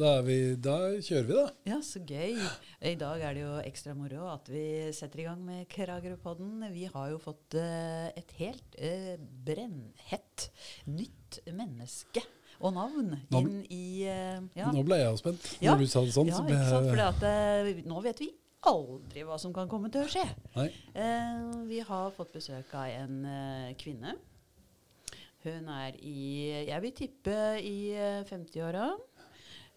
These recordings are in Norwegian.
Da, vi, da kjører vi, da. Ja, så gøy. I dag er det jo ekstra moro at vi setter i gang med Kragerøpodden. Vi har jo fått uh, et helt uh, brennhett nytt menneske og navn Nå- inn i eh, ja. Nå ble jeg jo spent. Ja. Når du sa det sånn, ja, så ikke sant? Fordi at nå vet vi aldri hva som kan komme til å skje. Eh, vi har fått besøk av en kvinne. Hun er i Jeg vil tippe i eh, 50-åra.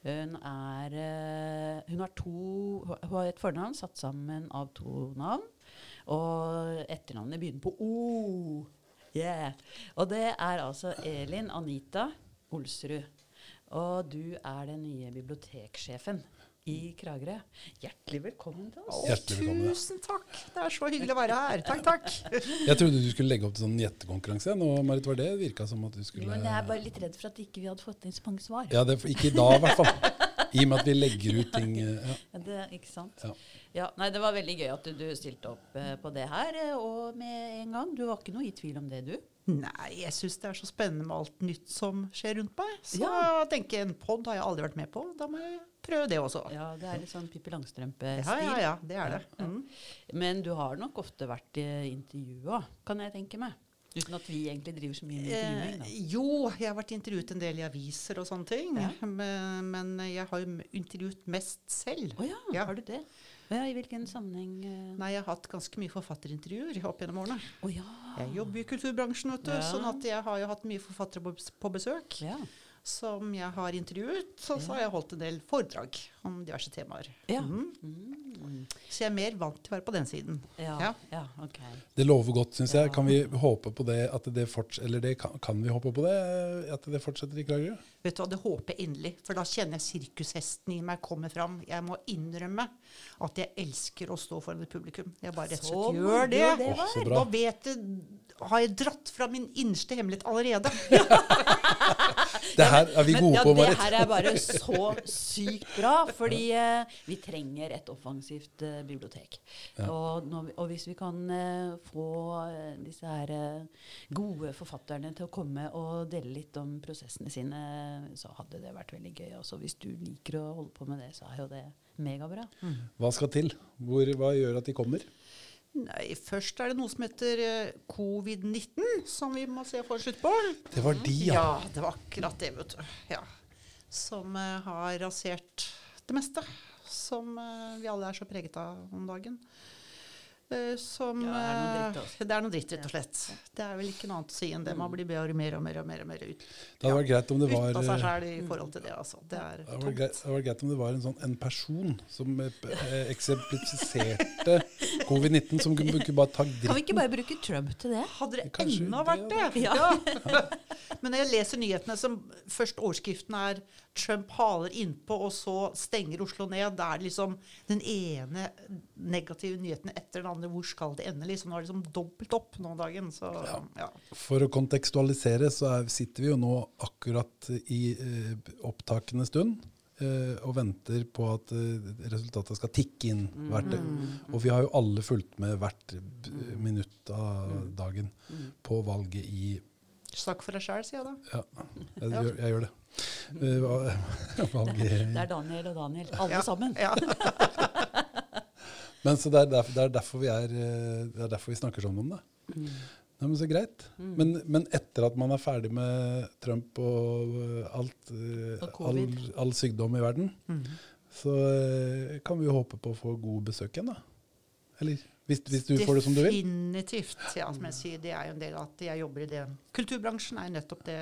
Hun er eh, Hun har to Hun har et fornavn satt sammen av to navn. Og etternavnet begynner på O. Yeah. Og det er altså Elin Anita Olsrud. Og du er den nye biblioteksjefen i Kragerø. Hjertelig velkommen til oss. Hjertelig velkommen. Tusen takk. Det er så hyggelig å være her. Takk, takk. Jeg trodde du skulle legge opp til sånn gjettekonkurranse. Nå, Marit, var det virka som at du skulle Men jeg er bare litt redd for at ikke vi hadde fått inn så mange svar. Ja, det, Ikke i dag, i hvert fall. I og med at vi legger ut ting eh, ja. Ja, Det, ikke sant? Ja. Ja, nei, Det var veldig gøy at du, du stilte opp eh, på det her, eh, og med en gang. Du var ikke noe i tvil om det, du? Nei, jeg syns det er så spennende med alt nytt som skjer rundt meg. Så Ja. jeg tenker en pod har jeg aldri vært med på. Da må jeg prøve det også. Ja, det er litt sånn Pippi Langstrømpe-stil. ja, ja. ja, Det er det. Mm. Men du har nok ofte vært uh, intervjua, kan jeg tenke meg. Uten at vi egentlig driver så mye med intervjuing. Eh, jo, jeg har vært intervjuet en del i aviser og sånne ting. Ja. Men, men jeg har jo intervjuet mest selv. Å ja, Ja. har du det? Ja, I hvilken sammenheng? Uh... Nei, jeg har hatt ganske mye forfatterintervjuer opp gjennom årene. Oh, ja. Jeg jobber i kulturbransjen, vet du, Ja. sånn at jeg har jo hatt mye forfattere på, besøk. ja. Som jeg har intervjuet. Og så har jeg holdt en del foredrag om diverse temaer. Ja. Mm. Så jeg er mer vant til å være på den siden. Ja. Ja. ja, ok. Det lover godt, syns jeg. Kan vi håpe på det at det fortsetter Eller det kan, kan vi håpe på det? At det fortsetter i Kragerø? Vet du hva, Det håper jeg inderlig, for da kjenner jeg sirkushesten i meg komme fram. Jeg må innrømme at jeg elsker å stå foran et publikum. Jeg bare rett og slett gjør det. det Oh, så bra. Da vet jeg, har jeg dratt fra min innerste hemmelighet allerede. Det her er vi Men ja, på, det her er bare så sykt bra, fordi eh, vi trenger et offensivt eh, bibliotek. Ja. Og, når vi, og hvis vi kan eh, få eh, disse her eh, gode forfatterne til å komme og dele litt om prosessene sine, så hadde det vært veldig gøy. Også hvis du liker å holde på med det, så er jo det megabra. Hva skal til? Hvor, hva gjør at de kommer? Nei, Først er det noe som heter eh, covid-19, som vi må se å få slutt på. Det var de, ja. Ja, det var akkurat det, vet du. Ja. Som uh, har rasert det meste. Som uh, vi alle er så preget av om dagen. Eh, som Ja, det er dritt, eh, altså. Det er noe dritt, rett og slett. Det er vel ikke noe annet å si enn det. Man blir bedre mer og mer og mer, og mer ut, Det hadde vært greit om det var ut av seg eh, sjæl i forhold til det. Altså. Det er det hadde greit, det vært greit om det var en, sånn, en person som eksemplifiserte covid-19, som kunne kunne bare ta Kan vi ikke bare bruke Trump til det? Hadde det Kanskje enda det, vært det? Ja. Ja. Men når jeg leser nyhetene som først overskriften er 'Trump haler innpå', og så stenger Oslo ned, Det er liksom den ene negative nyheten etter den andre. Hvor skal det ende? Liksom, nå er det liksom dobbelt opp nå om dagen. Så ja. For å kontekstualisere så er, sitter vi jo nå akkurat i eh, opptakende stund eh, og venter på at eh, resultatet skal tikke inn hvert Og vi har jo alle fulgt med hvert eh, minutt av dagen på valget i Snakk for deg sjæl, sier jeg da. Ja, jeg, gjør, jeg gjør det. Eh, Det er Daniel og Daniel. Alle Ja. sammen. Ja. Men så det er, derfor, det, er derfor vi er, eh, det er derfor vi snakker sånn om det. Mm. Nei, men så greit. Men, men etter at man er ferdig med Trump og eh, alt, Og all, all sykdom i verden, mm. så kan vi jo håpe på å få god besøk igjen, da. Eller hvis, hvis du får det som du vil. Definitivt. Ja, som jeg sier, det er jo en del av at jeg jobber i det. Kulturbransjen er nettopp det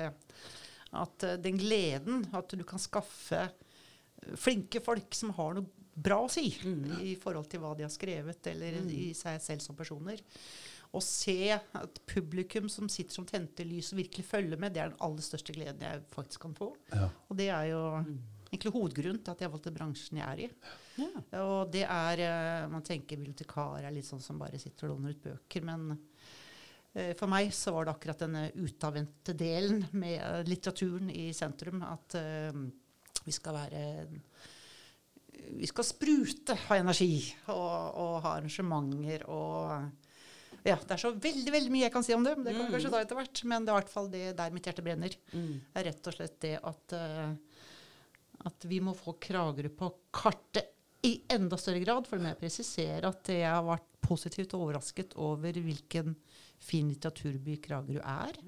at eh, den gleden at du kan skaffe eh, flinke folk som har noe bra å si i forhold til hva de har skrevet, eller i seg selv som personer. Å se at publikum som sitter som tente lys og virkelig følger med, det er den aller største gleden jeg faktisk kan få. Ja. Og det er jo egentlig hovedgrunnen til at jeg valgte bransjen jeg er i. Ja. Og det er eh, Man tenker bibliotekar er litt sånn som bare sitter og låner ut bøker, men eh, for meg så var det akkurat denne utadvendte delen med eh, litteraturen i sentrum. At vi skal være Vi skal sprute av energi og, og ha arrangementer og ja, Det er så veldig veldig mye jeg kan si om det, men det kan vi kanskje ta etter hvert. Men det er i hvert fall det der mitt hjerte brenner. Mm. er rett og slett det at, uh, At vi må få Kragerø på kartet i enda større grad. For det må jeg presisere at jeg har vært positivt overrasket over hvilken fin litteraturby Kragerø er.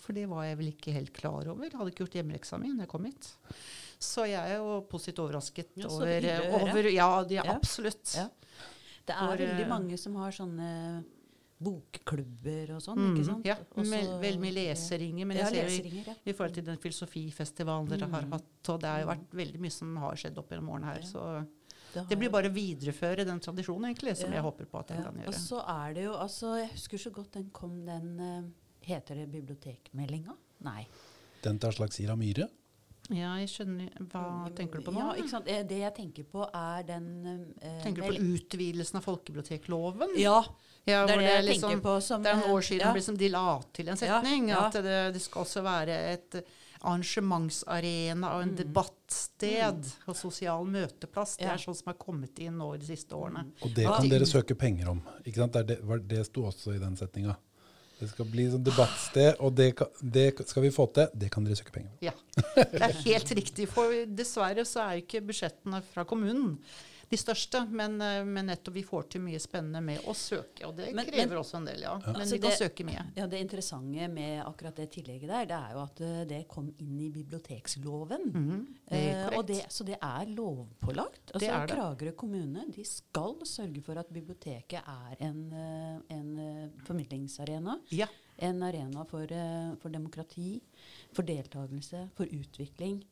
For det var jeg vel ikke helt klar over. Jeg hadde ikke gjort hjemmeleksa mi da jeg kom hit. Så jeg er jo positivt overrasket Ja, over, over Ja, det er Ja. absolutt. Ja. Det er For, veldig eh, mange som har sånne bokklubber og sånn, Mm, ikke sant? Ja, Også- mye leseringer. Men jeg ser jo i, i forhold til den filosofifestivalen dere har Mm. hatt, og det har jo vært veldig mye som har skjedd opp gjennom årene her. Så Det, det blir bare å videreføre den tradisjonen, egentlig, som Ja. jeg håper på at jeg ja. kan Og så er det jo altså Jeg husker så godt den kom, den eh, Heter det bibliotekmeldinga? Nei. Den til Aslak Sira Myhre. Ja, jeg skjønner. Hva tenker du på nå? Ja, ikke sant? Eh, Det jeg tenker på, er den eh, Tenker du på utvidelsen av folkebibliotekloven? Ja, Ja, det er det jeg liksom- tenker på som Det er noen eh, år siden ja. liksom, de la til en Ja, setning. ja. At det, det skal også være et arrangementsarena og en Mm. debattsted og sosial møteplass. Det Ja. er sånn som har kommet inn nå de siste årene. Og det Ja. kan dere søke penger om. Ikke sant? Det, det, det sto også i den setninga. Det skal bli sånn debattsted, og det, det skal vi få til. Det kan dere søke penger om. Ja, det er helt riktig. For dessverre så er jo ikke budsjettene fra kommunen de største. Men, eh, men nettopp vi får til mye spennende med å søke. Og det Men- krever men- også en del, ja. Ja. Men Altså vi kan det- søke mye. Ja, Det interessante med akkurat det tillegget der, det er jo at eh, det kom inn i biblioteksloven. Mhm, det Eh, og det, så det er lovpålagt. Altså, Det er det. Kragerø kommune de skal sørge for at biblioteket er en, eh, en formidlingsarena. Ja. En arena for, for demokrati, for deltakelse, for utvikling,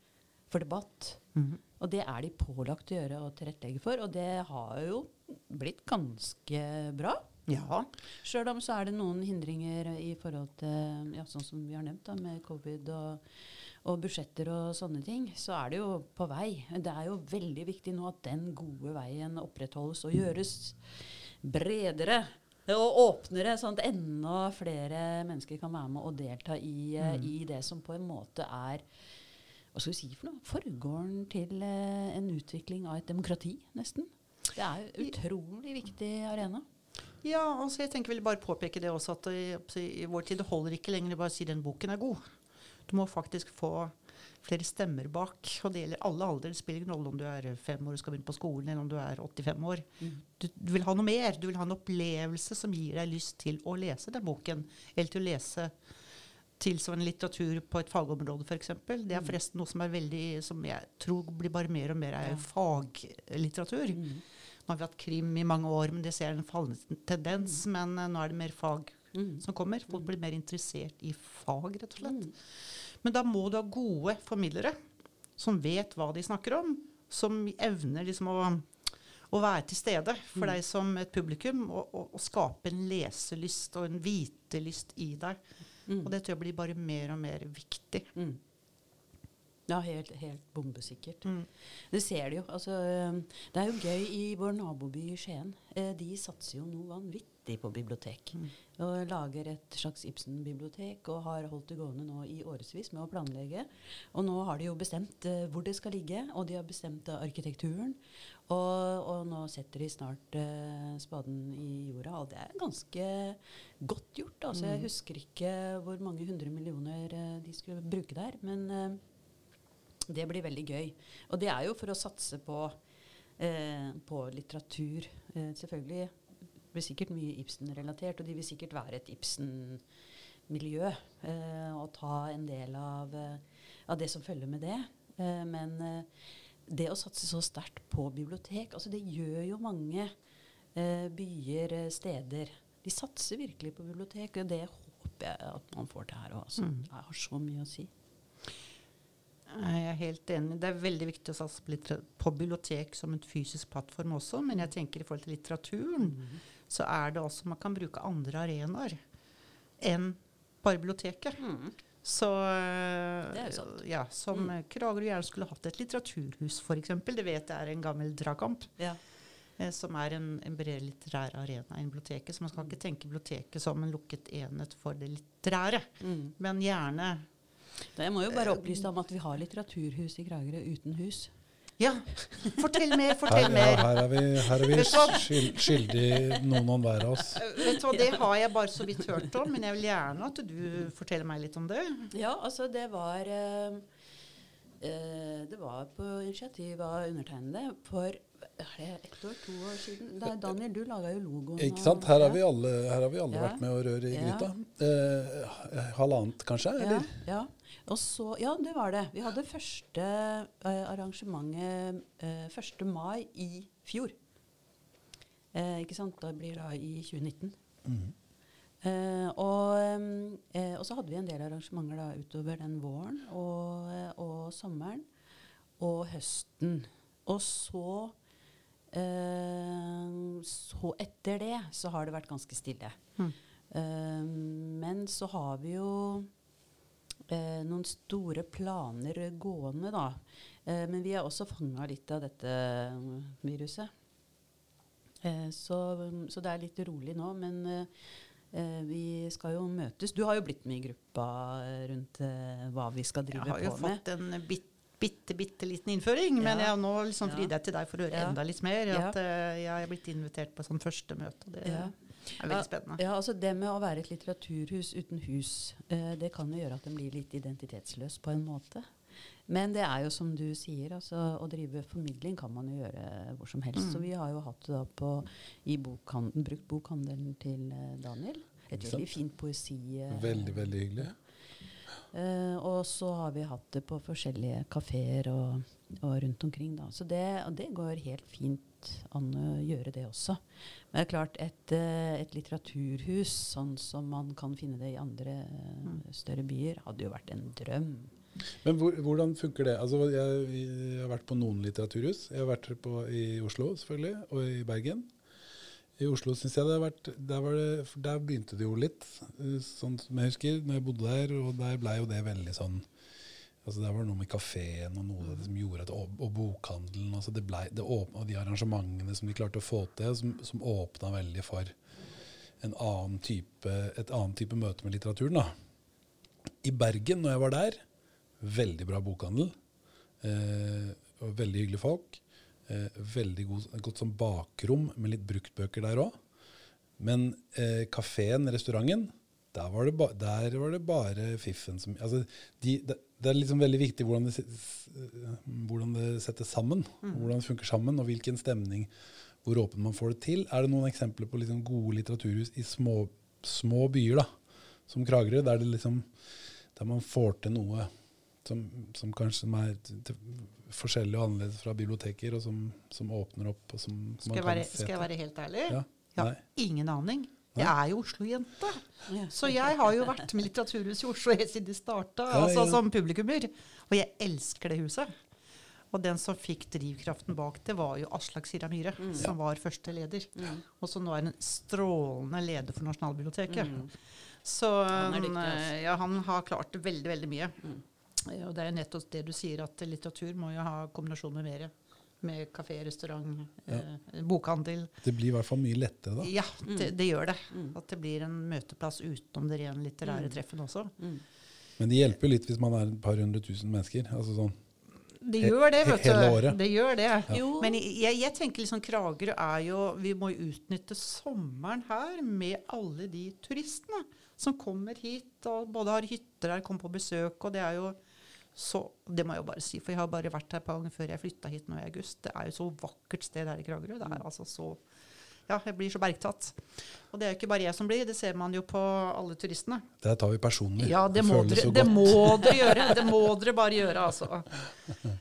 for debatt. Mhm. Og det er de pålagt å gjøre og tilrettelegge for, og det har jo blitt ganske bra. ja. Sjøl om så er det noen hindringer i forhold til ja, sånn som vi har nevnt, da, med covid og, og budsjetter og sånne ting, så er det jo på vei. Det er jo veldig viktig nå at den gode veien opprettholdes og gjøres bredere. Og åpnere, sånn at enda flere mennesker kan være med og delta i, eh, Mm. i det som på en måte er hva skal vi si for noe? Forgården til eh, en utvikling av et demokrati, nesten. Det er jo utrolig viktig arena. Ja, altså jeg tenker vel bare påpeke det også, at i, i vår tid det holder ikke lenger bare å si den boken er god. Du må faktisk få flere stemmer bak. Og det gjelder alle aldre. Det spiller ingen rolle om du er fem år og skal begynne på skolen, eller om du er 85 år. Du, du vil ha noe mer. Du vil ha en opplevelse som gir deg lyst til å lese den boken. Eller til å lese tilsvarende litteratur på et fagområde, f.eks. Det er forresten noe som er veldig, som jeg tror blir bare mer og mer er Ja. faglitteratur. Mm. Nå har vi hatt krim i mange år, men det ser en fallende tendens. Men uh, nå er det mer fag Mm. som kommer. Folk blir mer interessert i fag, rett og slett. Mm. Men da må du ha gode formidlere som vet hva de snakker om. Som evner liksom å, å være til stede for Mm. deg som et publikum. Og, og, og skape en leselyst og en vitelyst i deg. Mm. Og det tror jeg blir bare mer og mer viktig. Mm. Ja, helt, helt bombesikkert. Mm. Det ser du jo. Altså, det er jo gøy i vår naboby Skien. Eh, De satser jo noe vanvittig på bibliotek. Mm. Og lager et slags Ibsen-bibliotek og har holdt det gående nå i årevis med å planlegge. Og nå har de jo bestemt uh, hvor det skal ligge, og de har bestemt uh, arkitekturen. Og, og nå setter de snart uh, spaden i jorda, og det er ganske godt gjort. Altså, Jeg Mm. husker ikke hvor mange hundre millioner eh, de skulle bruke der, men det blir veldig gøy. Og det er jo for å satse på, eh, på litteratur. Eh, selvfølgelig blir sikkert mye Ibsen-relatert, og de vil sikkert være et Ibsen-miljø. Eh, og ta en del av, eh, av det som følger med det. Eh, men eh, det å satse så sterkt på bibliotek, altså det gjør jo mange eh, byer, eh, steder. De satser virkelig på bibliotek, og det håper jeg at man får til her òg. Altså. Mm. Det har så mye å si. Jeg er helt enig. Det er veldig viktig å satse på, på bibliotek som en fysisk plattform også. Men jeg tenker i forhold til litteraturen, så er det også man kan bruke andre arenaer enn bare biblioteket. Mm. Så. Ja, som Mm. mm. Kragerø gjerne skulle hatt et litteraturhus, f.eks. Det vet jeg er en gammel dragkamp. Ja. Eh, som er en, en bred litterær arena i biblioteket. Så man skal ikke tenke biblioteket som en lukket enhet for det litterære. Mm. Men gjerne Jeg må jo bare opplyse om at vi har litteraturhus i Kragerø uten hus. Ja, fortell mer, fortell mer. her er vi, her er vi skyld, skyldig noen og hver av oss. Eh, Vet du hva, Det har jeg bare så vidt hørt om, men jeg vil gjerne at du forteller meg litt om det. Ja, altså det var eh, Eh, det var på initiativ av undertegnede for er det ett år, to år siden? Da, Daniel, du laga jo logoen. Ikke sant? Her har vi alle, her har vi alle Ja. vært med å røre i Ja. gryta. Eh, halvannet, kanskje? Ja, Eller? ja. Og så, ja, det var det. Vi hadde første eh, arrangementet eh, 1. mai i fjor. Eh, ikke sant? Da blir det da i 2019. Mhm. Eh, og, eh, og så hadde vi en del arrangementer da utover den våren og, eh, og sommeren og høsten. Og så eh, Så etter det så har det vært ganske stille. Mm. Eh, men så har vi jo eh, noen store planer gående, da. Eh, men vi er også fanga litt av dette viruset. Eh, så, så det er litt rolig nå. Men eh, eh, vi skal jo møtes. Du har jo blitt med i gruppa eh, rundt eh, hva vi skal Jeg drive har jo på med. fått en bit, bitte, bitte liten innføring, men jeg har nå liksom fridd jeg til deg for å høre Ja. enda litt mer. At eh, jeg er blitt invitert på sånn første møte. og Det Ja. er veldig spennende. Ja, altså Det med å være et litteraturhus uten hus, eh, det kan jo gjøre at en blir litt identitetsløs på en måte. Men det er jo som du sier, altså å drive formidling kan man jo gjøre hvor som helst. Mm. Så vi har jo hatt det da på, i bokhandel, brukt bokhandelen til eh, Daniel. Et veldig fint poesi. Veldig, veldig hyggelig. Eh, og så har vi hatt det på forskjellige kafeer og, og rundt omkring. Da. Så det, det går helt fint an å gjøre det også. Men det er klart, et, eh, et litteraturhus, sånn som man kan finne det i andre eh, større byer, hadde jo vært en drøm. Men hvor, hvordan funker det? Altså, jeg, jeg har vært på noen litteraturhus. Jeg har vært på, i Oslo, selvfølgelig, og i Bergen. I Oslo syns jeg det har vært der, det, der begynte det jo litt, eh, sånn som jeg husker, når jeg bodde der. Og der blei jo det veldig sånn altså Der var det noe med kafeen og noe som gjorde at, og, og bokhandelen altså det ble, det åpna, Og de arrangementene som de klarte å få til, som, som åpna veldig for en annen type, et annet type møte med litteraturen. da. I Bergen, når jeg var der, veldig bra bokhandel. Eh, og veldig hyggelige folk. Eh, veldig god, godt som bakrom med litt bruktbøker der òg. Men eh, kafeen, restauranten, der var, det ba, der var det bare fiffen som altså de, det, det er liksom veldig viktig hvordan det, hvordan det settes sammen. Hvordan det funker sammen, og hvilken stemning, hvor åpen man får det til. Er det noen eksempler på liksom gode litteraturhus i små, små byer, da, som Kragerø, der, det liksom, der man får til noe som, som kanskje som er forskjellig og annerledes fra biblioteker, og som, som åpner opp, og som Skal man jeg, kan være, skal jeg være helt ærlig? Ja. Jeg har ingen aning. Jeg er jo Oslo-jente. Så jeg har jo vært med Litteraturhuset i Oslo helt siden de starta, Ja, altså ja. som publikummer. Og jeg elsker det huset. Og den som fikk drivkraften bak det, var jo Aslak Sira Myhre, som var første leder. Mm. Og som nå er en strålende leder for Nasjonalbiblioteket. Mm. Så Han er dyktig, altså. eh, ja, han har klart veldig, veldig mye. Mm. Ja, Og det er jo nettopp det du sier, at litteratur må jo ha kombinasjon med mer. Med kafé, restaurant, eh, bokhandel. Det blir i hvert fall mye lettere da. Ja, det, det gjør det. Mm. At det blir en møteplass utenom det rene litterære Mm. treffen også. Mm. Men det hjelper jo litt hvis man er et par hundre tusen mennesker. Altså sånn. Det gjør det, vet du. Det gjør det. Ja. Men jeg, jeg tenker liksom Kragerø er jo Vi må utnytte sommeren her med alle de turistene som kommer hit og både har hytter her, kommer på besøk, og det er jo så Det må jeg jo bare si, for jeg har bare vært her et par ganger før jeg flytta hit nå i august. Det er jo så vakkert sted her i Kragerø. Det er altså så Ja, jeg blir så bergtatt. Og det er jo ikke bare jeg som blir, det ser man jo på alle turistene. Det tar vi personlig. Ja, det må, dere, det må dere gjøre. Det må dere bare gjøre, altså.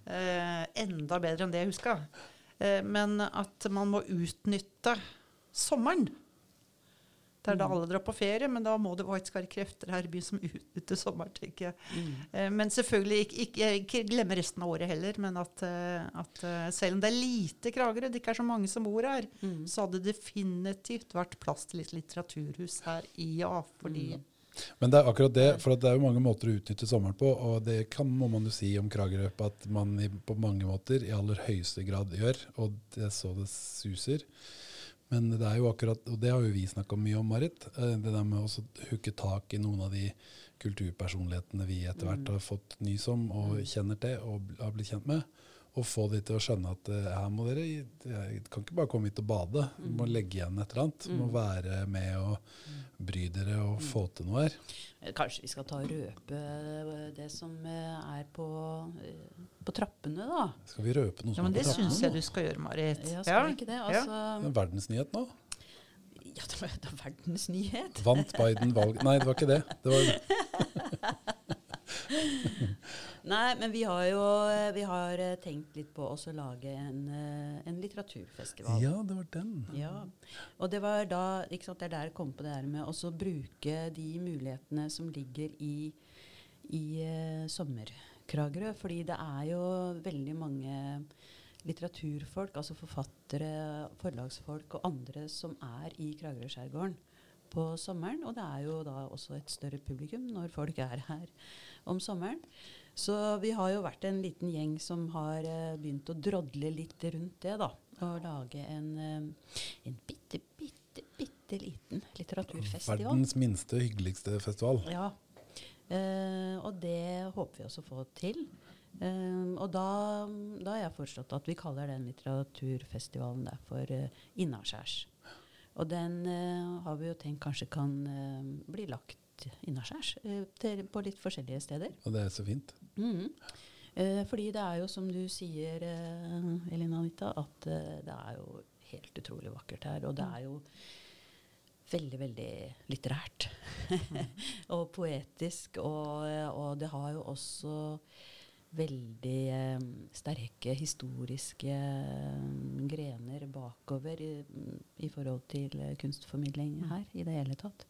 Eh, enda bedre enn det jeg huska. Eh, men at man må utnytte sommeren. Det er da alle drar på ferie, men da må det faktisk være krefter her i byen som utnytter sommeren, tenker jeg. Mm. Eh, men selvfølgelig ikke, ikke, jeg ikke glemme resten av året heller. Men at, eh, at eh, selv om det er lite Kragerø, det ikke er så mange som bor her, Mm. så hadde det definitivt vært plass til et litteraturhus her. Ja, fordi Men det er akkurat det, for at det er jo mange måter å utnytte sommeren på, og det kan, må man jo si om Kragerø at man i, på mange måter i aller høyeste grad gjør, og det er så det suser. Men det er jo akkurat, og det har jo vi snakka mye om, Marit, eh, det der med å hooke tak i noen av de kulturpersonlighetene vi etter hvert har fått nys om og kjenner til og har blitt kjent med. Og få de til å skjønne at eh, her må dere Jeg kan ikke bare komme hit og bade. Du må legge igjen et eller annet. Du må være med og bry dere og få til noe her. Kanskje vi skal ta og røpe eh, det som er på, på trappene, da. Skal vi røpe noe Ja, som men er det på syns trappene jeg du skal gjøre, Marit. Ja, skal vi ikke det? Ja. Det Altså, er verdensnyhet nå. ja, det var det var verdens. Vant Biden valg... Nei, det var ikke det. det var, Nei, men vi har jo vi har eh, tenkt litt på å lage en, eh, en litteraturfestival. ja, det var den. Ja, og det var da ikke sant, Det er der jeg kom på det her med å bruke de mulighetene som ligger i, i eh, sommerkragerø. Fordi det er jo veldig mange litteraturfolk, altså forfattere, forlagsfolk og andre som er i Kragerø-skjærgården på sommeren. Og det er jo da også et større publikum når folk er her om sommeren. Så vi har jo vært en liten gjeng som har uh, begynt å drodle litt rundt det, da. Og lage en, uh, en bitte, bitte, bitte liten litteraturfestival. Verdens minste, hyggeligste festival. Ja. Eh, og det håper vi også å få til. Eh, og da, da har jeg foreslått at vi kaller den litteraturfestivalen der for uh, Innaskjærs. Og den eh, har vi jo tenkt kanskje kan eh, bli lagt innaskjærs eh, på litt forskjellige steder. Og det er så fint. Eh, fordi det er jo som du sier, eh, Elin Anita, at det er jo helt utrolig vakkert her. Og det er jo veldig, veldig litterært. og poetisk. Og, og det har jo også veldig eh, sterke historiske eh, grener bakover i, i forhold til kunstformidling her i det hele tatt.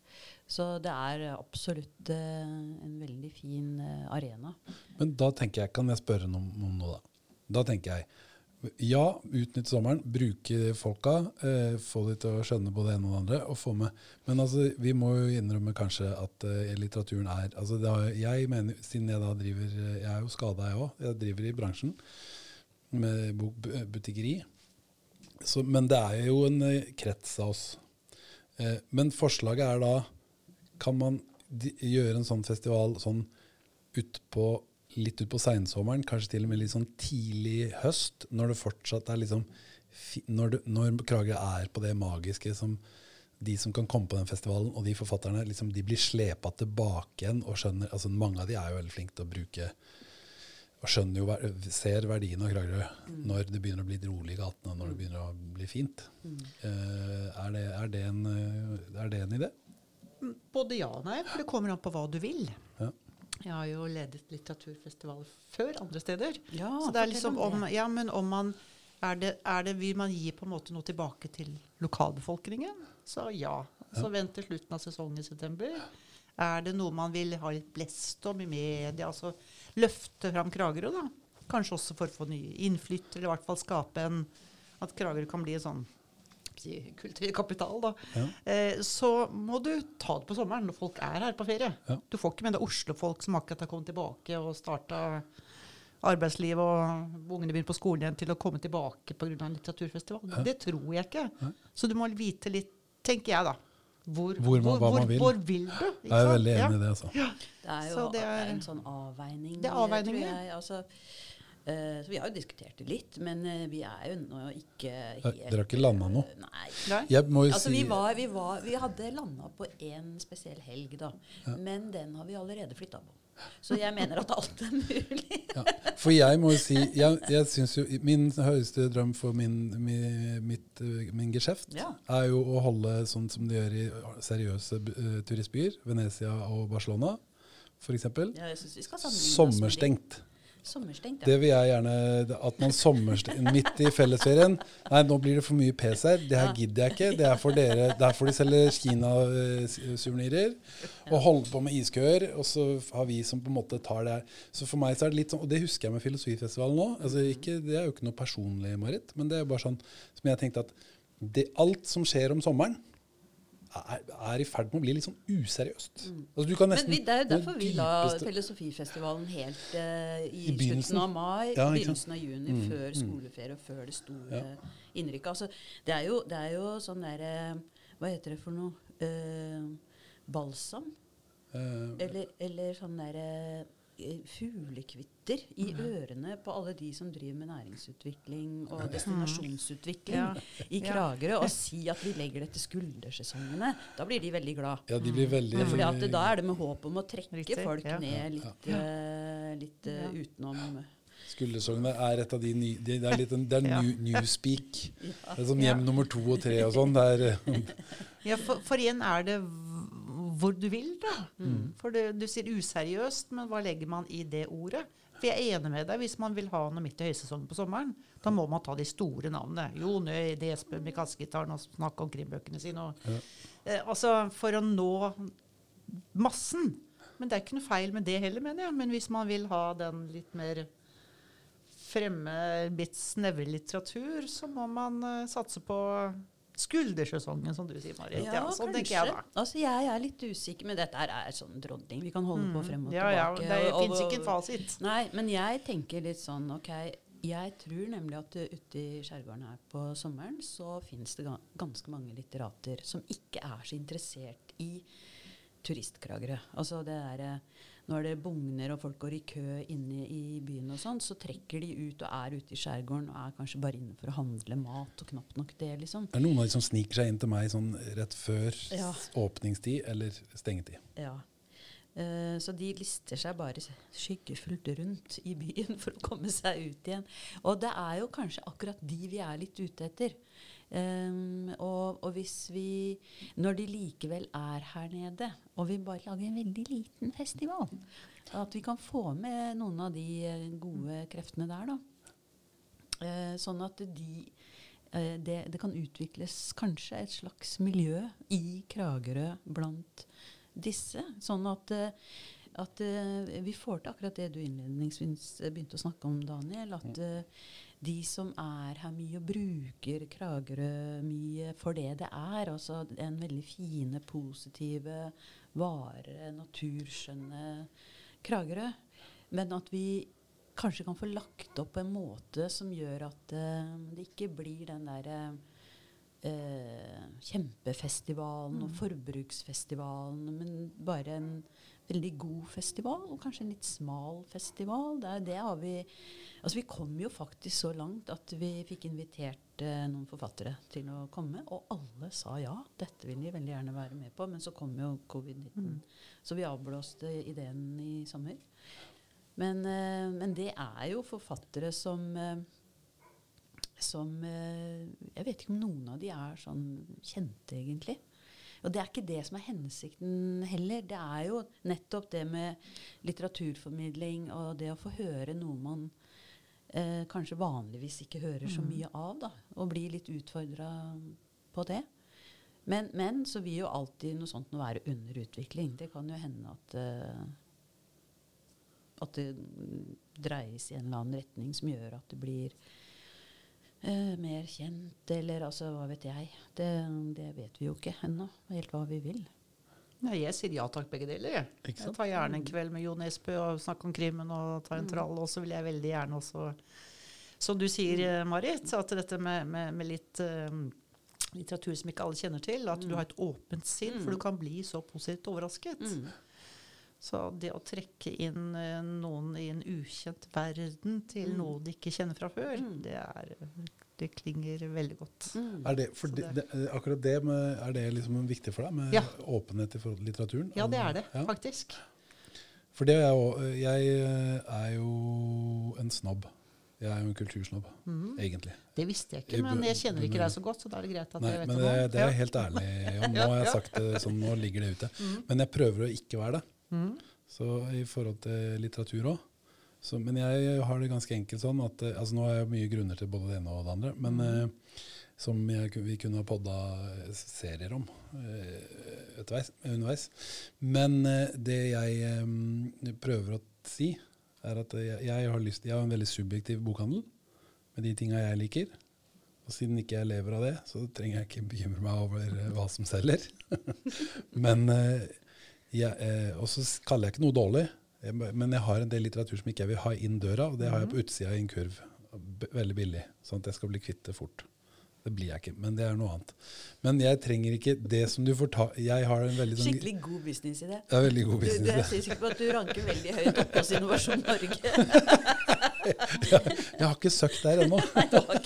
Så det er absolutt eh, en veldig fin eh, arena. Men da tenker jeg, kan jeg spørre noe om om noe, da? Da tenker jeg ja, utnytte sommeren, bruke folka, eh, få de til å skjønne både det ene og det andre. og få med. Men altså, vi må jo innrømme kanskje at eh, litteraturen er altså har, Jeg mener, siden jeg da driver eh, Jeg er jo skada, jeg òg. Jeg driver i bransjen med bokbutikkeri. Men det er jo en eh, krets av oss. Eh, men forslaget er da Kan man gjøre en sånn festival sånn utpå litt utpå seinsommeren, kanskje til og med litt sånn tidlig høst, når det fortsatt er liksom når, det, når Kragerø er på det magiske som de som kan komme på den festivalen, og de forfatterne, liksom, de blir slepa tilbake igjen og skjønner altså Mange av de er jo veldig flinke til å bruke og skjønner jo, ser verdien av Kragerø når det begynner å bli rolig i gatene, når det begynner å bli fint. Eh, er, det, er, det en, eh, er det en idé? Både ja og nei, for det kommer an på hva du vil. Ja. Jeg har jo ledet litteraturfestival før andre steder. Ja, så det er liksom om om. Ja, men om man er det, er det, Vil man gi på en måte noe tilbake til lokalbefolkningen? Så ja. Så vent til slutten av sesongen i september. Er det noe man vil ha litt blest om i media? Altså løfte fram Kragerø, da? Kanskje også for å få nye innflyttere, eller i hvert fall skape en At Kragerø kan bli en sånn si, kulturkapital, da. Ja. Eh, så må du ta det på sommeren når folk er her på ferie. Ja. Du får ikke med deg Oslo-folk som akkurat har kommet tilbake og starta arbeidsliv og ungene begynner på skolen igjen til å komme tilbake pga. en litteraturfestival. Ja. Det tror jeg ikke. Ja. Så du må vite litt, tenker jeg da. Hvor, Hvor man- hvor, hvor, vil. hvor vil du? ikke Jeg er sant? veldig Ja. enig i det. altså. Det er jo det er- en sånn avveining, Det er avveining tror jeg. Altså, så vi har jo diskutert det litt, men eh, vi er jo nå ikke helt Dere har ikke landa noe? eh, Nei. Nei? Jeg må jo Altså, si vi, var, vi, var, vi hadde landa på én spesiell helg, da. Men den har vi allerede flytta på. Så jeg mener at alt er mulig. ja. For jeg må jo si jeg, jeg synes jo, Min høyeste drøm for min, mi- mitt, uh, min geskjeft Ja. er jo å holde sånn som de gjør i seriøse uh, turistbyer. Venezia og Barcelona, f.eks. Ja, Sommerstengt. Sommerstengt, ja. Det vil jeg gjerne At man sommerstengt midt i fellesferien. Nei, nå blir det for mye pes her. Det her gidder jeg ikke. Det er for dere. Der får de selge Kina-suvenirer og holde på med iskøer. Og så har vi som på en måte tar det her. Så for meg så er det litt sånn, og det husker jeg med Filosofifestivalen nå. Altså ikke, det er jo ikke noe personlig, Marit, men det er bare sånn som jeg tenkte at det, alt som skjer om sommeren, er, er i ferd med å bli litt sånn useriøst. Altså, du kan Men vi, det er jo derfor vi la Filosofifestivalen helt uh, i, I slutten av mai, Ja, begynnelsen av juni, Mm, før mm. skoleferie og før det store Ja. innrykket. Altså, det, er jo, det er jo sånn derre Hva heter det for noe? Uh, balsam? Uh, Eller, eller sånn derre uh, fuglekvitt rister i ørene på alle de som driver med næringsutvikling og destinasjonsutvikling Ja. i Ja. Kragerø, og si at vi legger det til skuldersesongene. Da blir de veldig glad. Ja, de blir veldig Mm. fordi at da er det med håp om å trekke Riktig, folk ja. ned litt, eh, litt uh, Ja. utenom skuldersesongene er et av de nye Det er litt en, det er new, newspeak. Det er som hjem nummer to og tre og sånn. Det eh, Ja, for, for igjen er det hvor du vil, da. For det, du sier useriøst, men hva legger man i det ordet? For jeg er enig med deg, hvis man vil ha noe midt i høysesongen på sommeren, da må man ta de store navnene. Jo Nøy, DSB med kassegitaren og snakke om krimbøkene sine. Og, eh, altså for å nå massen. Men det er ikke noe feil med det heller, mener jeg. Men hvis man vil ha den litt mer fremme, litt snevre litteratur, så må man eh, satse på skuldersesongen, som du sier, Marit. Ja, sånn tenker jeg da. Altså, jeg er litt usikker, men dette her er sånn dronning. Vi kan holde på frem og ja, Ja, ja, det fins ikke en fasit. Nei, men jeg tenker litt sånn OK, jeg tror nemlig at ute i skjærgården her på sommeren så fins det ganske mange litterater som ikke er så interessert i turistkragere. Altså det er eh, Når det bugner og folk går i kø inne i byen og sånn, så trekker de ut og er ute i skjærgården og er kanskje bare inne for å handle mat og knapt nok det, liksom. Det er noen av de som sniker seg inn til meg sånn rett før Ja. åpningstid eller stengetid. Ja. Eh, så de lister seg bare skyggefullt rundt i byen for å komme seg ut igjen. Og det er jo kanskje akkurat de vi er litt ute etter. Ehm, og, og hvis vi Når de likevel er her nede, og vi bare lager en veldig liten festival At vi kan få med noen av de eh, gode kreftene der, da. Uh, sånn at de uh, det, det kan utvikles kanskje et slags miljø i Kragerø blant disse. Sånn at, uh, at vi får til akkurat det du innledningsvis begynte å snakke om, Daniel. At de som er her mye og bruker Kragerø mye for det det er, altså en veldig fine, positive, vare, naturskjønne Kragerø. Men at vi kanskje kan få lagt opp på en måte som gjør at uh, det ikke blir den derre uh, kjempefestivalen og forbruksfestivalen, men bare en veldig god festival, og kanskje en litt smal festival. Det, det har vi Altså, vi kom jo faktisk så langt at vi fikk invitert eh, noen forfattere til å komme, og alle sa ja. Dette vil de veldig gjerne være med på, men så kom jo covid-19. Så vi avblåste ideen i sommer. Men, eh, men det er jo forfattere som eh, som eh, Jeg vet ikke om noen av de er sånn kjente, egentlig. Og det er ikke det som er hensikten heller. Det er jo nettopp det med litteraturformidling og det å få høre noe man eh, kanskje vanligvis ikke hører så mye av, da. Og bli litt utfordra på det. Men, men så vil jo alltid noe sånt nå være under utvikling. Det kan jo hende at eh, at det mm, dreies i en eller annen retning som gjør at det blir eh, mer kjent, eller altså hva vet jeg. Det, det vet vi jo ikke ennå, helt hva vi vil. Ja, jeg sier ja takk, begge deler. Jeg, jeg tar gjerne en kveld med Jo Nesbø og snakker om krimmen og tar en trall. Og så vil jeg veldig gjerne også, som du sier, eh, Marit, at dette med, med, med litt eh, litteratur som ikke alle kjenner til, at du har et åpent sinn, for du kan bli så positivt overrasket. Mm. Så det å trekke inn eh, noen i en ukjent verden til Mm. noe de ikke kjenner fra før, Mm. det, er, det klinger veldig godt. Mm. Er det, for det, det- det, akkurat det med, er det liksom viktig for deg, med Ja. åpenhet i forhold til litteraturen? Ja, det er det, Ja. faktisk. For det er jo, jeg eh, er jo en snobb. Jeg er jo en kultursnobb, mm. egentlig. Det visste jeg Jeg ikke, men jeg kjenner ikke deg så godt, så da er det greit at Nei, jeg vet men det det, det er jeg helt ærlig om. Nå har jeg sagt det sånn, nå ligger det ute. Mm. Men jeg prøver å ikke være det. Mhm. Så i forhold til litteratur òg. Men jeg har det ganske enkelt sånn at eh, altså Nå har jeg mye grunner til både det ene og det andre, men eh, som jeg, vi kunne ha podda serier om eh, etterveis, underveis. Men eh, det jeg eh, prøver å si, er at jeg, jeg har lyst Jeg har en veldig subjektiv bokhandel med de tinga jeg liker. Og siden ikke jeg lever av det, så trenger jeg ikke bekymre meg over eh, hva som selger. Men eh, jeg, eh, Og så kaller jeg ikke noe dårlig, men jeg har en del litteratur som ikke jeg vil ha inn døra, og det har jeg på utsida i en kurv. Veldig billig, sånn at jeg skal bli kvitt det fort. Det blir jeg ikke, men det er noe annet. Men jeg trenger ikke det som du får ta Jeg har en veldig sånn Skikkelig god businessidé. Ja, veldig god du, jeg er sikker på at du ranker veldig høyt oppe hos Innovasjon Norge. Jeg har ikke søkt der ennå.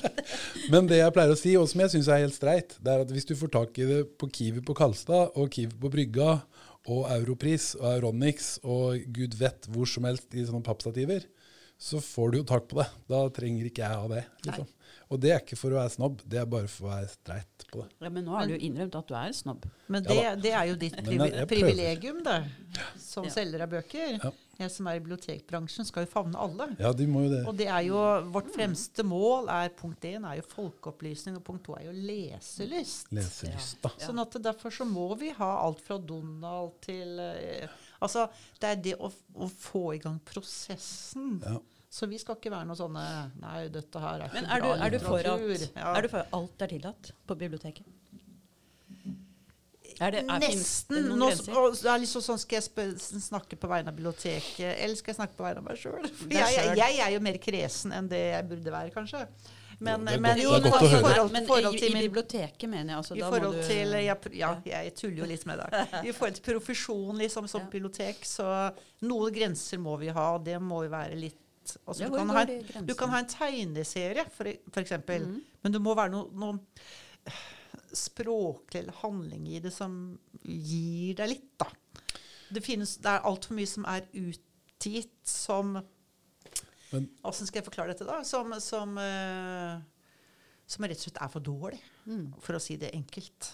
Men det jeg pleier å si, og som jeg syns er helt streit, det er at hvis du får tak i det på Kiwi på Kalstad og Kiwi på Brygga og Europris og Euronix og gud vet hvor som helst i sånne pappstativer, så får du jo tak på det. Da trenger ikke jeg ha det. Liksom. Og det er ikke for å være snobb, det er bare for å være streit på det. Ja, men nå har du jo innrømt at du er snobb. Men det, ja, det er jo ditt privi jeg- jeg privilegium, det. Som Ja. selger av bøker. Ja. Jeg som er i bibliotekbransjen, skal jo favne alle. Ja, de må jo det. Og det er jo Vårt fremste mål er punkt én er jo folkeopplysning, og punkt to er jo leselyst. Leselyst, da. Ja. Sånn at Derfor så må vi ha alt fra Donald til eh, Altså, det er det å, å få i gang prosessen. Ja. Så vi skal ikke være noe sånne Nei, dette her er ikke Men er du, bra er du for at. Ja. er du for at alt er tillatt på biblioteket? Er det, er, Nesten. noen Nå, og det er liksom sånn, Skal jeg snakke på vegne av biblioteket, eller skal jeg snakke på vegne av meg sjøl? Jeg, jeg, jeg er jo mer kresen enn det jeg burde være, kanskje. Men, Det er men godt- jo, det er men godt å i høre. Men forhold i, i biblioteket mener jeg altså, i da forhold må du til jeg, Ja, jeg tuller jo litt med det. I forhold til profesjon liksom, som Ja. bibliotek, så noen grenser må vi ha, det må jo være litt altså, Ja, du, kan ha, en- du kan ha en tegneserie, for, for eksempel, Mhm. men det må være noe, noe språklig eller handling i det som gir deg litt, da. Det, finnes, det er altfor mye som er utgitt som Åssen skal jeg forklare dette, da? Som, som, uh, som rett og slett er for dårlig, Mm. for å si det enkelt.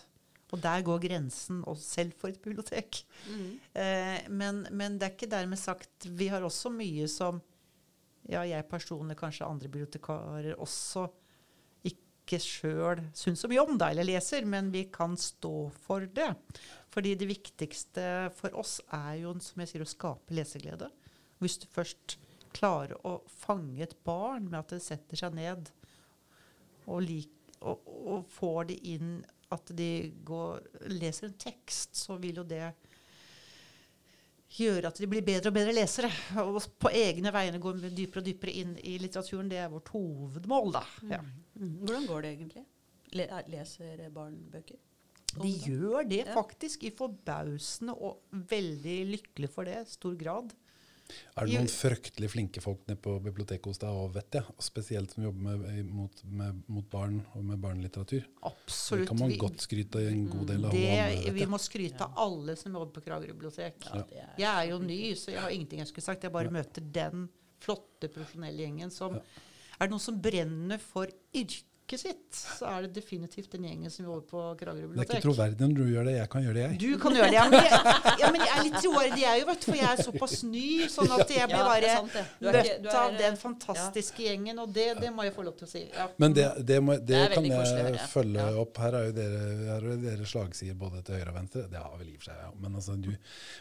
Og der går grensen, og selv for et bibliotek. Mm. Eh, men, men det er ikke dermed sagt Vi har også mye som ja, jeg personlig, kanskje andre bibliotekarer også ikke sjøl syns så mye om, det eller leser, men vi kan stå for det. Fordi det viktigste for oss er jo, som jeg sier, å skape leseglede. Hvis du først klarer å fange et barn med at det setter seg ned og, lik, og, og får det inn at de går, leser en tekst, så vil jo det gjøre at de blir bedre og bedre lesere. Og på egne vegne gå dypere og dypere inn i litteraturen. Det er vårt hovedmål, da. Ja. Mm. Hvordan går det egentlig? Leser barn bøker? De gjør det faktisk i forbausende og veldig lykkelig for det. Stor grad. Er det noen fryktelig flinke folk nede på biblioteket hos deg òg, vet jeg? Og spesielt som jobber med, mot, med, mot barn og med barnelitteratur. Absolutt. Det kan man Vi- godt skryte av en god del av det, andre, vi må skryte av alle som jobber på Kragerø bibliotek. Ja, er, Jeg er jo ny, så jeg har ingenting jeg skulle sagt. Jeg bare møter den flotte, profesjonelle gjengen som Ja. Er det noen som brenner for yrket sitt, så er det definitivt den gjengen som jobber på Kragerø Det er ikke bibliotek. troverdig når du gjør det. Jeg kan gjøre det, jeg. Du kan gjøre det. Ja, men jeg, ja, men jeg er litt troverdig, jeg òg, for jeg er såpass ny. Sånn at jeg blir Ja, bare er møtt av eh, den fantastiske gjengen, og det, det må jeg få lov til å si. Ja. Men det, det, må, det, kan jeg høre. følge Ja. opp. Her er jo dere, her er dere slagsider både til høyre og venstre. Det har vel i og for seg ja. Men, altså, du-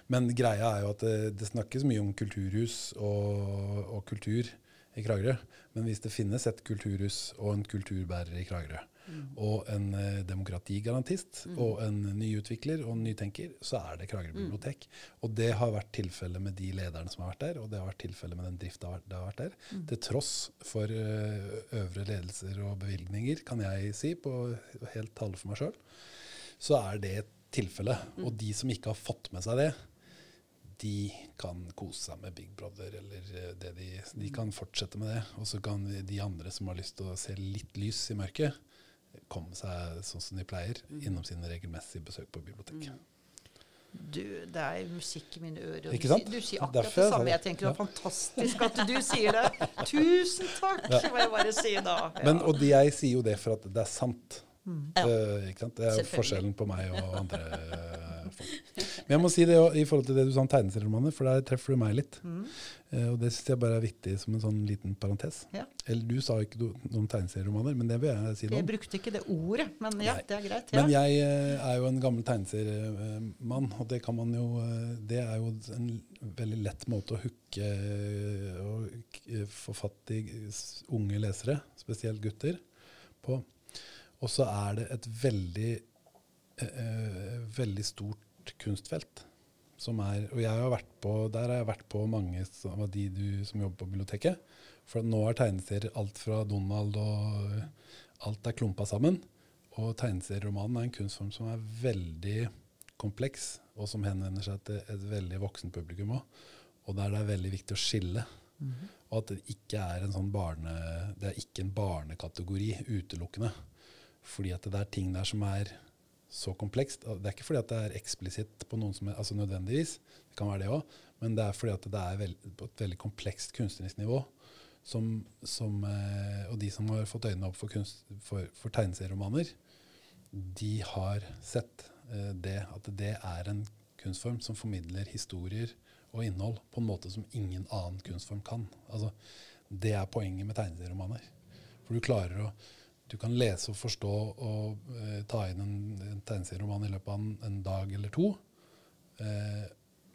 men greia er jo at det, det snakkes mye om kulturhus og, og kultur i Kragerø. Men hvis det finnes et kulturhus og en kulturbærer i Kragerø, og en eh, demokratigarantist og en nyutvikler og en nytenker, så er det Kragerø bibliotek. Og det har vært tilfellet med de lederne som har vært der, og det har vært tilfellet med den drifta det har vært der. Til tross for eh, øvre ledelser og bevilgninger, kan jeg si, på helt tale for meg sjøl, så er det et tilfelle. Og de som ikke har fått med seg det, de kan kose seg med Big Brother, eller eh, det de, de kan fortsette med det. Og så kan de andre som har lyst til å se litt lys i mørket, komme seg sånn som de pleier, innom sine regelmessige besøk på bibliotek. Du, det er musikk i mine ører. Ikke du, sant? sier- du sier Derfor akkurat det samme. Jeg tenker det Ja. er fantastisk at du sier det. Tusen takk, Ja. må jeg bare si da. Ja. Men, og jeg sier jo det for at det er sant. Ja. Uh, ikke sant? Det er forskjellen på meg og andre eh, folk. Men jeg må si det også, i forhold til det du sa om tegneserieromaner, for der treffer du meg litt. Mm. Eh, og det syns jeg bare er viktig som en sånn liten parentes. Ja. Eller du sa ikke do- noe om tegneserieromaner, men det vil jeg si noe om. Jeg brukte ikke det ordet, men ja, Nei. det er greit. Ja. Men jeg eh, er jo en gammel tegneseriemann, og det kan man jo eh, Det er jo en veldig lett måte å hooke og få fatt i unge lesere, spesielt gutter, på. Og så er det et veldig veldig stort kunstfelt. Som er, og jeg har vært på, der har jeg vært på mange som- av de du som jobber på biblioteket. For nå er tegneserier alt fra Donald og Alt er klumpa sammen. Og tegneserieromanen er en kunstform som er veldig kompleks, og som henvender seg til et veldig voksen publikum òg. Og der det er veldig viktig å skille. Og at det ikke er en sånn barne, det er ikke en barnekategori utelukkende. Fordi at det er ting der som er så komplekst. Det er ikke fordi det er eksplisitt på noen som er, altså nødvendigvis, det kan være det òg, men det er fordi at det er veld, på et veldig komplekst kunstnerisk nivå. Som, som, eh, og de som har fått øynene opp for, kunst, for, for tegneserieromaner, de har sett eh, det, at det er en kunstform som formidler historier og innhold på en måte som ingen annen kunstform kan. Altså, det er poenget med tegneserieromaner. For du klarer å du kan lese og forstå og eh, ta inn en, en tegneserieroman i løpet av en, en dag eller to. Eh,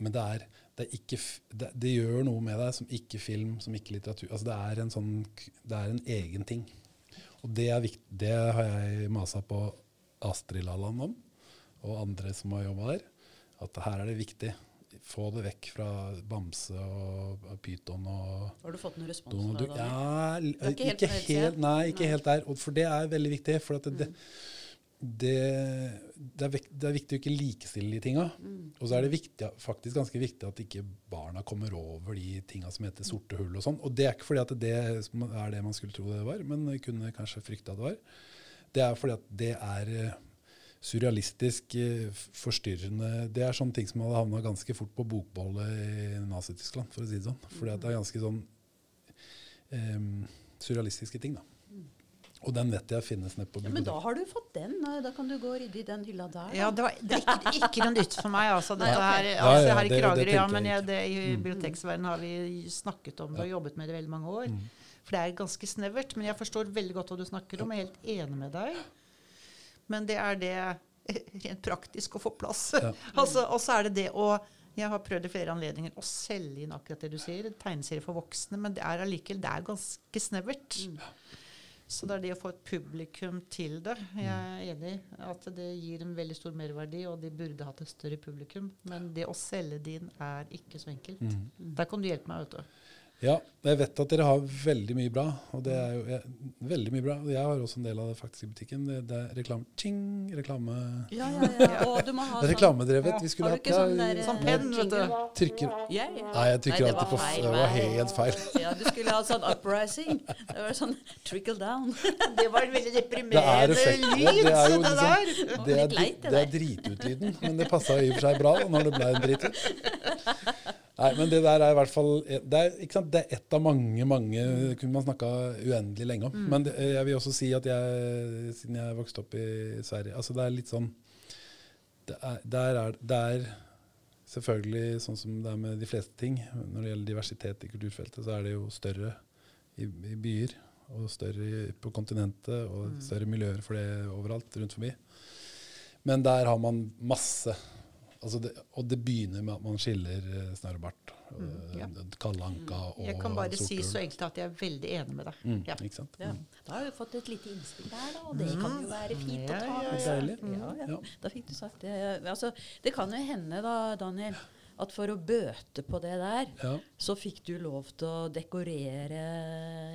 men det, er, det, er ikke, det, det gjør noe med deg som ikke film, som ikke litteratur. Altså det, er en sånn, det er en egen ting. Og det, er viktig, det har jeg masa på Astrid Lalland om, og andre som har jobba der. At her er det viktig. Få det vekk fra bamse og, pyton og Har du fått noen respons Donald Duck. Ja, ikke helt ikke helt, nei, ikke Nei. Mm. helt der. Og for det er veldig viktig. For at det, det, det, er vekt, det er viktig å ikke likestille de tinga. Mm. Og så er det viktig, faktisk ganske viktig at ikke barna kommer over de tinga som heter sorte hull og sånn. Og det er ikke fordi at det er det man skulle tro det var, men kunne kanskje frykte at det var. Det er fordi at det er surrealistisk, eh, forstyrrende Det er sånne ting som hadde havna ganske fort på bokbollet i Nazi-Tyskland, for å si det sånn. For det er ganske sånn um, surrealistiske ting, da. Og den vet jeg finnes nede på Ja, men da har du fått den. Da kan du gå og rydde i den hylla der. da. Ja, det, var, det er ikke, ikke noe nytt for meg. Altså, dette her, altså, ja, her i det- det Kragerø, ja, men jeg jeg, det, i Mm. biblioteksverdenen har vi snakket om det og jobbet med det veldig mange år. Mm. For det er ganske snevert. Men jeg forstår veldig godt hva du snakker om. Jeg er helt enig med deg. Men det er det rent praktisk å få plass. Ja. altså, og så er det det å Jeg har prøvd i flere anledninger å selge inn akkurat det du sier. Tegneserie for voksne. Men det er allikevel det er ganske snevert. Mm. Så det er det å få et publikum til det. Jeg er enig i at det gir en veldig stor merverdi, og de burde hatt et større publikum. Men det å selge det inn er ikke så enkelt. Mm. Der kan du hjelpe meg, vet du. Ja, jeg vet at dere har veldig mye bra. Og det er jo jeg, veldig mye bra. Og jeg har også en del av det faktisk i butikken. Det, det er reklame. Ting! Reklame. Ja, ja, ja. Og du må ha Det er sånn reklamedrevet. Vi skulle hatt sånn der Sånn eh, penn, vet du. Trykker yeah, ja. Nei, jeg trykker Nei, det alltid på f- feil Det var helt feil. Ja, du skulle ha sånn uprising. Det var sånn trickle down. Det var en veldig Det er deprimerende lyd, Det er jo det liksom der. Det er, det det er dritutlyden, men det passa i og for seg bra da, når det ble en dritut. Nei, men det der er i hvert fall Det er, det er ett av mange, mange det kunne man snakka uendelig lenge om. Men det, jeg vil også si at jeg, siden jeg vokste opp i Sverige altså Det er litt sånn det er, der er, det er selvfølgelig sånn som det er med de fleste ting. Når det gjelder diversitet i kulturfeltet, så er det jo større i, i byer. Og større på kontinentet, og større miljøer for det overalt rundt forbi. Men der har man masse. Altså det, og det begynner med at man skiller eh, snørr og bart. Mm, ja. eh, Kalle Anka og Jeg kan bare si så enkelt at jeg er veldig enig med deg. Mm, Ja. Ikke sant? Ja. Da har du fått et lite innspill der, da, og det kan jo være fint å ta ja, med ja. seg. Ja, ja. Ja. Da fikk du sagt det. Altså, det kan jo hende, da, Daniel, at for å bøte på det der, Ja. så fikk du lov til å dekorere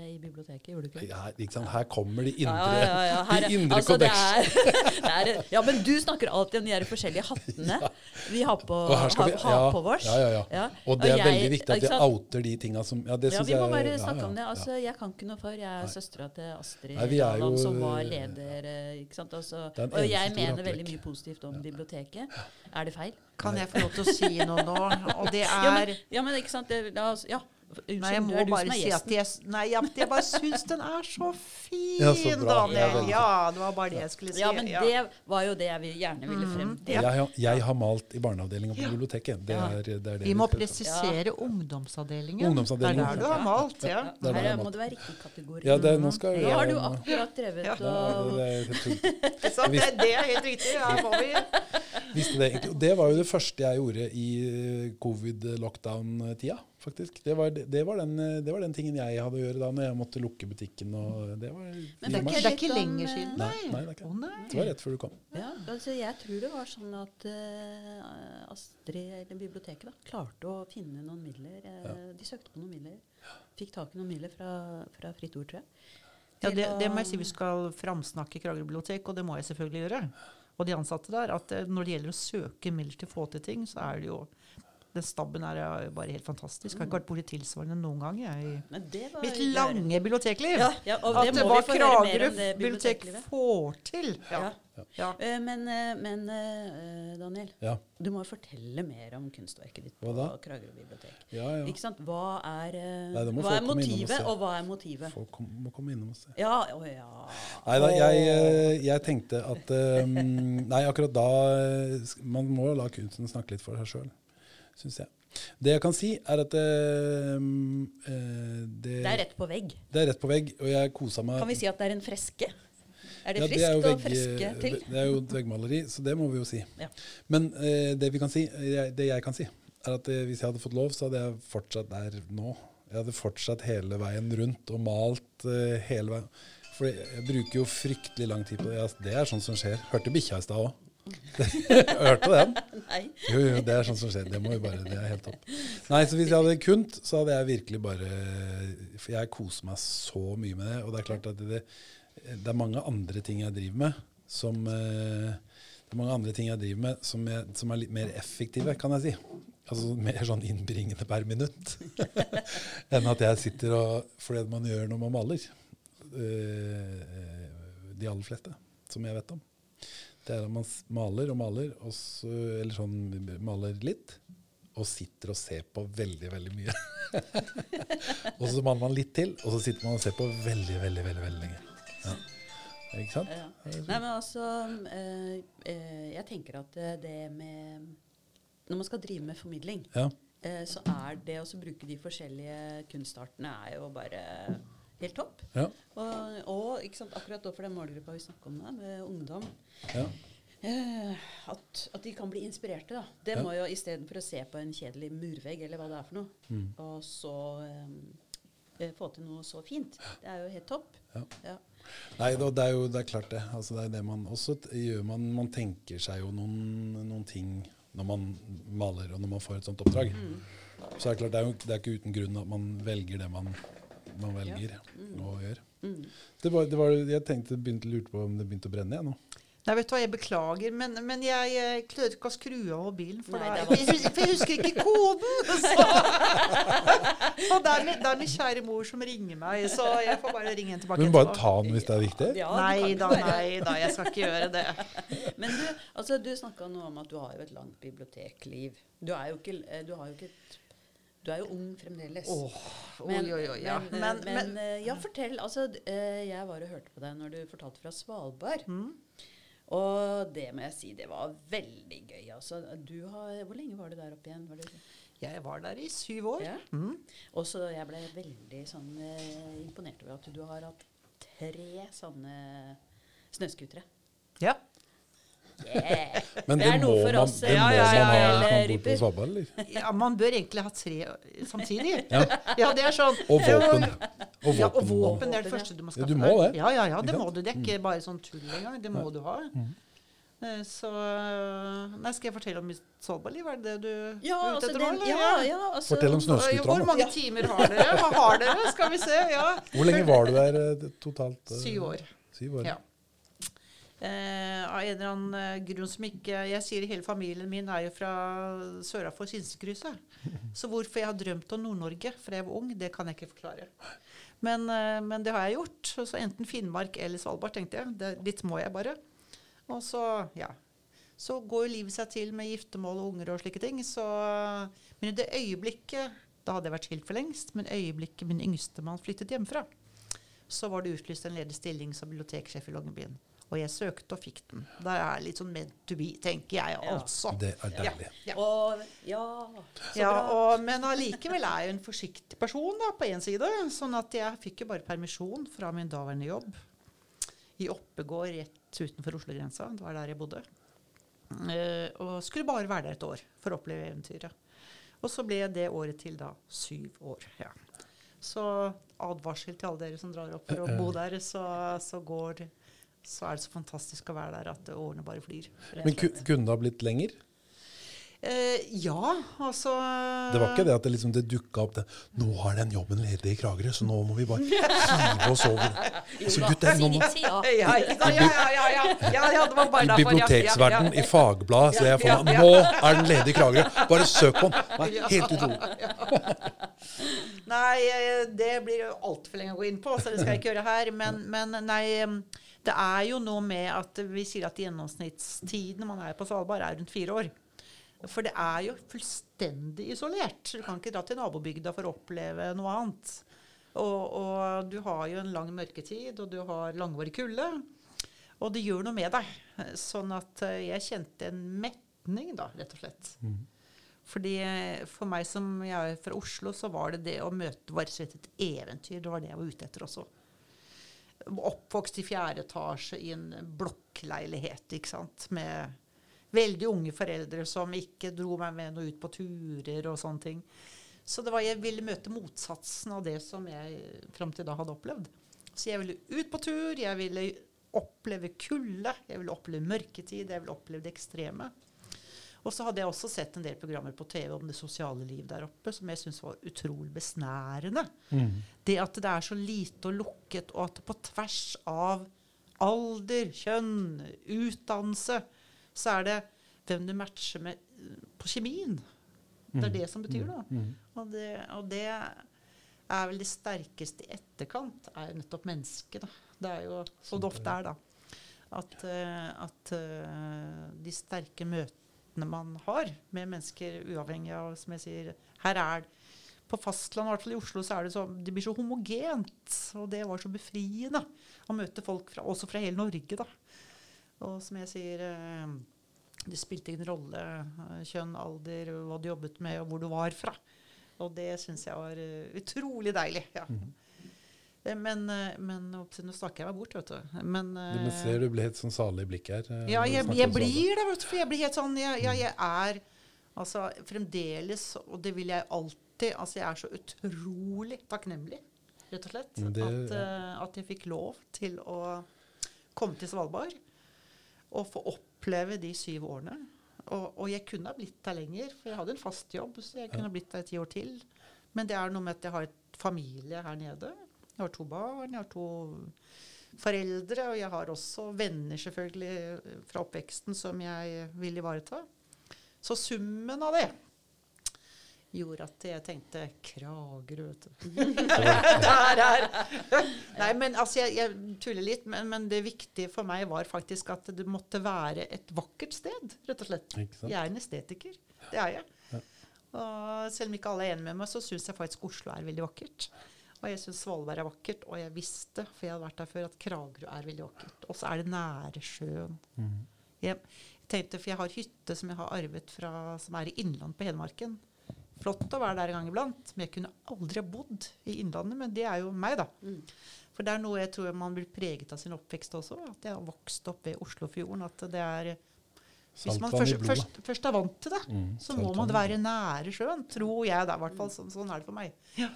i biblioteket, gjorde du ikke? Her, ikke sant? Her kommer de indre, Ja, ja, ja, her er- de indre altså, det er, det er, ja, men du snakker alltid om de her forskjellige hattene vi har på, Og har, vi- har ja, på vårs. Ja, ja, ja. Ja. Og det er jeg- veldig viktig at vi outer de tinga som Ja, det Ja, vi må bare snakke ja, om det. Altså, jeg kan ikke noe for. Jeg er søstera til Astrid Nei, jo- som var leder. eh, Ikke sant? Altså, er en og jeg mener veldig mye positivt om biblioteket. Er det feil? Kan jeg få lov til å si noe nå? Og det Ja, men, er ja, men ikke sant det, ja. Unnskyld, Nei, jeg må bare si at jeg, nei, ja, jeg bare syns den er så fin, Ja, så. Daniel. Ja, det var bare det jeg skulle si. Ja, men ja. det var jo det jeg gjerne ville frem til. Ja. Jeg, har- jeg har malt i barneavdelinga på biblioteket. Det er, det er det Vi må presisere ungdomsavdelingen. Ungdomsavdelingen. Det er der du har malt, ja. Er der Her har må det være riktig kategori. Ja, det, nå skal Nå har du akkurat drevet Ja. Ja, og det, det, det, det, det er helt riktig. Her må vi visste det egentlig. Det var jo det første jeg gjorde i eh, covid-lockdown-tida, faktisk. Det var, det, var den, det var den tingen jeg hadde å gjøre da når jeg måtte lukke butikken. Og det var Men det er ikke, Det er ikke lenger siden, Nei, nei. det er ikke Oh, nei. Det var rett før du kom. Ja, altså jeg tror det var sånn at uh, Astrid, eller biblioteket, da, klarte å finne noen midler. eh, De søkte på noen midler. Fikk tak i noen midler fra, fra Fritt Ord, tror jeg. Ja, det, det må jeg si vi skal framsnakke Kragerø bibliotek, og det må jeg selvfølgelig gjøre. Og de ansatte der. At eh, når det gjelder å søke midler til å få til ting, så er det jo Den stabben er jo bare helt fantastisk. Jeg har ikke vært borti tilsvarende noen gang jeg, i det mitt lange bibliotekliv. Ja, ja, og At det var Kragerø bibliotek får til. Ja. Ja. Ja. Eh, Men, eh, men eh, Daniel, Ja. du må jo fortelle mer om kunstverket ditt på? Kragerø bibliotek. ja, ja. Ikke sant? Hva er, Nei, hva er motivet, og og hva er motivet? Folk kom, må komme innom og se. Ja, å ja. Nei da, jeg, jeg tenkte at um, Nei, akkurat da Man må la kunsten snakke litt for seg sjøl, syns jeg. Det jeg kan si, er at eh, det, Det er rett på vegg. det er rett på vegg, og jeg kosa meg Kan vi si at det er en freske? Er det Ja, friskt og vegg- freske til? Det er jo et veggmaleri, så det må vi jo si. Ja. Men eh, det vi kan si, det jeg kan si, er at hvis jeg hadde fått lov, så hadde jeg fortsatt der nå. Jeg hadde fortsatt hele veien rundt og malt hele veien. For jeg bruker jo fryktelig lang tid på det. Det er sånn som skjer. Hørte bikkja i stad òg. Hørte den? Nei. Jo, jo, det er sånn som skjer. Det må vi bare, det er helt topp. Nei, så hvis jeg hadde kunnet, så hadde jeg virkelig bare For jeg koser meg så mye med det. Og det er klart at det, det er mange andre ting jeg driver med som eh, Det er mange andre ting jeg driver med som, jeg, som er litt mer effektive, kan jeg si. Altså mer sånn innbringende per minutt. Enn at jeg sitter og For det man gjør når man maler. eh, de aller fleste, som jeg vet om. Det er at man maler og maler, og så, eller sånn maler litt, og sitter og ser på veldig, veldig mye. og så maler man litt til, og så sitter man og ser på veldig, veldig, veldig, veldig lenge. Ja. Ikke sant? Ja. Nei, men altså eh, eh, Jeg tenker at eh, det med Når man skal drive med formidling, Ja. så er det å bruke de forskjellige kunstartene er jo bare helt topp. Ja. Og, og sant, akkurat for den målgruppa vi snakker om, da, med ungdom, ja. eh, at, at de kan bli inspirerte. da. Det Ja. må jo istedenfor å se på en kjedelig murvegg, eller hva det er for noe, Mm. og så eh, eh, få til noe så fint. Det er jo helt topp. Ja. Ja. Nei, det, det er jo det er klart det. Altså, det er det man også gjør. Man, man tenker seg jo noen, noen ting når man maler, og når man får et sånt oppdrag. Mm. Så er det klart, det er jo det er ikke uten grunn at man velger det man, man velger å gjøre. Mm. Det var, det var, jeg tenkte, begynte lurte på om det begynte å brenne igjen nå. Nei, vet du hva, jeg beklager, men, men jeg, jeg klarer ikke å skru av mobilen. For, Nei, er jeg, for jeg husker ikke koden! Så, så det, er min, det er min kjære mor som ringer meg, så jeg får bare ringe henne tilbake. Men bare ta den hvis det er viktig. Ja, Nei da, nei da, jeg skal ikke gjøre det. Men du, altså, du snakka nå om at du har jo et langt bibliotekliv. Du er jo ikke, eh, du har jo ikke et, Du er jo ung fremdeles. Åh, oi, Men- oi, oi, ja. Men, Men, men, men, eh, ja, fortell. Altså, eh, jeg var og hørte på deg når du fortalte fra Svalbard. Mm. Og det må jeg si, det var veldig gøy. Altså, du har, hvor lenge var du der oppe igjen? Var det, jeg var der i syv år. ja? Mm. Og så jeg ble veldig sånn, eh, imponert over at du har hatt tre sånne snøscootere. Ja. Yeah. Men Det det, er må man, oss, det ja, må ja, ja, man ha ja, på. Svalbard, eller? ja, man bør egentlig ha tre samtidig. Ja. Ja, det er sånn. Og våpen. Og Ja, og våpen. det er det første du må Ja, skaffe du må det. Ja, ja, ja, det må du. Det er ikke bare sånn tull engang. Det må du ha. Eh, Så Nei, skal jeg fortelle om mitt Svalbardliv? Er det det du Ja, er ute altså, etter nå? ja, ja, altså, Fortell om snøscooterne. Hvor mange timer har dere? Hva har dere? Skal vi se. Ja. Hvor lenge var du der eh, totalt? eh? Syv år. Syv år. Ja. Eh, av en eller annen eh, grunn som ikke Jeg sier hele familien min er jo fra sørafor Sinsekrysset. Så hvorfor jeg har drømt om Nord-Norge fra jeg var ung, det kan jeg ikke forklare. Men, eh, men det har jeg gjort. Så enten Finnmark eller Svalbard, tenkte jeg. Det, litt må jeg bare. Og så, ja. Så går jo livet seg til med giftermål og unger og slike ting. Så, men i det øyeblikket Da hadde jeg vært skilt for lengst, men øyeblikket min yngstemann flyttet hjemmefra, så var det utlyst en ledig stilling som biblioteksjef i Longyearbyen. Og jeg søkte og fikk den. Det er litt sånn meant to be, tenker jeg Ja. altså. Det er deilig. Ja. Og, ja, så Ja, bra. og, men allikevel er jeg en forsiktig person da, på én side. Sånn at jeg fikk jo bare permisjon fra min daværende jobb i Oppegård rett utenfor Oslo-grensa. Det var der jeg bodde. Uh, og skulle bare være der et år for å oppleve eventyret. Og så ble det året til da syv år. Ja. Så advarsel til alle dere som drar opp for å bo der, så, så går så er det så fantastisk å være der at årene bare flyr. Men ku, kunne det ha blitt lenger? Eh, ja, altså Det var ikke det at det, liksom, det dukka opp det. 'Nå har den jobben ledig i Kragerø, så nå må vi bare hive oss over. Altså, gutter, nå må, ja. Ja, ja, ja, ja, ja, ja, ja, det var bare I derfor, ja, biblioteksverden, ja, ja. i Fagbladet, ser jeg for meg. 'Nå er den ledig i Kragerø'. Bare søk på den. Det er helt utrolig. Nei, eh, det blir jo altfor lenge å gå inn på, så det skal jeg ikke gjøre her. Men, men nei, det er jo noe med at vi sier at gjennomsnittstiden man er på Svalbard, er rundt fire år. For det er jo fullstendig isolert. Du kan ikke dra til nabobygda for å oppleve noe annet. Og, og du har jo en lang mørketid, og du har langvarig kulde. Og det gjør noe med deg. Sånn at eh, jeg kjente en metning, da, rett og slett. Fordi eh, For meg som jeg er fra Oslo, så var det det å møte var rett og slett et eventyr. Det var det jeg var ute etter også. Oppvokst i fjerde etasje i en blokkleilighet ikke sant? med veldig unge foreldre som ikke dro meg med noe ut på turer og sånne ting. Så det var, jeg ville møte motsatsen av det som jeg fram til da hadde opplevd. Så jeg ville ut på tur, jeg ville oppleve kulde, jeg ville oppleve mørketid, jeg ville oppleve det ekstreme. Og så hadde jeg også sett en del programmer på TV om det sosiale liv der oppe, som jeg syntes var utrolig besnærende. Det at det er så lite og lukket, og at på tvers av alder, kjønn, utdannelse, så er det hvem du matcher med eh, på kjemien. Det er det som betyr noe. Og det, og det er vel det sterkeste i etterkant, er jo nettopp mennesket. Da. Det er jo så det ofte er, da. At, eh, at eh, de sterke møtene man har med mennesker, uavhengig av, som jeg sier Her er På fastlandet, i hvert fall i Oslo, så er det så Det blir så homogent. Og det var så befriende å møte folk fra, også fra hele Norge, da. Og som jeg sier eh, Det spilte ingen rolle eh, kjønn, alder, hva du jobbet med, og hvor du var fra. Og det syns jeg var eh, utrolig deilig. ja. Eh, Men, eh, men nå snakker jeg meg bort, vet du. Men, Du eh, du blir helt sånn salig i blikket her. eh, ja, jeg, jeg blir det, vet. For jeg blir helt sånn Jeg, jeg, jeg er altså fremdeles, og det vil jeg alltid Altså, jeg er så utrolig takknemlig, rett og slett. Det- at, eh, at jeg fikk lov til å komme til Svalbard og få oppleve de syv årene. Og, og jeg kunne ha blitt der lenger, for jeg hadde en fast jobb, så jeg kunne ha blitt der ti år til. Men det er noe med at jeg har et familie her nede. Jeg har to barn, jeg har to foreldre, og jeg har også venner selvfølgelig fra oppveksten som jeg vil ivareta. Så summen av det gjorde at jeg tenkte Kragerø, vet du. Der er Nei, men altså, jeg, jeg tuller litt, men, men det viktige for meg var faktisk at det måtte være et vakkert sted, rett og slett. Jeg er en estetiker. Det er jeg. Og selv om ikke alle er enig med meg, så syns jeg faktisk Oslo er veldig vakkert. Og jeg syns Svalbard er vakkert, og jeg visste, for jeg hadde vært der før, at Kragerø er veldig vakkert. Og så er det nære sjøen. Jeg tenkte, for jeg har hytte som jeg har arvet fra, som er i Innland på Hedmarken. Flott å være der en gang iblant, men jeg kunne aldri ha bodd i Innlandet. Men det er jo meg, da. For det er noe jeg tror man blir preget av sin oppvekst også. At jeg har vokst opp ved Oslofjorden. At det er Hvis man først, først, først er vant til det, Mm, så må man være nære sjøen. Tror jeg, da. I hvert fall. Sånn, sånn er det for meg. Ja.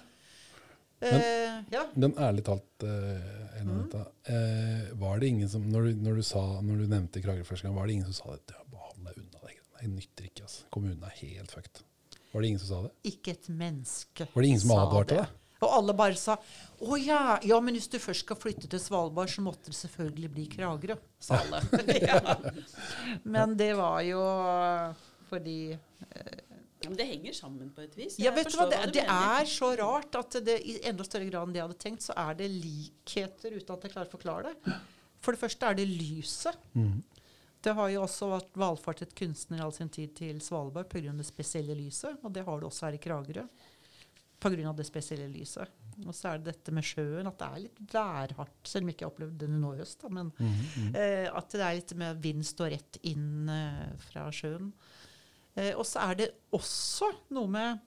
Eh, ja. Men ærlig talt, eh, mm. eh, var det ingen som når du, når, du sa, når du nevnte Kragerø første gang, var det ingen som sa det? Ja, bare hold deg unna det. greiene. Det nytter ikke. altså. Kommunen er helt fucked. Var det ingen som sa det? Ikke et menneske Var det ingen som advarte det. deg? Og alle bare sa å ja, ja, men hvis du først skal flytte til Svalbard, så måtte det selvfølgelig bli Kragerø, sa alle. ja. Men det var jo fordi Ja, men det henger sammen på et vis. Ja, vet du hva, det, hva det er så rart at det i enda større grad enn det jeg hadde tenkt, så er det likheter uten at jeg klarer å forklare det. For det første er det lyset. Det har jo også vært valfartet kunstner all sin tid til Svalbard pga. det spesielle lyset, og det har det også her i Kragerø. Pga. det spesielle lyset. Og så er det dette med sjøen, at det er litt værhardt, selv om jeg ikke har opplevd det nå i høst. Da, men eh, at det er litt med vind står rett inn eh, fra sjøen. Eh, og så er det også noe med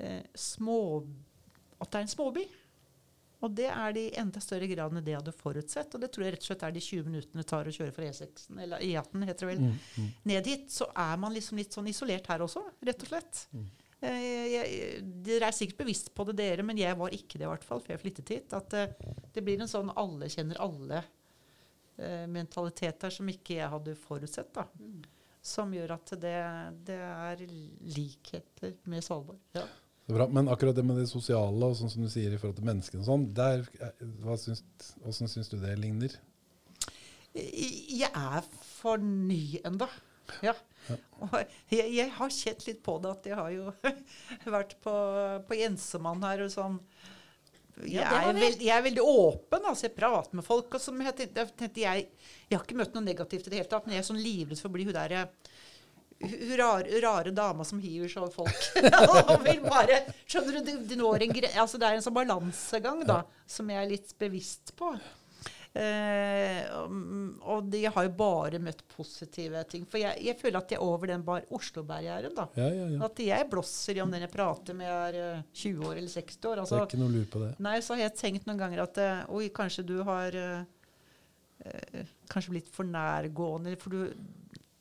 eh, små At det er en småby. Og det er det i enda større grad enn det jeg hadde forutsett. Og det tror jeg rett og slett er de 20 minuttene det tar å kjøre fra E6, eller E18, heter det vel, Mm, ned hit. Så er man liksom litt sånn isolert her også, rett og slett. Eh, jeg, dere er sikkert bevisst på det, dere, men jeg var ikke det i hvert fall, før jeg flyttet hit. At eh, det blir en sånn alle kjenner alle-mentalitet her som ikke jeg hadde forutsett. da. Som gjør at det, det er likheter med Svalbard. Ja. Men akkurat det med det sosiale og sånn som du sier i forhold til menneskene og sånn, der, hva syns, hvordan syns du det ligner? Jeg er for ny enda. Ja. Og jeg, jeg har kjent litt på det at jeg har jo vært på, på Jensemann her og sånn jeg, Ja, er veld, jeg er veldig åpen. altså Jeg prater med folk. og som Jeg tenkte, jeg, jeg, har ikke møtt noe negativt i det hele tatt, men jeg er sånn livredd for å bli hun der hun hun rare, rare dama som hiver over folk. Vil bare, skjønner du, det, det, en altså det er en sånn balansegang da, som jeg er litt bevisst på. Eh, og- og de har jo bare møtt positive ting. For jeg, jeg føler at jeg er over den bar Oslo-barrieren. da. Ja, ja, ja. At jeg blåser i om den jeg prater med er eh, 20 år eller 60 år. Det Altså, er ikke noe lur på det. Nei, så har jeg tenkt noen ganger at eh, oi, kanskje du har eh, eh, Kanskje blitt for nærgående. For du,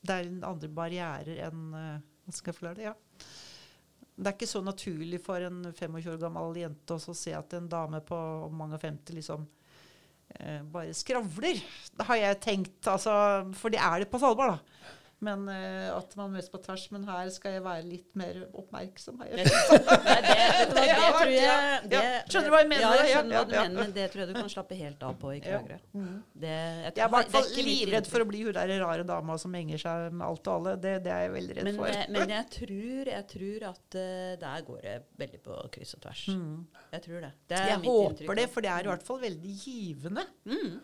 det er andre barrierer enn eh, Hva skal jeg forklare det? Ja. Det er ikke så naturlig for en 25 år gammel jente å se at en dame på mange og 50 liksom eh, bare skravler. Har jeg tenkt. Altså, for det er det på Svalbard, da. Men uh, at man møtes på tvers. Men her skal jeg være litt mer oppmerksom. Her. Nei, det, tror jeg det. Skjønner du hva jeg mener? Ja, jeg skjønner hva du mener, men det tror jeg du kan slappe helt av på i. Kragerø. Mhm. Jeg, er i hvert fall livredd for å bli hun der rare dama som henger seg med alt og alle. Det, det er jeg veldig redd men, for. eh, men jeg tror, jeg tror at uh, der går det veldig på kryss og tvers. Mm. Jeg tror det. det Jeg håper det, for det er i hvert fall veldig givende. Mm.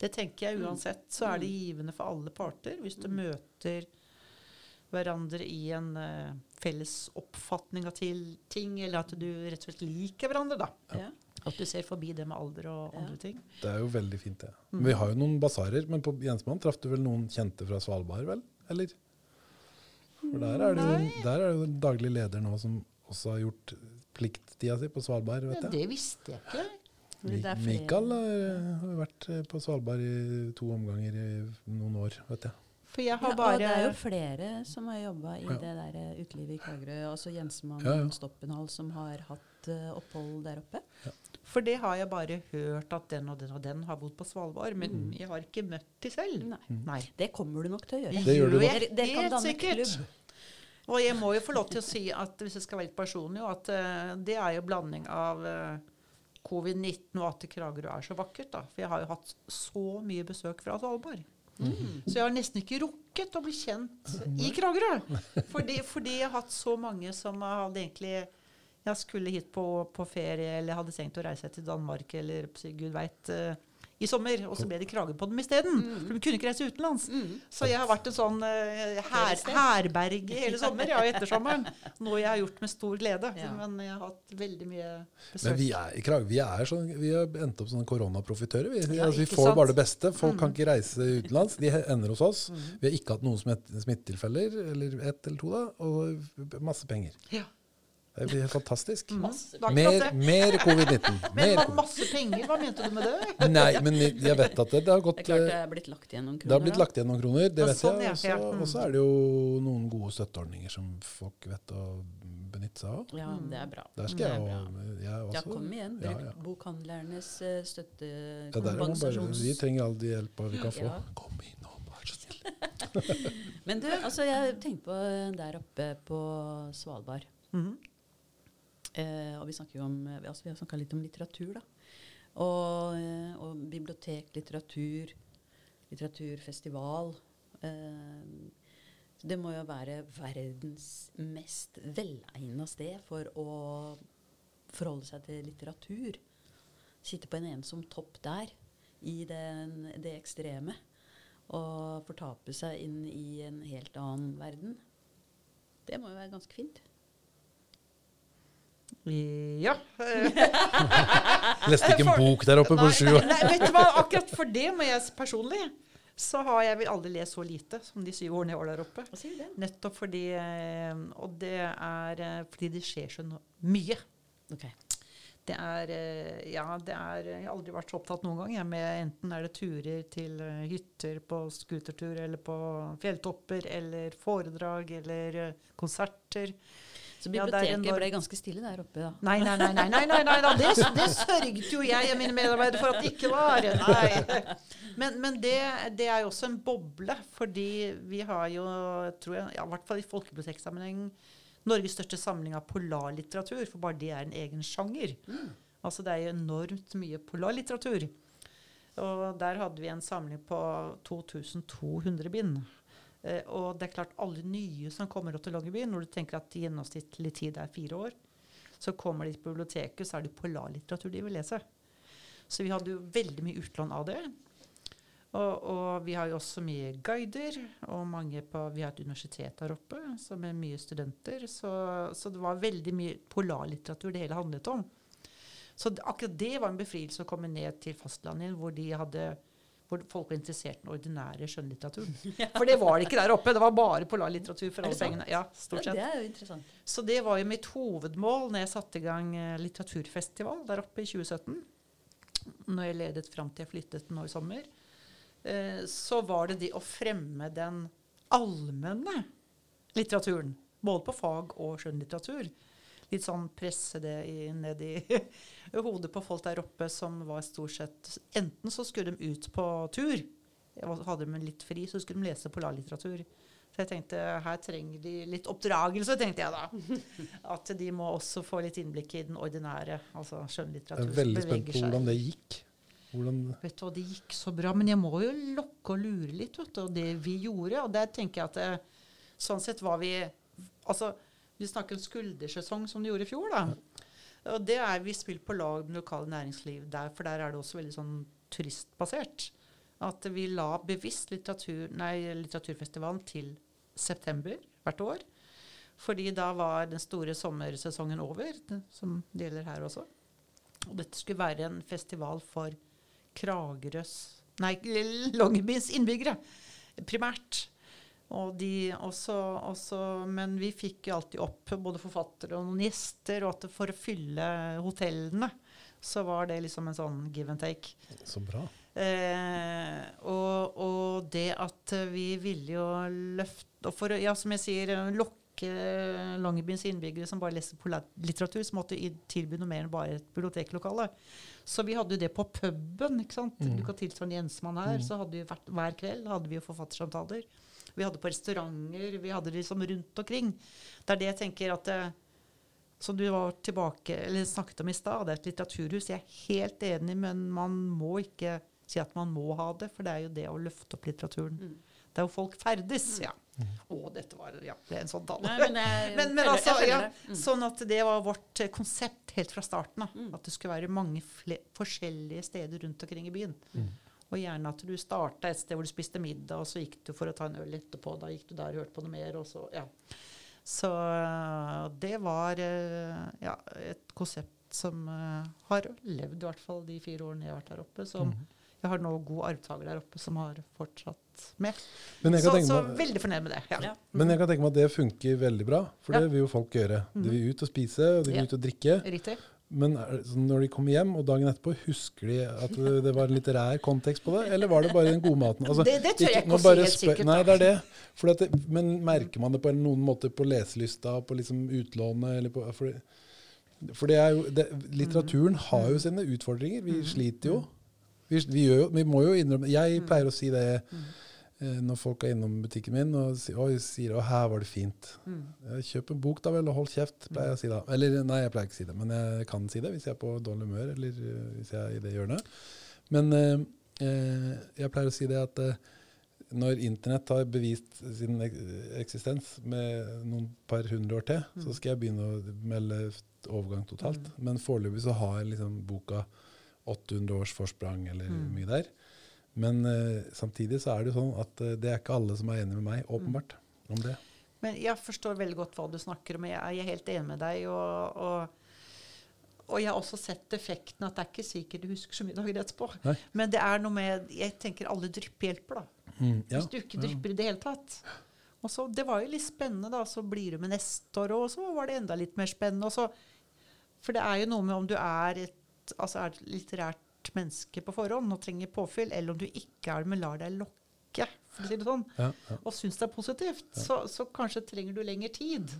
Det tenker jeg uansett. Så er det givende for alle parter hvis du møter hverandre i en uh, felles oppfatning av til ting, eller at du rett og slett liker hverandre. da. Ja. At du ser forbi det med alder og Ja. andre ting. Det er jo veldig fint, det. Mm. Vi har jo noen basarer, men på Jensmann traff du vel noen kjente fra Svalbard, vel? Eller? For der er det jo, der er det daglig leder nå som også har gjort plikttida si på Svalbard, vet Ja, jeg. det visste jeg ikke. Mikael har, har vært eh, på Svalbard i to omganger i noen år, vet jeg. For jeg har Ja, bare og det er jo flere som har jobba i Ja. det der eh, utelivet i Kragerø. Altså Jensemann Ja, ja. Stoppenhall som har hatt uh, opphold der oppe. For det har jeg bare hørt at den og den og den har bodd på Svalbard. Men jeg har ikke møtt de selv. Nei. Nei. Det kommer du nok til å gjøre. Det gjør du nok. Dere- dere kan danne sikkert. klubb. Og jeg må jo få lov til å si at hvis jeg skal være litt personlig, at uh, det er jo blanding av eh, covid-19 og at Kragerø er så vakkert. da. For jeg har jo hatt så mye besøk fra Svalbard. Mm. Så jeg har nesten ikke rukket å bli kjent i Kragerø. Fordi, fordi jeg har hatt så mange som hadde egentlig Jeg skulle hit på, på ferie, eller hadde tenkt å reise til Danmark eller gud veit eh, i sommer. Og så ble det krage på dem isteden. For de kunne ikke reise utenlands. Mm. Så jeg har vært en sånn uh, her, herberge hele sommer, ja, og ettersommeren. Noe jeg har gjort med stor glede. Ja. Men jeg har hatt veldig mye besøk. Men vi er, i krage, vi er sånn, vi har endt opp som koronaprofitører. Vi, Ja, altså, vi får sant? bare det beste. Folk kan ikke reise utenlands. De ender hos oss. Vi har ikke hatt noen smittetilfeller, eller ett eller to, da, og masse penger. Ja. Det blir helt fantastisk. Akkurat Mer, mer covid-19. Men Mer covid. masse penger, hva mente du med det? Nei, men jeg vet at det, det har gått Det er klart det eh, er blitt lagt igjen noen kroner. Det har blitt lagt igjen noen kroner, det vet sånn, jeg. Og så- Ja, mm. Og så er det jo noen gode støtteordninger som folk vet å benytte seg av. Ja, det er bra. Der skal jeg jo jeg. Ja, kom igjen. Bruk ja. bokhandlernes støttekompensasjons... Ja, er bare, støttekompensasjons... vi trenger all de hjelpa vi kan få. Ja. Kom innom, vær så snill. Men du, altså jeg tenkte på der oppe på Svalbard. Mhm. Eh, og vi snakker jo om altså Vi har snakka litt om litteratur, da. Og, eh, og bibliotek, litteratur, litteraturfestival. Eh, det må jo være verdens mest velegna sted for å forholde seg til litteratur. Sitte på en ensom topp der, i den, det ekstreme. Og fortape seg inn i en helt annen verden. Det må jo være ganske fint. Ja. Leste ikke en bok der oppe på sju år. nei, vet du hva? Akkurat for det må jeg personlig så har jeg vel aldri lest så lite som de syv årene jeg var der oppe. Nettopp fordi eh, Og det er eh, fordi det skjer så mye. Okay. Det er eh, Ja, det er Jeg har aldri vært så opptatt noen gang jeg, med enten er det turer til hytter på scootertur eller på fjelltopper eller foredrag eller konserter. Så biblioteket ja, ble ganske stille der oppe, da. Nei, nei, nei, nei, nei, nei, nei nei Det, det sørget jo jeg og mine medarbeidere for at det ikke var. Nei. Men, men det, det er jo også en boble, fordi vi har jo, tror jeg, ja, i hvert fall i folkebiblioteksammenheng, Norges største samling av polarlitteratur, for bare det er en egen sjanger. Altså det er jo enormt mye polarlitteratur. Og der hadde vi en samling på 2200 bind. Eh, og det er klart alle nye som kommer til Longyearbyen, når du tenker at gjennomsnittlig tid er fire år, så kommer de til biblioteket, så er det polarlitteratur de vil lese. Så vi hadde jo veldig mye utlån av det. Og, og vi har jo også mye guider, og mange på, vi har et universitet der oppe som er mye studenter. Så, så det var veldig mye polarlitteratur det hele handlet om. Så akkurat det var en befrielse å komme ned til fastlandet, hvor de hadde hvor folk var interessert i den ordinære skjønnlitteraturen. For det var det ikke der oppe. Det var bare polarlitteratur for alle pengene. Ja, stort Ja, det er jo interessant. Så det var jo mitt hovedmål når jeg satte i gang eh, litteraturfestival der oppe i 2017. Når jeg ledet fram til jeg flyttet nå i sommer. Eh, så var det det å fremme den allmenne litteraturen. Både på fag- og skjønnlitteratur. Litt sånn presse det i, ned i hodet på folk der oppe som var stort sett Enten så skulle de ut på tur. Hadde de litt fri, så skulle de lese polarlitteratur. Så jeg tenkte her trenger de litt oppdragelse, tenkte jeg da. At de må også få litt innblikk i den ordinære, altså skjønnlitteratur. Jeg er veldig spent på hvordan det gikk. Hvordan, Vet du hva, Det gikk så bra, men jeg må jo lokke og lure litt. vet du, og det vi gjorde. Og der tenker jeg at det, sånn sett var vi altså, Vi snakker om skuldersesong som de gjorde i fjor. da. Og det er vi spilt på lag med lokale næringsliv der, for der er det også veldig sånn turistbasert. At vi la bevisst litteratur, nei, litteraturfestivalen til september hvert år. Fordi da var den store sommersesongen over, som det gjelder her også. Og dette skulle være en festival for Kragerøs Nei, Longyearbyens innbyggere, primært. Og de også, også, men vi fikk jo alltid opp både forfattere og noen gjester, og at for å fylle hotellene så var det liksom en sånn give and take. så bra. Eh, og, og det at vi ville jo løfte Og for å, ja, som jeg sier, lokke Longyearbyens innbyggere som bare leser litteratur, så måtte vi tilby noe mer enn bare et biblioteklokale. Så vi hadde jo det på puben. ikke sant? Mm. Du kan tilsvarende Jensmann her. så hadde vi hvert, Hver kveld hadde vi jo forfattersamtaler. Vi hadde på restauranter. Vi hadde det liksom rundt omkring. Det er det jeg tenker at som du var tilbake, eller snakket om i stad, det er et litteraturhus. Jeg er helt enig, men man må ikke si at man må ha det, for det er jo det å løfte opp litteraturen. Mm. Det er jo folk ferdes, ja. Å, dette var Ja, det er en sånn tale. Nei, men jeg, Men, men altså, ja. Mm. sånn at det var vårt eh, konsept helt fra starten Da, Mm. At det skulle være mange fle forskjellige steder rundt omkring i byen. Mm. Og gjerne at du starta et sted hvor du spiste middag, og så gikk du for å ta en øl etterpå. Da gikk du der og hørte på noe mer, og så Ja. Så øh, det var øh, ja, et konsept som øh, har levd i hvert fall de fire årene jeg har vært der oppe. Som Mhm. jeg har nå god arvtaker der oppe som har fortsatt med. Men jeg, Så, kan så tenke meg, veldig fornøyd med det. Ja. Ja. men jeg kan tenke meg at det funker veldig bra, for Ja. det vil jo folk gjøre. De vil ut og spise, og de vil Ja. ut og drikke. Riktig. Men sånn når de kommer hjem, og dagen etterpå, husker de at det, var en litterær kontekst på det? Eller var det bare den gode maten? Altså, Det- det tør jeg ikke å si helt sikkert, Nei, det er det. Det. Men merker man det på noen måte på leselysta, på liksom utlånet, eller på For, for det jo Litteraturen har jo sine utfordringer. Vi sliter jo. Vi, vi, gjør jo, vi må jo innrømme Jeg pleier å si det når folk er innom butikken min og si, oi, sier 'Å, her var det fint'. Mm. Kjøp en bok, da vel, og hold kjeft, pleier jeg å si da. Eller nei, jeg pleier ikke å si det, men jeg kan si det hvis jeg er på dårlig humør, eller eh, hvis jeg er i det hjørnet. Men eh, eh, jeg pleier å si det at eh, når internett har bevist sin eksistens med noen par hundre år til, så skal jeg begynne å melde overgang totalt. Men foreløpig så har liksom boka 800 års forsprang, eller Mm. mye der. Men uh, samtidig så er det sånn at uh, det er ikke alle som er enig med meg, åpenbart, om det. Men jeg forstår veldig godt hva du snakker om. Jeg er helt enig med deg. Og, og, og jeg har også sett effekten at det er ikke sikkert du husker så mye dager etterpå. Nei. Men det er noe med Jeg tenker alle drypper hjelper, da. Mm, ja. Hvis du ikke drypper i det hele tatt. Og så, Det var jo litt spennende, da. Så blir du med neste år, og så var det enda litt mer spennende. Og så, for det er jo noe med om du er et, altså er litterært menneske på forhånd og trenger påfyll, eller om du ikke er det, men lar deg lokke, for å si det sånn Ja, ja. og syns det er positivt, så, så kanskje trenger du lengre tid.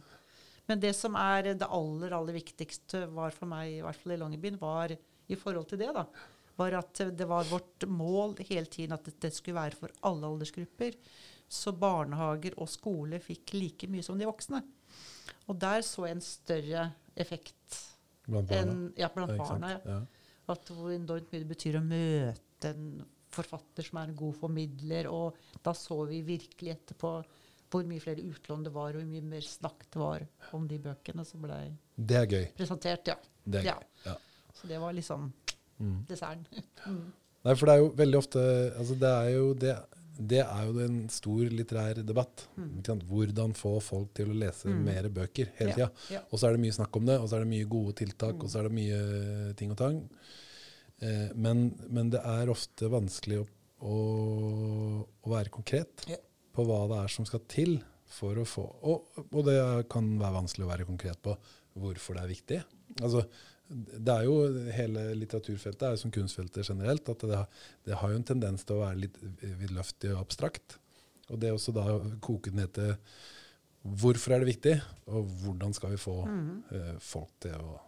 Men det som er det aller, aller viktigste var for meg, i hvert fall i Longyearbyen, var i forhold til det, da, var at det var vårt mål hele tiden at det skulle være for alle aldersgrupper. Så barnehager og skole fikk like mye som de voksne. Og der så jeg en større effekt Blant barna. En, ja, blant Ja, barna. Ja. At hvor enormt mye det betyr å møte en forfatter som er en god formidler. Og da så vi virkelig etterpå hvor mye flere utlån det var, og hvor mye mer snakk det var om de bøkene som ble Det er gøy. presentert. Ja. Det er Ja. gøy. Ja. Så det var liksom Mm. desserten. Mm. Nei, for det er jo veldig ofte altså det, er jo det, det er jo en stor litterær debatt. Sant? Hvordan få folk til å lese Mm. mer bøker hele tida. ja. Og så er det mye snakk om det, og så er det mye gode tiltak, Mm. og så er det mye ting og tang. Eh, men, men det er ofte vanskelig å, å, å være konkret Ja. på hva det er som skal til for å få Og, og det kan være vanskelig å være konkret på hvorfor det er viktig. Altså, det er jo Hele litteraturfeltet er jo som kunstfeltet generelt. at det det har jo en tendens til å være litt vidløftig og abstrakt. Og det også da koker ned til hvorfor er det viktig, og hvordan skal vi få Mhm. eh, folk til å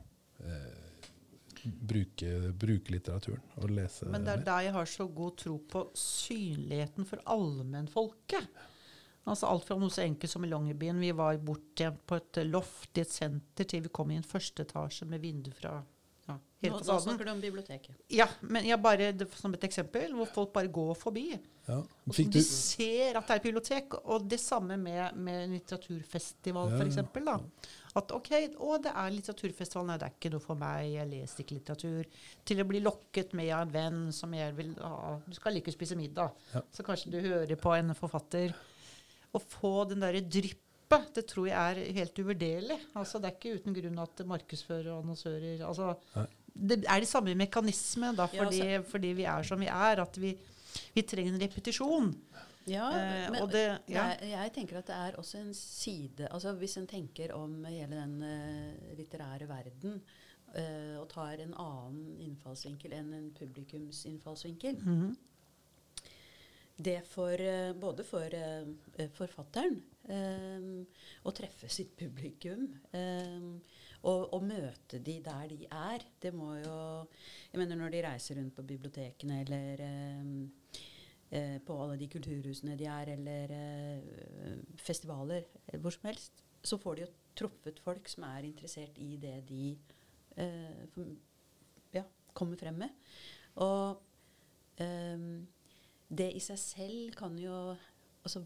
eh, bruke, bruke litteraturen og lese Men det er der jeg har så god tro på synligheten for allmennfolket. Altså Alt fra noe så enkelt som i Longyearbyen. Vi var borte på et loft i et senter til vi kom i en første etasje med vindu fra ja, hele Nå, nå fasaden. snakker du om biblioteket. Ja, men jeg bare, det, som et eksempel, hvor folk bare går forbi. Ja. Og så du, de ser at det er et bibliotek. Og det samme med, med litteraturfestival, Ja, for ja. At ok, å, det er litteraturfestival, nei, det er ikke noe for meg, jeg leser ikke litteratur. Til å bli lokket med av en venn som jeg vil ha Du skal like å spise middag, Ja. så kanskje du hører på en forfatter. Å få den derre dryppet, det tror jeg er helt uvurderlig. Altså, det er ikke uten grunn at markedsførere og annonsører altså, Det er de samme mekanismene, da, Ja, fordi, fordi vi er som vi er. At vi, vi trenger en repetisjon. Ja, Eh, men og det, ja. jeg, jeg tenker at det er også en side altså Hvis en tenker om hele den uh, litterære verden uh, og tar en annen innfallsvinkel enn en publikumsinnfallsvinkel Mhm. Det for eh, både for eh, forfatteren eh, å treffe sitt publikum eh, og, og møte de der de er. Det må jo Jeg mener når de reiser rundt på bibliotekene eller eh, eh, på alle de kulturhusene de er, eller festivaler, eller hvor som helst, så får de jo truffet folk som er interessert i det de ja, kommer frem med. Og det i seg selv kan jo altså,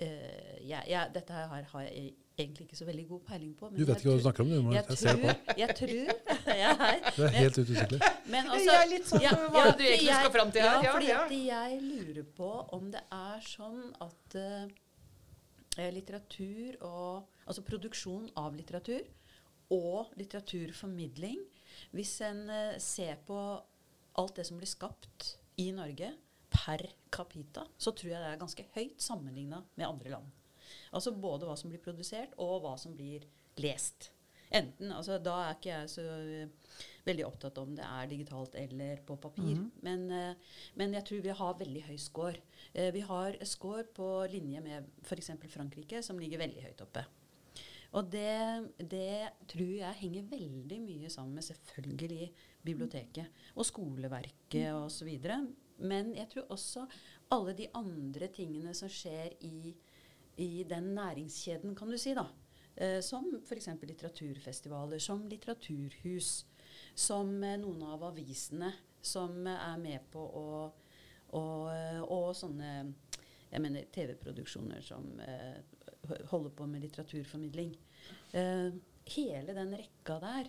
eh, jeg, jeg, Dette her har, har jeg egentlig ikke så veldig god peiling på. du vet ikke hva du snakker om, du. Jeg, jeg ser på. jeg tror jeg er Du er helt utusikkelig. men Jeg er litt sånn, hva ja, du egentlig skal fram frem til her? Ja, Ja, fordi ja. at jeg lurer på om det er sånn at uh, litteratur og Altså produksjon av litteratur og litteraturformidling Hvis en uh, ser på alt det som blir skapt i Norge per capita, så tror jeg det er ganske høyt sammenligna med andre land. Altså både hva som blir produsert, og hva som blir lest. Enten, altså Da er ikke jeg så eh, veldig opptatt om det er digitalt eller på papir. men, -hmm. men jeg tror vi har veldig høy score. Eh, vi har score på linje med f.eks. Frankrike, som ligger veldig høyt oppe. Og det, det tror jeg henger veldig mye sammen med selvfølgelig biblioteket og skoleverket osv. Men jeg tror også alle de andre tingene som skjer i, i den næringskjeden, kan du si, da. Eh, som f.eks. litteraturfestivaler, som litteraturhus, som eh, noen av avisene som eh, er med på å og, eh, og sånne jeg mener TV-produksjoner som eh, holder på med litteraturformidling. Eh, hele den rekka der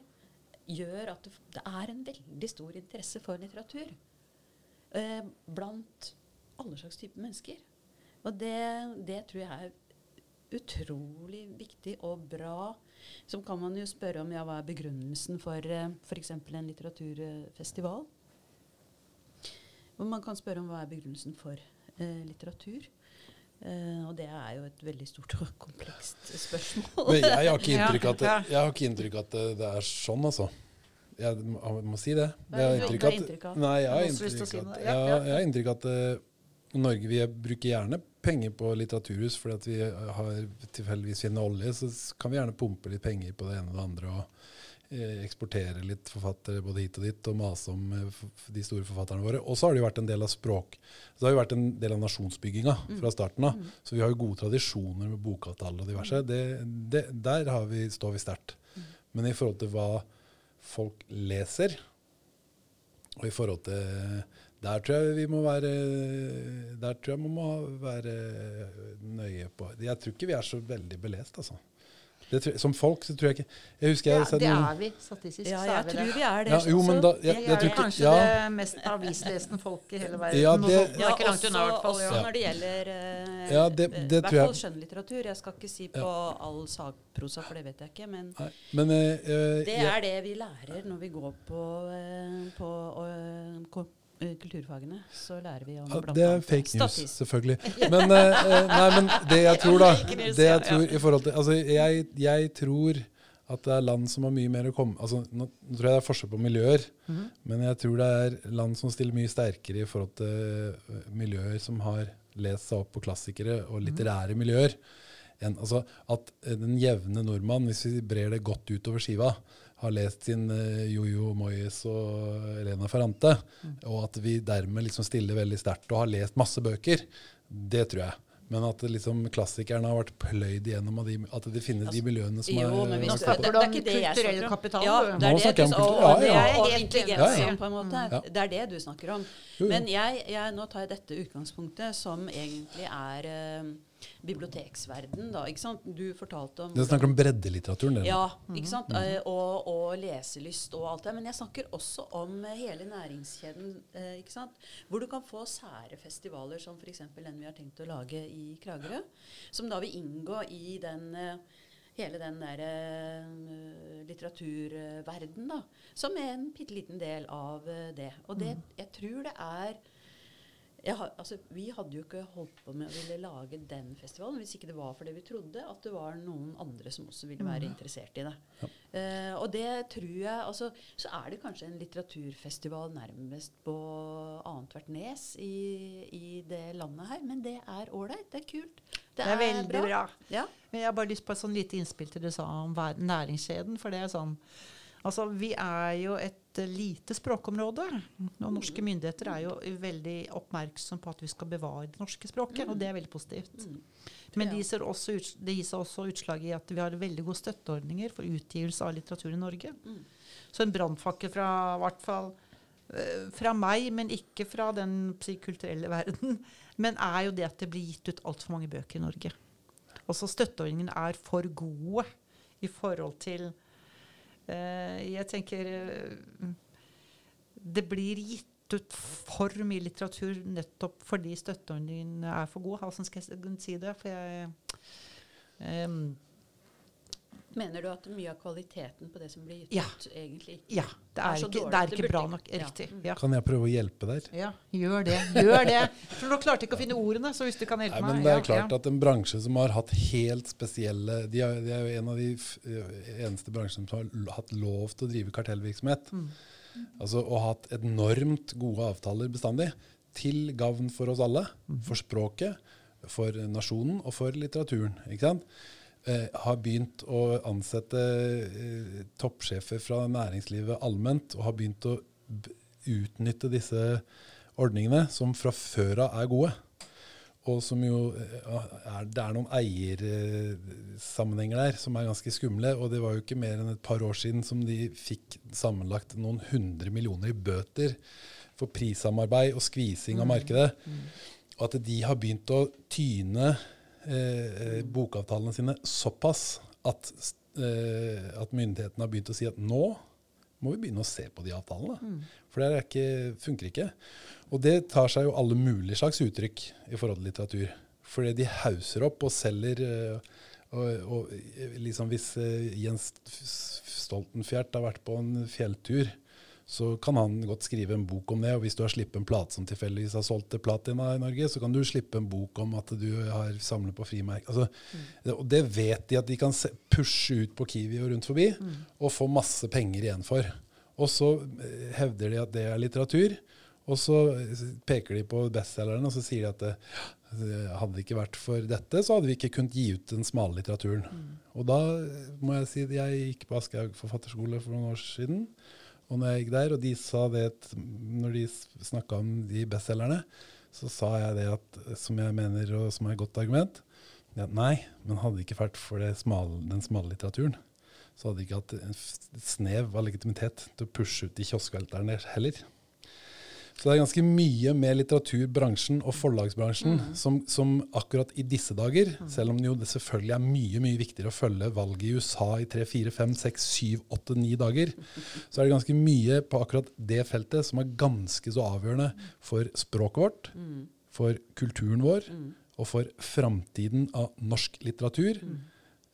gjør at det, det er en veldig stor interesse for litteratur eh, blant alle slags typer mennesker. Og det, det tror jeg er utrolig viktig og bra. Så kan man jo spørre om ja, hva er begrunnelsen for eh, f.eks. en litteraturfestival. Og man kan spørre om hva er begrunnelsen for eh, litteratur. Uh, og det er jo et veldig stort og komplekst spørsmål. Men jeg har ikke inntrykk av at, det- jeg har ikke inntrykk at det, det er sånn, altså. Jeg må, må si det. Hva Jeg har inntrykk har at, av? Nei, jeg har Jeg har inntrykk at, jeg, jeg har inntrykk av at, eh, Norge vi bruker gjerne penger på litteraturhus fordi at vi har tilfeldigvis finner olje, så kan vi gjerne pumpe litt penger på det ene og det andre. og eh, eksportere litt forfattere både hit og dit og mase om eh, de store forfatterne våre. Og så har det jo vært en del av språk. Så det har jo vært en del av nasjonsbygginga fra starten av. Så vi har jo gode tradisjoner med bokavtale og diverse. Det, det, der har vi, står vi sterkt. Men i forhold til hva folk leser, og i forhold til Der tror jeg vi må være Der tror jeg man må være nøye på Jeg tror ikke vi er så veldig belest, altså. Det tror, som folk så tror jeg ikke Jeg husker jeg Ja, det noen er vi. Statistisk Ja, så er jeg tror vi er det. ja, jo, men da, jeg, jeg, jeg er tror ikke kanskje ja, det mest avislesende folk i hele verden. Ja, det- det er ikke langt unna, i hvert fall. også Ja. når det gjelder uh, Ja, det- eh, det hvert jeg- fall skjønnlitteratur. Jeg skal ikke si på all sagprosa, for det vet jeg ikke. Men Nei, men uh, det jeg- er det vi lærer når vi går på, uh, på kulturfagene. Så lærer vi om Ja, blant det er fake news, Statis. selvfølgelig. Men, eh, eh, nei, men det jeg tror, da det jeg tror i forhold til, altså jeg, jeg tror at det er land som har mye mer å komme altså Nå nå tror jeg det er forskjell på miljøer, Mhm. men jeg tror det er land som stiller mye sterkere i forhold til eh, miljøer som har lest seg opp på klassikere og litterære miljøer. En, altså At eh, den jevne nordmann, hvis vi brer det godt utover skiva, har lest sin uh, Jojo Moyes og Elena Ferrante, og at vi dermed liksom stiller veldig sterkt og har lest masse bøker, det tror jeg. Men at liksom klassikerne har vært pløyd igjennom av de, at det finnes de miljøene som Jo, er Nå snakker det, du er om kulturell kapital, Ja, det er det du, jeg om og, kultur- og ja, det er og Ja, ja. på en måte. Ja. Det er det du snakker om. Jo, jo. Men jeg, jeg, nå tar jeg dette utgangspunktet, som egentlig er eh, biblioteksverden, da. Ikke sant? Du fortalte om Dere snakker om breddelitteraturen, ja, ikke sant? Eh, Og, og leselyst og alt det. Men jeg snakker også om eh, hele næringskjeden, eh, ikke sant? hvor du kan få sære festivaler som f.eks. den vi har tenkt å lage i Kragerø. Som da vil inngå i den hele den der uh, litteraturverden, da. Som er en bitte liten del av uh, det. Og det, jeg tror det er har, altså, vi hadde jo ikke holdt på med å ville lage den festivalen hvis ikke det var fordi vi trodde at det var noen andre som også ville være interessert i det. Eh, og det tror jeg altså, Så er det kanskje en litteraturfestival nærmest på annethvert nes i, i det landet her, men det er ålreit. Det er kult. Det er veldig bra. Ja. Men jeg har bare lyst på et sånn lite innspill til det du sa om næringskjeden. For det er sånn Altså, vi er jo et lite språkområde. Og norske myndigheter er jo veldig oppmerksom på at vi skal bevare det norske språket. Og det er veldig positivt. Men også ut, det gir seg også utslag i at vi har veldig gode støtteordninger for utgivelse av litteratur i Norge. Så en brannfakkel fra hvert fall eh, fra meg, men ikke fra den kulturelle verden, men er jo det at det blir gitt ut altfor mange bøker i Norge. Også støtteordningene er for gode i forhold til Jeg tenker eh, Det blir gitt ut for mye litteratur nettopp fordi støtteordningene er for gode. Hvordan skal jeg si det? For jeg em, Mener du at mye av kvaliteten på det som blir gitt Ja. ut, egentlig ikke Ja. Det er så ikke, dårlig det er det ikke bra nok. Riktig. Ja. Ja. Kan jeg prøve å hjelpe der? ja. Gjør det. Gjør det. For nå klarte jeg ikke å finne ordene, så hvis du kan hjelpe Nei, men meg det er ja, klart ja. at en bransje som har hatt helt spesielle De er, de er jo en av de f eneste bransjene som har hatt lov til å drive kartellvirksomhet. Mm. Altså Og hatt enormt gode avtaler bestandig. Til gavn for oss alle. Mm. For språket, for nasjonen og for litteraturen. ikke sant? Eh, har begynt å ansette eh, toppsjefer fra næringslivet allment, og har begynt å utnytte disse ordningene, som fra før av er gode. Og som jo eh, er, Det er noen eiersammenhenger der som er ganske skumle. Og det var jo ikke mer enn et par år siden som de fikk sammenlagt noen hundre millioner i bøter for prissamarbeid og skvising av markedet. Og at de har begynt å tyne eh, bokavtalene sine såpass at, eh, at myndighetene har begynt å si at nå må vi begynne å se på de avtalene. For det er ikke, funker ikke. Og det tar seg jo alle mulige slags uttrykk i forhold til litteratur. Fordi de hauser opp og selger eh, og, og eh, liksom Hvis eh, Jens Stoltenfjert har vært på en fjelltur, så kan han godt skrive en bok om det. Og hvis du har sluppet en plate som tilfeldigvis har solgt til platina i Norge, så kan du slippe en bok om at du har samlet på frimerke. Altså, det- Og det vet de at de kan pushe ut på Kiwi og rundt forbi, og få masse penger igjen for. Og så eh, hevder de at det er litteratur. Og så peker de på bestselgerne, og så sier de at det, hadde det ikke vært for dette, så hadde vi ikke kunnet gi ut den smale litteraturen. Og da må jeg si at jeg gikk på Aschehoug forfatterskole for noen år siden. Og når jeg gikk der, og de sa det når de snakka om de bestselgerne, så sa jeg det at, som jeg mener og som er et godt argument, at nei, men hadde det ikke vært for det smale, den smale litteraturen, så hadde de ikke hatt en snev av legitimitet til å pushe ut de kioskvelterne heller. Så det er ganske mye med litteraturbransjen og forlagsbransjen som, som akkurat i disse dager, selv om det jo selvfølgelig er mye mye viktigere å følge valget i USA i tre, fire, fem, seks, syv, åtte, ni dager, så er det ganske mye på akkurat det feltet som er ganske så avgjørende for språket vårt, for kulturen vår og for framtiden av norsk litteratur,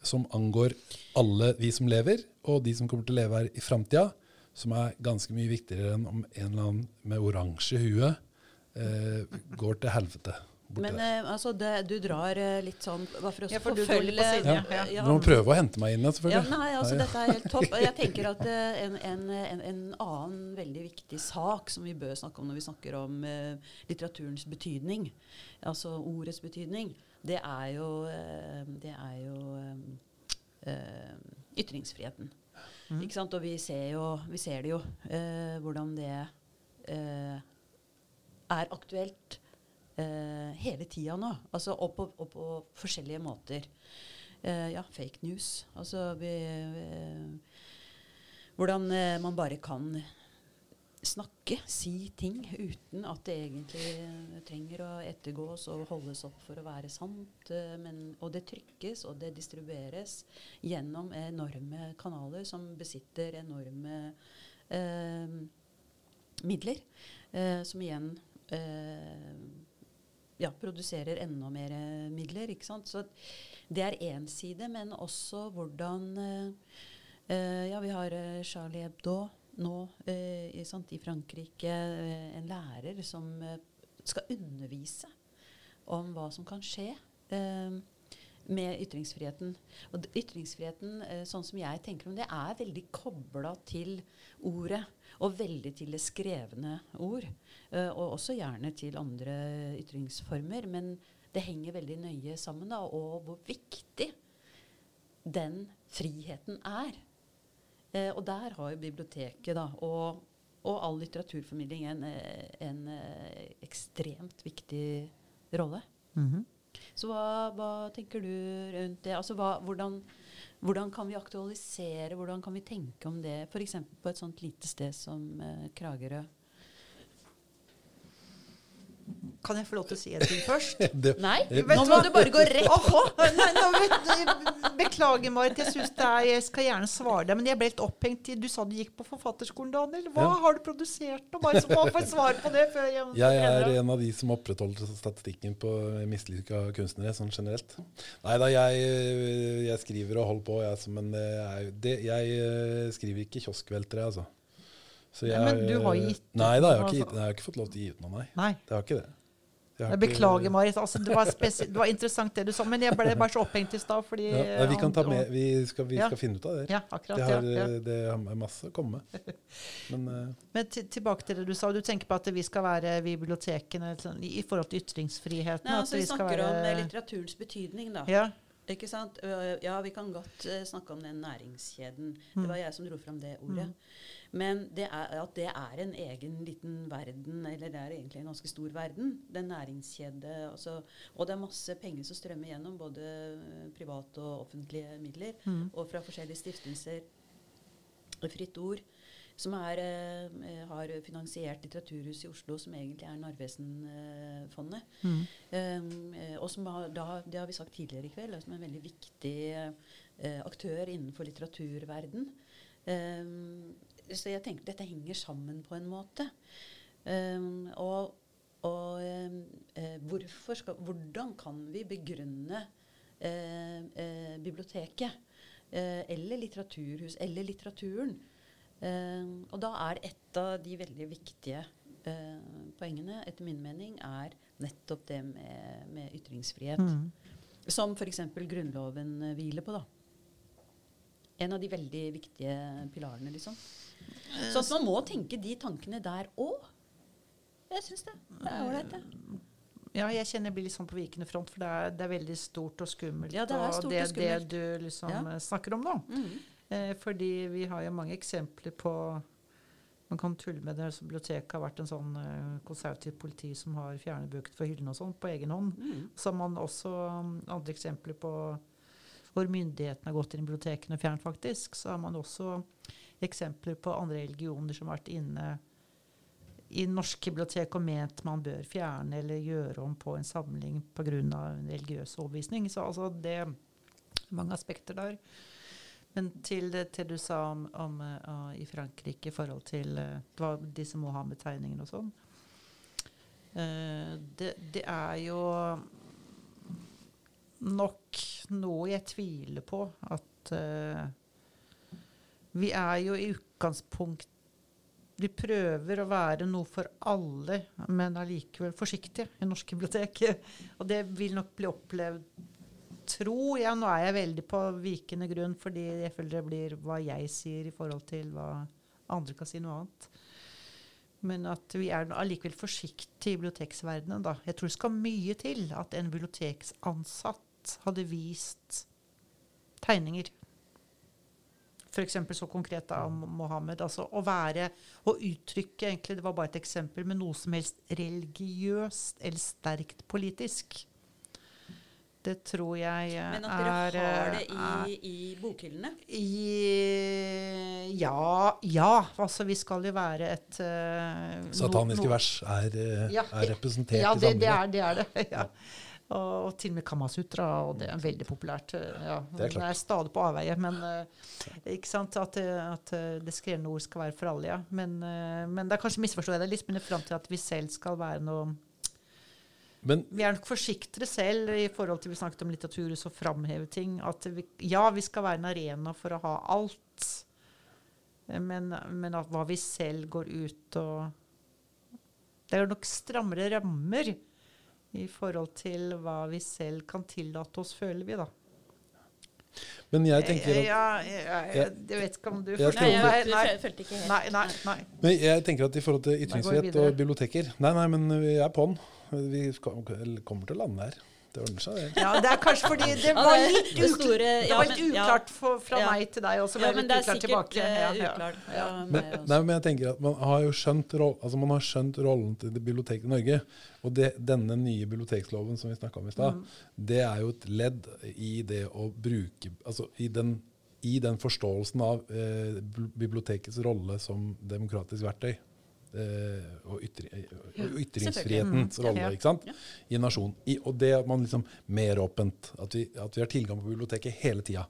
som angår alle vi som lever, og de som kommer til å leve her i framtida, som er ganske mye viktigere enn om en eller annen med oransje hue eh, går til helvete. Men eh, altså, det, du drar eh, litt sånn Bare for å Ja, for forfølge siden, ja. ja. Du må prøve å hente meg inn, selvfølgelig. Ja, nei, altså Ja, ja. Dette er helt topp. Jeg tenker at eh, en, en, en, en annen veldig viktig sak som vi bør snakke om når vi snakker om eh, litteraturens betydning, altså ordets betydning, det er jo, eh, det er jo eh, ytringsfriheten. Ikke sant? Og vi ser, jo, vi ser det jo, eh, hvordan det eh, er aktuelt eh, hele tida nå. Altså, og, på, og på forskjellige måter. Eh, ja, fake news. Altså vi, vi, Hvordan eh, man bare kan snakke, si ting, uten at det egentlig trenger å ettergås og holdes opp for å være sant. eh, men, og det trykkes, og det distribueres gjennom enorme kanaler som besitter enorme eh, midler. Eh, som igjen eh, ja, produserer enda mer eh, midler. Ikke sant? Så det er én side, men også hvordan eh, Ja, vi har Charlie Hebdo nå eh, sant, i Frankrike. eh, en lærer som eh, skal undervise om hva som kan skje. eh, med ytringsfriheten. Og ytringsfriheten, eh, sånn som jeg tenker om det, er veldig kobla til ordet. Og veldig til det skrevne ord. eh, og også gjerne til andre ytringsformer. Men det henger veldig nøye sammen, da, og hvor viktig den friheten er. Eh, og der har jo biblioteket da, og, og all litteraturformidling en, eh, en eh, ekstremt viktig rolle. Mhm. Så hva, hva tenker du rundt det? Altså hva, hvordan, hvordan kan vi aktualisere, hvordan kan vi tenke om det, f.eks. på et sånt lite sted som eh, Kragerø? Kan jeg få lov til å si en ting først? Det, Nei, Vet nå må hva? du bare gå rett på! Nei, nå vet, beklager, Marit. Jeg, synes det er, jeg skal gjerne svare deg, men jeg ble helt opphengt i Du sa du gikk på forfatterskolen, Daniel. Hva Ja. har du produsert? Og Bare så må få et svar på det før jeg Jeg er en av de som opprettholder statistikken på mislykka kunstnere, sånn generelt. Nei da, jeg, jeg skriver og holder på, jeg, men det er, det, jeg eh, skriver ikke kioskveltere, altså. Så Nei, men du har gitt ut Nei da, jeg har ikke, jeg har ikke fått lov til å gi ut noe, nei. Nei. Det har ikke det. Jeg Jeg beklager, Marit. Altså, det, var det var interessant det du sa, men jeg ble bare så opphengt i stad fordi Ja, nei, vi kan ta med, vi skal, vi Ja. skal finne ut av det. Ja, akkurat. det, har, ja, ja. eh, det har masse å komme med. Men eh, Men tilbake til det du sa. Du tenker på at vi skal være bibliotekene sånn, i i forhold til ytringsfriheten. Nei, at altså, vi skal snakker være- om litteraturens betydning, da. Ja. Ikke sant? Ja, vi kan godt eh, snakke om den næringskjeden. Mm. Det var jeg som dro fram det ordet. Men det er, at det er en egen liten verden, eller det er egentlig en ganske stor verden, den næringskjede. Altså, og det er masse penger som strømmer gjennom, både eh, private og offentlige midler, Mm. og fra forskjellige stiftelser. Fritt Ord, som er, eh, har finansiert Litteraturhuset i Oslo, som egentlig er Narvesen-fondet. Mm. Um, eh, og som har, da, det har vi sagt tidligere i kveld, er som en veldig viktig eh, aktør innenfor litteraturverden. Um, så jeg tenker dette henger sammen på en måte. Um, og og um, skal, hvordan kan vi begrunne eh, eh, biblioteket eh, eller litteraturhus eller litteraturen? Um, og da er et av de veldig viktige eh, poengene, etter min mening, er nettopp det med, med ytringsfrihet. Mm. Som f.eks. Grunnloven hviler på. da. En av de veldig viktige pilarene, liksom. Så at man må tenke de tankene der òg. Jeg syns det. Det er ålreit, det. Ja, jeg kjenner jeg blir litt sånn på vikende front, for det er, det er veldig stort og skummelt. Ja, det er stort og det, og skummelt. det du liksom Ja. eh, snakker om nå. Mhm. Eh, fordi vi har jo mange eksempler på Man kan tulle med det. Biblioteket har vært en sånn eh, konservativt politi som har fjernet bøker fra hyllene og sånn på egen hånd. Mhm. Så har man også um, andre eksempler på hvor myndighetene har gått inn i bibliotekene og fjernet, faktisk. Så har man også eksempler på andre religioner som har vært inne i norske bibliotek og ment man bør fjerne eller gjøre om på en samling pga. en religiøs overbevisning. Så altså det er mange aspekter der. Men til det til du sa om, om uh, i Frankrike i forhold til må disse Mohammed-tegningene og sånn. uh, det, det er jo nok noe jeg tviler på at uh, Vi er jo i utgangspunkt Vi prøver å være noe for alle, men allikevel forsiktige i norske bibliotek. Og det vil nok bli opplevd Tror jeg, nå er jeg veldig på vikende grunn, fordi jeg føler det blir hva jeg sier i forhold til hva andre kan si noe annet. Men at vi er allikevel forsiktige i biblioteksverdenen. Da. Jeg tror det skal mye til at en biblioteksansatt hadde vist tegninger. F.eks. så konkret av Mohammed. Altså å være Å uttrykke egentlig, Det var bare et eksempel, men noe som helst religiøst eller sterkt politisk. Det tror jeg er Men at dere er, har det eh, er- i, i bokhyllene? i, ja, ja. Altså, vi skal jo være et uh, Sataniske no- vers er, eh, Ja, er representert Ja, i det, det, samlingen. er, det er det. Ja. Og, til og med Kamasutra, og det er veldig populært. Ja. Det er er stadig på avveie, men eh, ikke sant, at, at det skrevne ord skal være for alle, ja. Men, eh, men det er kanskje misforstår jeg det litt, men fram til at vi selv skal være noe Men Vi er nok forsiktigere selv i forhold til vi snakket om litteratur og framheve ting. At vi, ja, vi skal være en arena for å ha alt. Men, men at hva vi selv går ut og Det er nok strammere rammer i forhold til hva vi selv kan tillate oss, føler vi, da. Men jeg tenker at, ja, jeg, ja, jeg, jeg vet ikke om du følte Nei, forstår jeg. Nei, følte ikke helt nei, nei, nei. men jeg tenker at i forhold til ytringsfrihet og biblioteker Nei, nei, men vi er på'n. Vi kommer til å lande her. Det ordner seg, det. Ja, det er kanskje fordi det var litt, det ukl store- det var litt uklart for, fra Ja. meg til deg, også. Ja, men det er sikkert tilbake. uklart. Ja. Ja, Men, nei, men jeg tenker at man har jo skjønt, roll, altså man har skjønt rollen til biblioteket i Norge. Og det, denne nye biblioteksloven som vi snakka om i stad, Mm. det er jo et ledd i det å bruke Altså i den, i den forståelsen av eh, bibliotekets rolle som demokratisk verktøy. Eh, og, ytri, og ytringsfrihetens rolle ikke sant? I en nasjon. I, og det at man liksom mer åpent. At vi, at vi har tilgang på biblioteket hele tida.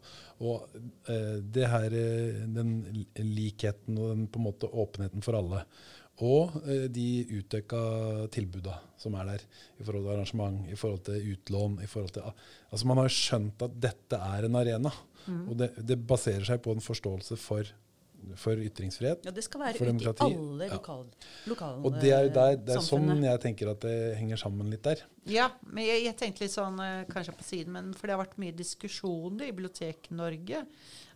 Og eh, det her, eh, den likheten og den på en måte åpenheten for alle. Og eh, de utøka tilbuda som er der i forhold til arrangement, i forhold til utlån. i forhold til, altså Man har skjønt at dette er en arena. Mm. Og det, det baserer seg på en forståelse for, for ytringsfrihet. Ja, det skal være ut i alle alle Ja. lokal, lokale Og det er, der, det er sånn jeg tenker at det henger sammen litt der. Ja, men jeg, jeg tenkte litt sånn eh, kanskje på siden, men for det har vært mye diskusjoner i Bibliotek-Norge.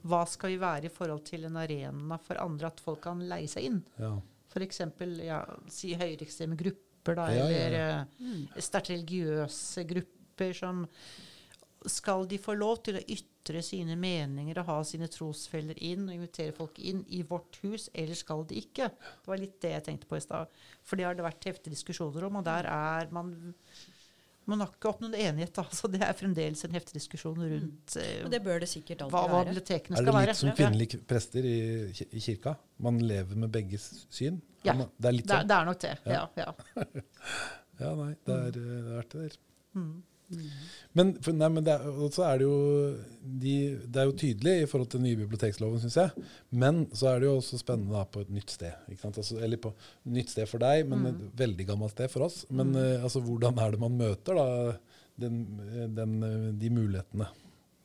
Hva skal vi være i forhold til en arena for andre, at folk kan leie seg inn? Ja. F.eks. Ja, si høyreekstreme grupper, da, Ja, eller Mm. sterkt religiøse grupper som Skal de få lov til å ytre sine meninger og ha sine trosfeller inn og invitere folk inn i vårt hus, eller skal de ikke? Det var litt det jeg tenkte på i stad. For det har det vært heftige diskusjoner om, og der er man man har ikke oppnådd enighet, da. Så det er fremdeles en heftig diskusjon rundt eh, Og det bør det sikkert alltid hva, hva være. Er det litt som kvinnelige prester i, i kirka? Man lever med begges syn? Ja. Man- Det er litt Det, sånn? det er nok det. Ja. Ja, ja. Nei, det er, eh, det er verdt det der. Mm. Men, for, nei, men det er, det jo de, Det er jo tydelig i forhold til den nye biblioteksloven, syns jeg. Men så er det jo også spennende da, på et nytt sted. Ikke sant? Altså, eller på nytt sted for deg, men et veldig gammelt sted for oss. Men eh, altså, hvordan er det man møter da, den, den, eh, de mulighetene?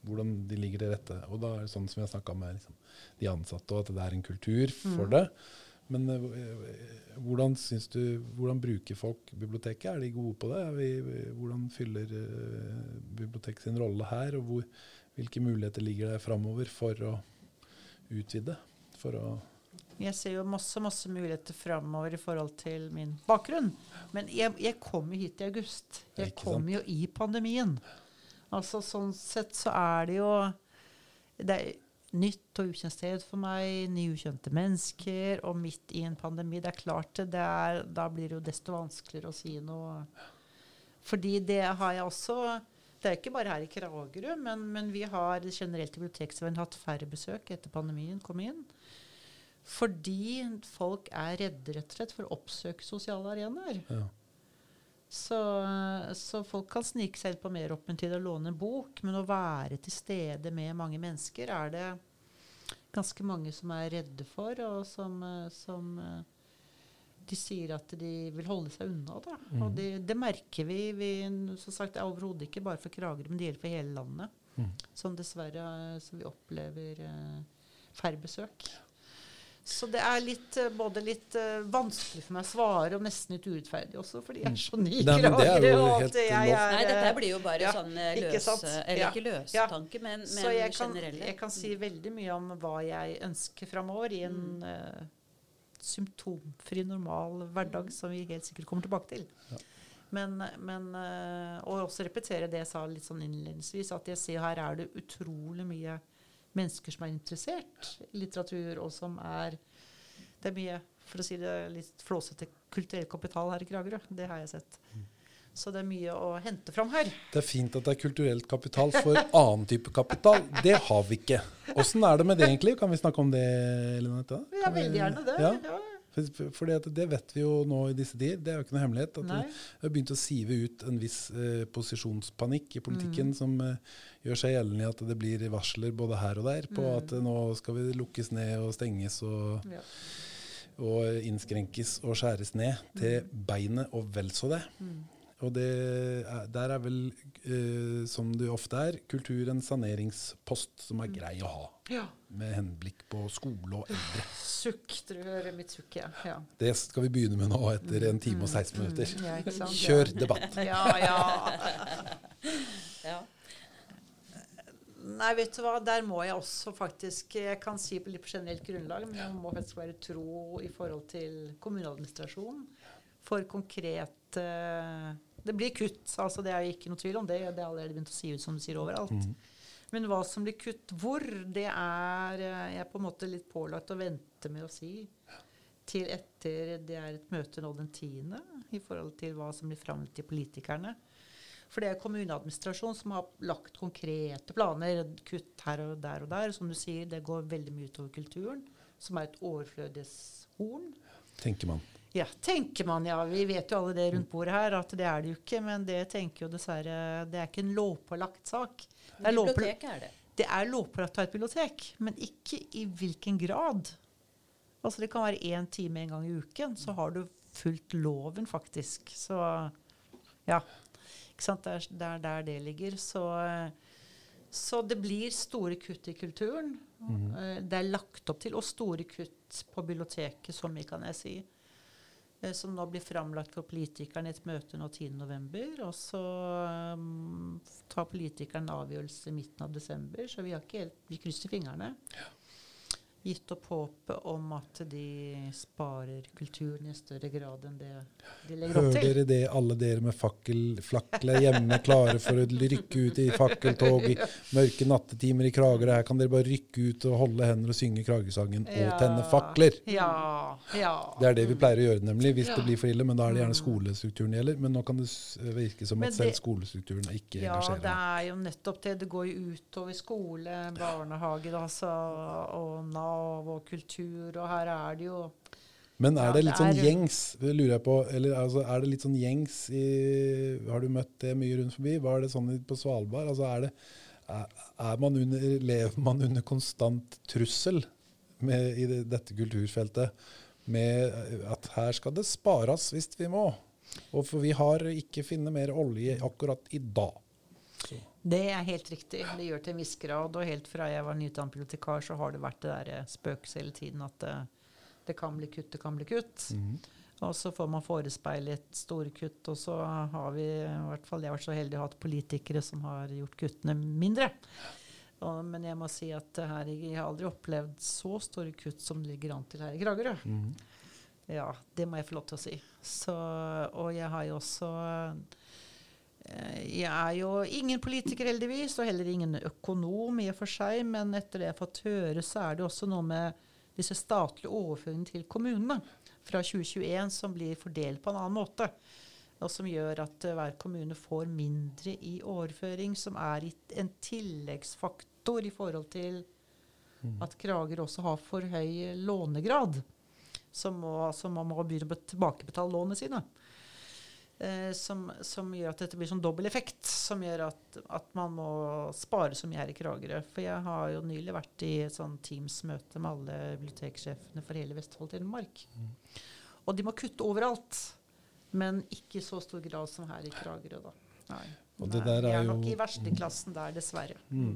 Hvordan de ligger til rette. Og da er det sånn som jeg snakka med liksom, de ansatte, og at det er en kultur for det. Men eh, hvordan, syns du, hvordan bruker folk biblioteket? Er de gode på det? Vi, hvordan fyller uh, biblioteket sin rolle her? Og hvor, hvilke muligheter ligger der framover for å utvide? For å Jeg ser jo masse masse muligheter framover i forhold til min bakgrunn. Men jeg, jeg kom jo hit i august. Jeg kom jo i pandemien. Altså Sånn sett så er det jo Det er nytt og ukjent sted for meg, nye ukjente mennesker, og midt i en pandemi. Det er klart det, er, Da blir det jo desto vanskeligere å si noe. Fordi det har jeg også Det er ikke bare her i Kragerø, men, men vi har generelt i biblioteksveien hatt færre besøk etter pandemien kom inn. Fordi folk er redde rett og slett for å oppsøke sosiale arenaer. Ja. Så, så folk kan snike seg inn på mer til og låne en bok, men å være til stede med mange mennesker er det ganske mange som er redde for, og som, som de sier at de vil holde seg unna. Da. Og det, det merker vi. vi som sagt, det er overhodet ikke bare for Kragerø, men det gjelder for hele landet. Mm. Som dessverre som vi opplever eh, færre besøk. Så det er litt, eh, både litt uh, vanskelig for meg å svare, og nesten litt urettferdig også, fordi jeg er så ny i Nei, det er jo helt at jeg er, Nei, dette eh, blir jo bare ja, sånn løs, løse Eller Ja, ikke løs, ja. tanker, men, så jeg generelle. kan, jeg kan si veldig mye om hva jeg ønsker framover i en Mm. eh, symptomfri, normal hverdag som vi helt sikkert kommer tilbake til. Ja. Men, men uh, Og også repetere det jeg sa litt sånn innledningsvis, at jeg ser her er det utrolig mye mennesker som er interessert i litteratur, og som er Det er mye, for å si det litt flåsete, kulturell kapital her i Kragerø. Det har jeg sett. Så det er mye å hente fram her. Det er fint at det er kulturelt kapital for annen type kapital. Det har vi ikke. Åssen er det med det egentlig? Kan vi snakke om det, Elinette? Ja, veldig gjerne det. Ja. For, det vet vi jo nå i disse tider. Det er jo ikke noe hemmelighet. At Nei. det har begynt å sive ut en viss eh, posisjonspanikk i politikken Mm. som eh, gjør seg gjeldende i at det blir varsler både her og der på Mm. at eh, nå skal vi lukkes ned og stenges og, Ja. og innskrenkes og skjæres ned til beinet og vel så det. Mm. Og det er, der er vel, eh, som det ofte er, kultur en saneringspost som er grei å ha. ja. Med henblikk på skole og eldre. Sukk, jeg hører mitt sukk, ja. ja. Det skal vi begynne med nå etter en time og 16 minutter. Mm, ja, ikke sant? Kjør debatt. Ja, ja. Ja. Nei, vet du hva, der må jeg også faktisk Jeg kan si på litt generelt grunnlag, men jeg må faktisk være tro i forhold til kommuneadministrasjonen For konkrete eh, Det blir kutt, altså det er ikke noe tvil om det. Det er allerede begynt å si ut som du sier overalt. Mm. Men hva som blir kutt hvor, det er eh, jeg på en måte litt pålagt å vente med å si til etter det er et møte nå den tiende, i forhold til hva som blir framlagt til politikerne. For det er kommuneadministrasjon som har lagt konkrete planer. Kutt her og der og der. Som du sier, det går veldig mye utover kulturen, som er et overflødighetshorn. tenker man. Ja, tenker man, ja. Vi vet jo alle det rundt bordet her, at det er det jo ikke. Men det tenker jo dessverre Det er ikke en lovpålagt sak. Det er, Bibliotek er det. det er lovpålagt å ha et bibliotek, men ikke i hvilken grad. Altså Det kan være én time en gang i uken, så har du fulgt loven, faktisk. Så ja. Ikke sant? Det er, det er der det ligger. Så, så det blir store kutt i kulturen. Eh, Det er lagt opp til, og store kutt på biblioteket, som vi kan jeg si. Eh, Som nå blir framlagt for politikerne i et møte nå 10.11. Og så um, tar politikerne avgjørelse i midten av desember, så vi har ikke helt Vi krysser fingrene. Gitt opp håpet om at de sparer kulturen i større grad enn det de legger opp til. Hører dere det, alle dere med fakkel, flakler hjemme, klare for å rykke ut i fakkeltog i mørke nattetimer i Kragerø? Her kan dere bare rykke ut og holde hender og synge Kragerøsangen og Ja. tenne fakler. Ja. ja. Det er det vi pleier å gjøre, nemlig, hvis Ja. det blir for ille. Men da er det gjerne skolestrukturen det gjelder. Men nå kan det virke som at selv skolestrukturen ikke Ja, det er jo nettopp det. Det går jo utover skole, barnehage altså, og Nav og kultur, og her er det jo Men er det litt sånn gjengs, lurer jeg på, eller altså, er det litt sånn gjengs i Har du møtt det mye rundt forbi? Var det sånn på Svalbard? Altså, er det, er, man under, lever man under konstant trussel med, i det, dette kulturfeltet med at her skal det spares hvis vi må? Og for vi har ikke funnet mer olje akkurat i dag. Det er helt riktig. Det gjør til en viss grad. Og helt fra jeg var nyutdannet bibliotekar, så har det vært det der spøkelset hele tiden at det, det kan bli kutt, det kan bli kutt. Mhm. Og så får man forespeilet store kutt, og så har vi i hvert fall jeg har vært så heldig å ha hatt politikere som har gjort kuttene mindre. Og, men jeg må si at her, jeg har aldri opplevd så store kutt som det ligger an til her i Kragerø. Mhm. Ja, det må jeg få lov til å si. Så, og jeg har jo også eh, Jeg er jo ingen politiker, heldigvis, og heller ingen økonom i og for seg, men etter det jeg har fått høre, så er det også noe med disse statlige overføringene til kommunene fra 2021 som blir fordelt på en annen måte. Og som gjør at eh, hver kommune får mindre i overføring, som er en tilleggsfaktor i forhold til at Krager også har for høy lånegrad. Som må, som man må begynne å tilbakebetale lånene sine. Eh, som, som gjør at dette blir sånn dobbel effekt. Som gjør at, at man må spare så mye her i Kragerø. For jeg har jo nylig vært i et sånn Teams-møte med alle biblioteksjefene for hele Vestfold Telemark. Og de må kutte overalt. Men ikke i så stor grad som her i Kragerø, da. Nei. Og det Nei, er er nok i i versteklassen der, dessverre. Mm.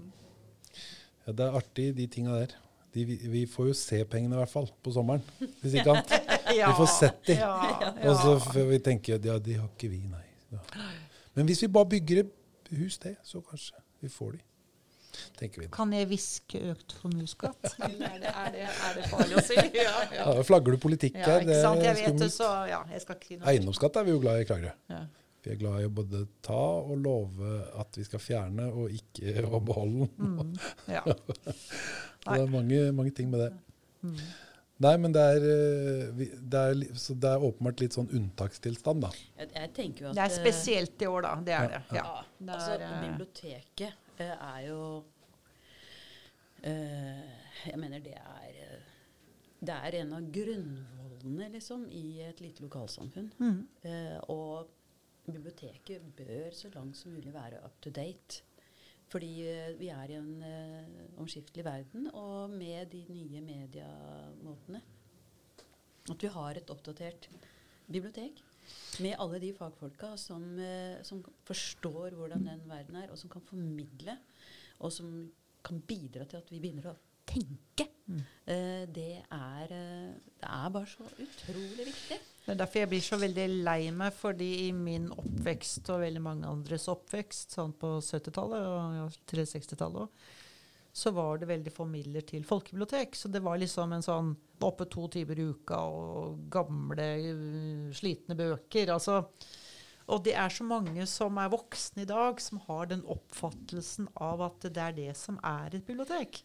Ja, det er artig, de tinga der. De, vi, vi får jo se pengene i hvert fall på sommeren, hvis ikke annet. Ja, får sett de. Ja, Og så ja. får vi tenke ja, de har ikke vi, nei. Ja. Men hvis vi bare bygger et hus til, så kanskje vi får de. Vi. Kan jeg hviske økt formuesskatt? er, det, er, det, er det farlig å si? Ja, ja. Ja, flagger du politikk ja her. ikke sant? er Jeg vet det, så ja, jeg skal ikke si noe. Eiendomsskatt er vi jo glad i i Kragerø. Ja. Vi er glad i å både ta og love at vi skal fjerne og ikke å beholde den. Mm, ja. Det er mange, mange ting med det. Nei, men det er, eh, det er, så det er åpenbart litt sånn unntakstilstand, da. Jeg, jeg tenker jo at Det er eh, spesielt i år, da. Det er det. Ja, Ja. Altså er, eh, biblioteket er jo eh, Jeg mener det er Det er en av grunnvollene, liksom, i et lite lokalsamfunn. Mm. Eh, og biblioteket bør så langt som mulig være up to date. Fordi eh, vi er i en uh, omskiftelig verden, og med de nye mediemåtene At vi har et oppdatert bibliotek med alle de fagfolka som, uh, som forstår hvordan den verden er, og som kan formidle, og som kan bidra til at vi begynner å tenke. Eh, det, er, det er bare så utrolig viktig. Det er derfor jeg blir så veldig lei meg, fordi i min oppvekst og veldig mange andres oppvekst, sånn på 70-tallet og ja, til 60-tallet òg, så var det veldig få midler til folkebibliotek. Så det var liksom en sånn oppe to timer i uka og gamle, uh, slitne bøker. Altså, og det er så mange som er voksne i dag, som har den oppfattelsen av at det er det som er et bibliotek.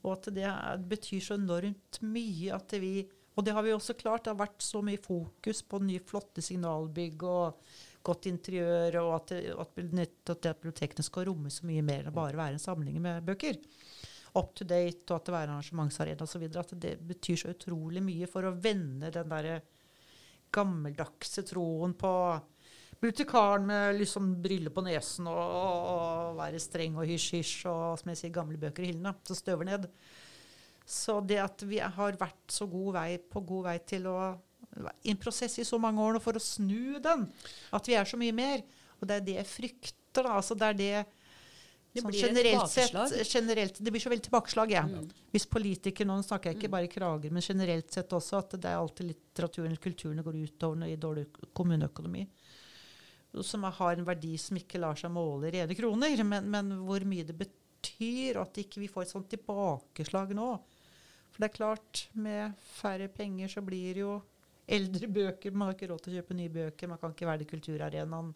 Og at det er, betyr så enormt mye at vi Og det har vi også klart. Det har vært så mye fokus på nye, flotte signalbygg og godt interiør, og at, det, at, bibliotekene skal romme så mye mer enn bare være en samling med bøker. Up to date, og at det er arrangementsarena osv. At det betyr så utrolig mye for å vende den derre gammeldagse troen på bibliotekaren med liksom briller på nesen og, og, og være streng og hysj-hysj og som jeg sier, gamle bøker i hyllene så støver ned. Så det at vi har vært så god vei, på god vei til å i en prosess i så mange år nå for å snu den, at vi er så mye mer. Og det er det jeg frykter. da, altså det er det Det sånn blir generelt sett, generelt, Det blir så veldig tilbakeslag, ja. Mm. Hvis politikere, nå snakker jeg ikke bare i Krager, men generelt sett også, at det er alltid litteraturen eller kulturen det går utover i dårlig kommuneøkonomi. Som har en verdi som ikke lar seg måle i rene kroner, men, men hvor mye det betyr, og at ikke vi får et sånt tilbakeslag nå. For det er klart, med færre penger så blir det jo eldre bøker. Man har ikke råd til å kjøpe nye bøker. Man kan ikke være i kulturarenaen.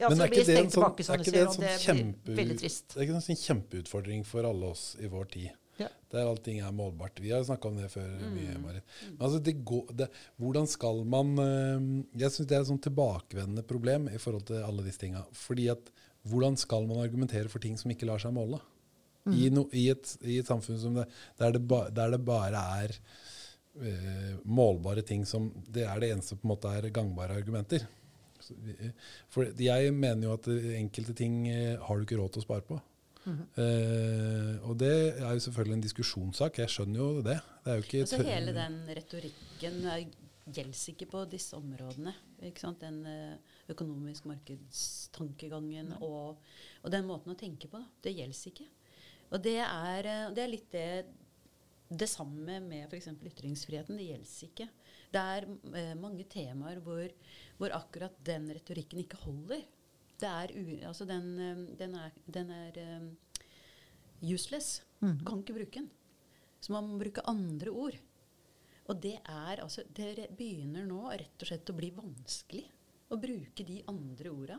Ja, Men er ikke det en sånn, tilbake, sånn, det en sånn det kjempe, det er ikke en sånn kjempeutfordring for alle oss i vår tid? Ja. Der allting er målbart. Vi har snakka om det før mye, Mm. Marit. Men altså, det går, det, hvordan skal man øh, Jeg syns det er et sånn tilbakevendende problem i forhold til alle disse tinga. Fordi at hvordan skal man argumentere for ting som ikke lar seg måle? Mm. I, no, i, et, I et samfunn som det, der, det ba, der det bare er øh, målbare ting som Det er det eneste på en måte er gangbare argumenter. Så For jeg mener jo at enkelte ting eh, har du ikke råd til å spare på. Eh, og det er jo selvfølgelig en diskusjonssak. Jeg skjønner jo det. Det er jo ikke Altså Hele den retorikken eh, gjelder ikke på disse områdene. Den eh, økonomisk markedstankegangen og, og den måten å tenke på, da, det gjelder ikke. Og det er, eh, det er litt det det samme med f.eks. ytringsfriheten. Det gjelder ikke. Det er eh, mange temaer hvor, hvor akkurat den retorikken ikke holder. Det er u, altså den, eh, den er, den er um, useless. Mm. kan ikke bruke den. Så man må bruke andre ord. Og det er altså Det begynner nå rett og slett å bli vanskelig å bruke de andre orda.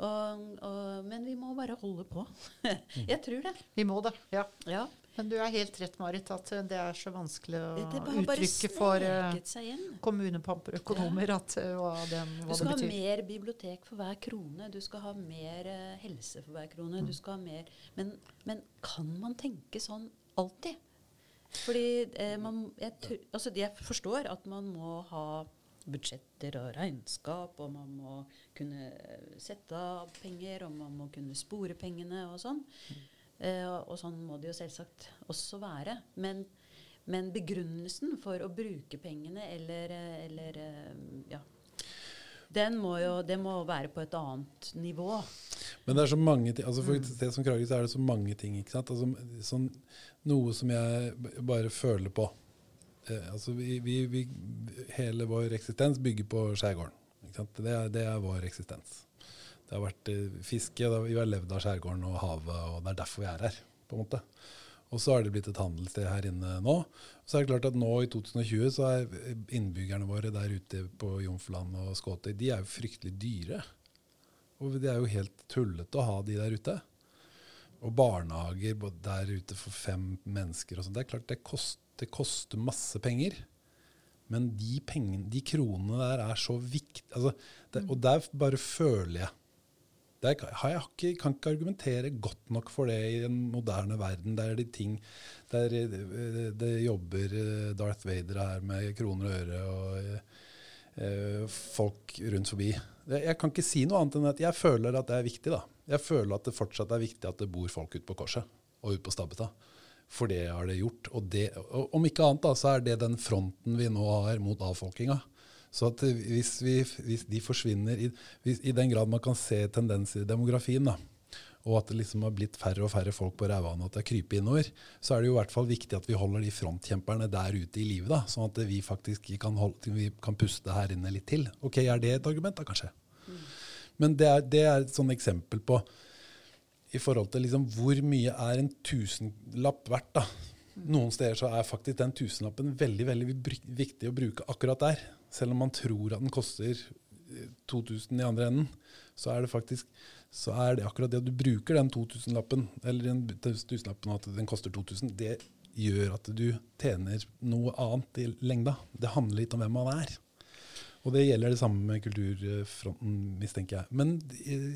Og, og, men vi må bare holde på. Jeg tror det. Vi må det, ja. Ja. Men du er helt rett, Marit, at eh, det er så vanskelig å uttrykke for eh, sneket seg kommunepamperøkonomer at, eh, hva, den, Du hva det skal ha mer bibliotek for hver krone. Du skal ha mer uh, helse for hver krone. Mm. Du skal ha mer men, men kan man tenke sånn alltid? Fordi eh, man jeg, altså, jeg forstår at man må ha budsjetter og regnskap, og man må kunne sette av penger, og man må kunne spore pengene og sånn. Eh, og, sånn må det jo selvsagt også være. Men, men begrunnelsen for å bruke pengene eller, eller eh, ja, den må jo, det må være på et annet nivå. Men det er så mange ting altså For mm. det som Kragerø så er det så mange ting. ikke sant? Altså, sånn, noe som jeg bare føler på. Eh, altså vi, vi, vi, hele vår eksistens bygger på skjærgården. Det, det er vår eksistens. Det har vært eh, fiske, vi har levd av skjærgården og havet, og det er derfor vi er her. på en måte. Og så har det blitt et handelssted her inne nå. Så er det klart at nå i 2020 så er innbyggerne våre der ute på Jomfruland og Skåtøy de er jo fryktelig dyre. Og det er jo helt tullete å ha de der ute. Og barnehager der ute for fem mennesker og sånn. Det er klart det, kost, det koster masse penger. Men de pengene, de kronene der er så viktige. Altså, og der bare føler jeg der kan- jeg ikke, kan ikke argumentere godt nok for det i en moderne verden, der de eh, det jobber eh, Darth Vader her med kroner og øre og eh, folk rundt forbi. Jeg kan ikke si noe annet enn at jeg føler at det er viktig. da. Jeg føler at det fortsatt er viktig at det bor folk ute på korset og ute på Stabbestad. For det har det gjort. Og, det, og om ikke annet da, så er det den fronten vi nå har mot avfolkinga. Så at hvis, vi, hvis de forsvinner, i, hvis, i den grad man kan se tendenser i demografien, da, og at det liksom har blitt færre og færre folk på og at det kryper innover, så er det jo i hvert fall viktig at vi holder de frontkjemperne der ute i livet, da, sånn at vi faktisk kan, holde, vi kan puste her inne litt til. Ok, er det et argument da, kanskje? Men det er, det er et sånn eksempel på i forhold til liksom hvor mye er en tusenlapp verdt. da. Noen steder så er faktisk den tusenlappen veldig veldig viktig å bruke akkurat der. Selv om man tror at den koster eh, 2000 i andre enden, så er det faktisk så er det akkurat det at du bruker den 2000-lappen, eller den tusenlappen og at den koster 2000, det gjør at du tjener noe annet i lengda. Det handler litt om hvem man er. Og det gjelder det samme med kulturfronten, mistenker jeg. Men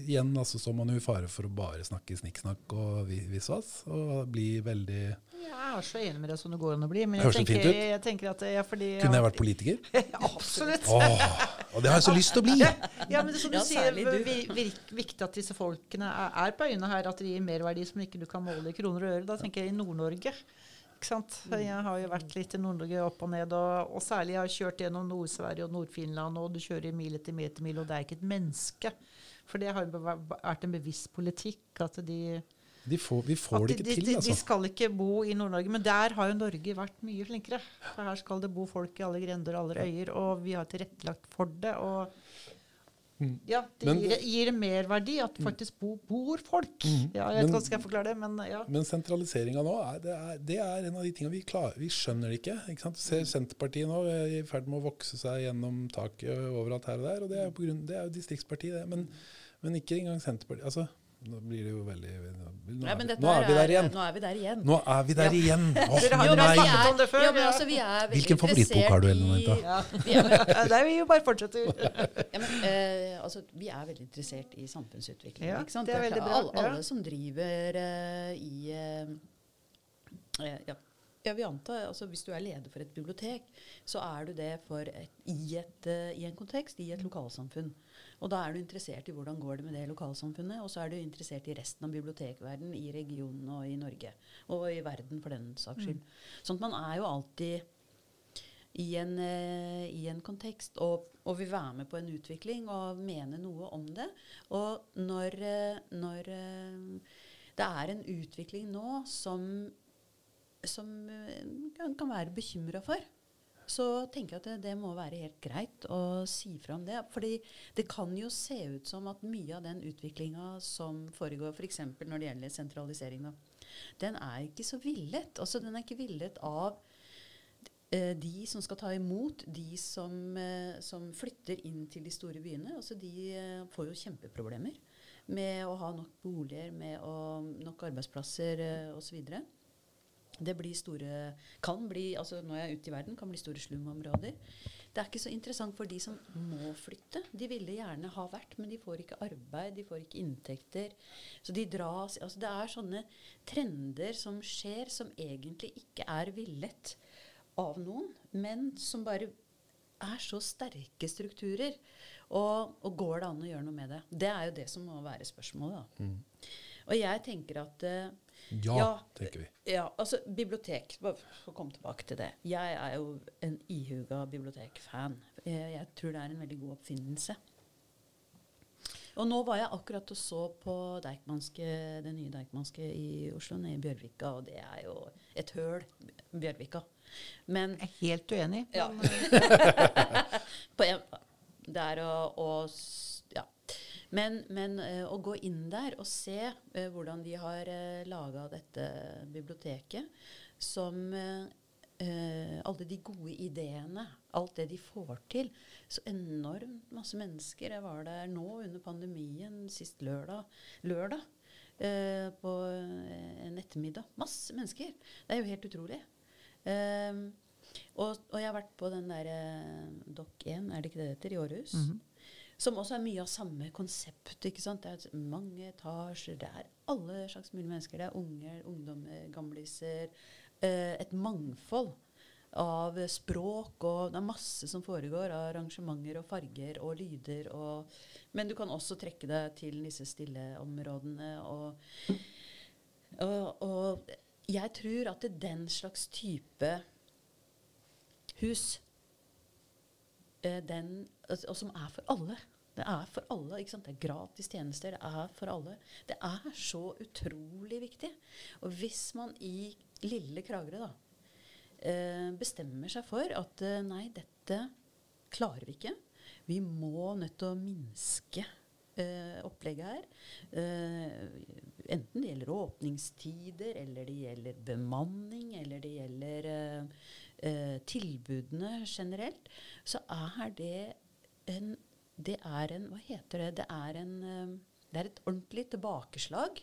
igjen altså, så man jo i fare for å bare snakke snikksnakk og vi- visvas, og bli veldig Jeg er så enig med deg som det går an å bli. Men jeg det fint tenker, ut? jeg tenker at ja, fordi Kunne jeg vært politiker? Absolutt. Åh, og det har jeg så lyst til å bli! Ja, men det er som du Ja, sier, det er vi- viktig at disse folkene er, er på øynene her, at de gir merverdi som ikke du kan måle i kroner og øre. Da tenker jeg i Nord-Norge. Ikke sant? Jeg har jo vært litt i Nord-Norge opp og ned, og, og særlig jeg har kjørt gjennom Nord-Sverige og Nord-Finland, og du kjører mil etter mil etter mil, og det er ikke et menneske. For det har jo vært en bevisst politikk at de De får, vi får det ikke de, til, altså. de skal ikke bo i Nord-Norge, men der har jo Norge vært mye flinkere. For her skal det bo folk i alle grender og alle øyer, og vi har tilrettelagt for det. og Mm. ja, det Men- gir, gir merverdi at faktisk bo, bor folk. Mm. Ja, jeg vet ikke skal jeg forklare det, men ja. Men sentraliseringa nå, er, det, er, det er en av de tingene vi klarer. Vi skjønner det ikke. ikke sant? Du ser Senterpartiet nå i ferd med å vokse seg gjennom taket overalt her og der. Og det er jo, på grunn, det er jo distriktspartiet, det. Men, men ikke engang Senterpartiet. Altså, nå blir det jo veldig Nå, Ja, er, vi, nå er vi er- der igjen. Nå er vi der igjen. Nå er vi der Ja. igjen! Oh, Dere har Jo, vi snakket er- om det før, Ja, men altså, vi er Hvilken favorittbok har du, Ellen i- Ja. Vi er, er jo bare fortsetter. ja, men, eh, altså, vi er veldig interessert i samfunnsutvikling. Ja, ikke sant? det er veldig bra, Alle, alle som driver eh, i eh, eh, ja. Jeg vil anta, altså Hvis du er leder for et bibliotek, så er du det for et, i, et, eh, i en kontekst, i et lokalsamfunn. Og da er du interessert i hvordan går det med det lokalsamfunnet, og så er du interessert i resten av bibliotekverdenen i regionen og i Norge. Og i verden, for den saks skyld. Sånn at man er jo alltid i en, eh, i en kontekst og, og vil være med på en utvikling og mene noe om det. Og når, eh, når eh, det er en utvikling nå som, som eh, kan, kan være bekymra for, så tenker jeg at det, det må være helt greit å si fra om det. Fordi det kan jo se ut som at mye av den utviklinga som foregår, f.eks. når det gjelder sentralisering, da, den er ikke så villet. Altså, den er ikke villet av eh, de som skal ta imot de som, eh, som flytter inn til de store byene. Altså, de eh, får jo kjempeproblemer med å ha nok boliger, med å, nok arbeidsplasser eh, osv. Det blir store, kan bli, altså Nå er jeg ute i verden, kan bli store slumområder. Det er ikke så interessant for de som må flytte. De ville gjerne ha vært, men de får ikke arbeid, de får ikke inntekter. Så de dras altså Det er sånne trender som skjer, som egentlig ikke er villet av noen, men som bare er så sterke strukturer. Og, og går det an å gjøre noe med det? Det er jo det som må være spørsmålet. da. Og jeg tenker at eh, Ja, Ja. tenker vi. ja, altså bibliotek. Bare for å komme tilbake til det. Jeg er jo en ihuga bibliotekfan. Jeg, jeg tror det er en veldig god oppfinnelse. Og nå var jeg akkurat og så på det nye Deichmanske i Oslo, nede i Bjørvika, og det er jo et høl, Bjørvika. Men Jeg er helt uenig. ja. på en, det er å, å. Men, men eh, å gå inn der og se eh, hvordan de har uh, laga dette biblioteket, som eh, eh, alle de gode ideene, alt det de får til. Så enormt masse mennesker. Jeg var der nå under pandemien sist lørdag. lørdag Uh, på eh, en ettermiddag. Masse mennesker. Det er jo helt utrolig. Uh, og, og jeg har vært på den der eh, Dokk 1, er det ikke det det heter, i Århus? Som også er mye av samme konsept. ikke sant? Det er mange etasjer, det er alle slags mulige mennesker. Det er unger, ungdommer, gamliser. Eh, et mangfold av språk, og det er masse som foregår av arrangementer og farger og lyder. Og, men du kan også trekke deg til disse stille områdene. Og, og, og jeg tror at det er den slags type hus den, altså, og som er for alle. Det er for alle. ikke sant? Det er gratis tjenester. Det er for alle. Det er så utrolig viktig. Og hvis man i lille Kragerø da, eh, bestemmer seg for at eh, nei, dette klarer vi ikke. Vi må nødt til å minske eh, opplegget her. Eh, enten det gjelder åpningstider, eller det gjelder bemanning, eller det gjelder eh, tilbudene generelt, så er det en Det er en Hva heter det? Det er, en, eh, det er et ordentlig tilbakeslag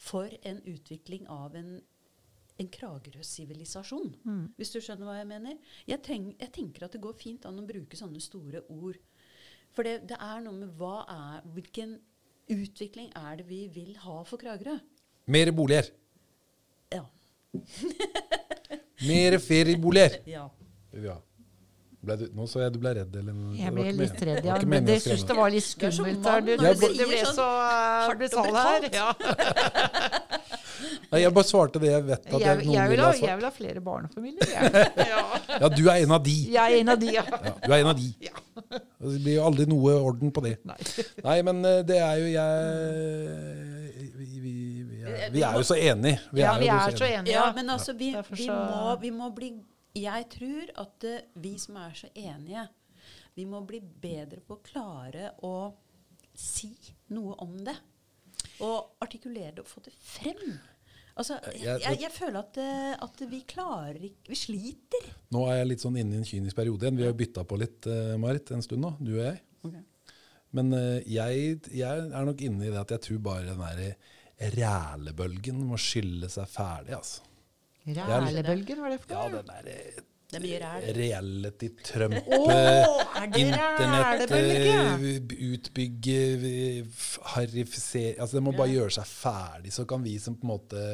for en utvikling av en en Kragerø-sivilisasjon, hvis du skjønner hva jeg mener. Jeg, treng, jeg tenker at det går fint an å bruke sånne store ord. For det, det er noe med hva er, hvilken utvikling er det vi vil ha for Kragerø? Mer boliger. Ja. Mer ferieboliger. ja. Ja. Ble du, nå så jeg du ble redd, Ellen. Jeg ble litt redd, Det ja. var Men det syns det var litt skummelt. her. Du, det, du det ble så sånn uh, og brutal her. Ja. Nei, jeg bare svarte det jeg vet at jeg, Jeg, noen jeg, vil ville ha, ha jeg vil ha flere barnefamilier. Ja. Ja, du er en av de. Jeg er en av de, ja. Ja, du er en av de. Det blir jo aldri noe orden på det. Nei. Nei, men eh, det er jo jeg Vi, vi, vi, er, jo så enige. Vi Ja, er vi er så enige. Ja, men altså, vi, vi, må, vi må bli Jeg tror at eh, vi som er så enige, vi må bli bedre på å klare å si noe om det. Og artikulere det og få det frem. Altså, Jeg- jeg, jeg føler at, eh, at vi klarer ikke Vi sliter. Nå er jeg litt sånn inne i en kynisk periode igjen. Vi har bytta på litt, eh, Marit, en stund nå, du og jeg. Men eh, jeg, jeg er nok inne i det at jeg tror bare den der rælebølgen må skylle seg ferdig, altså. Rælebølgen, hva er det for Ja, den der Det er mye ræl. reality, Trump, oh, eh, er internett, eh, utbygge, eh, harifisere Altså det må bare gjøre seg ferdig. Så kan vi som på en måte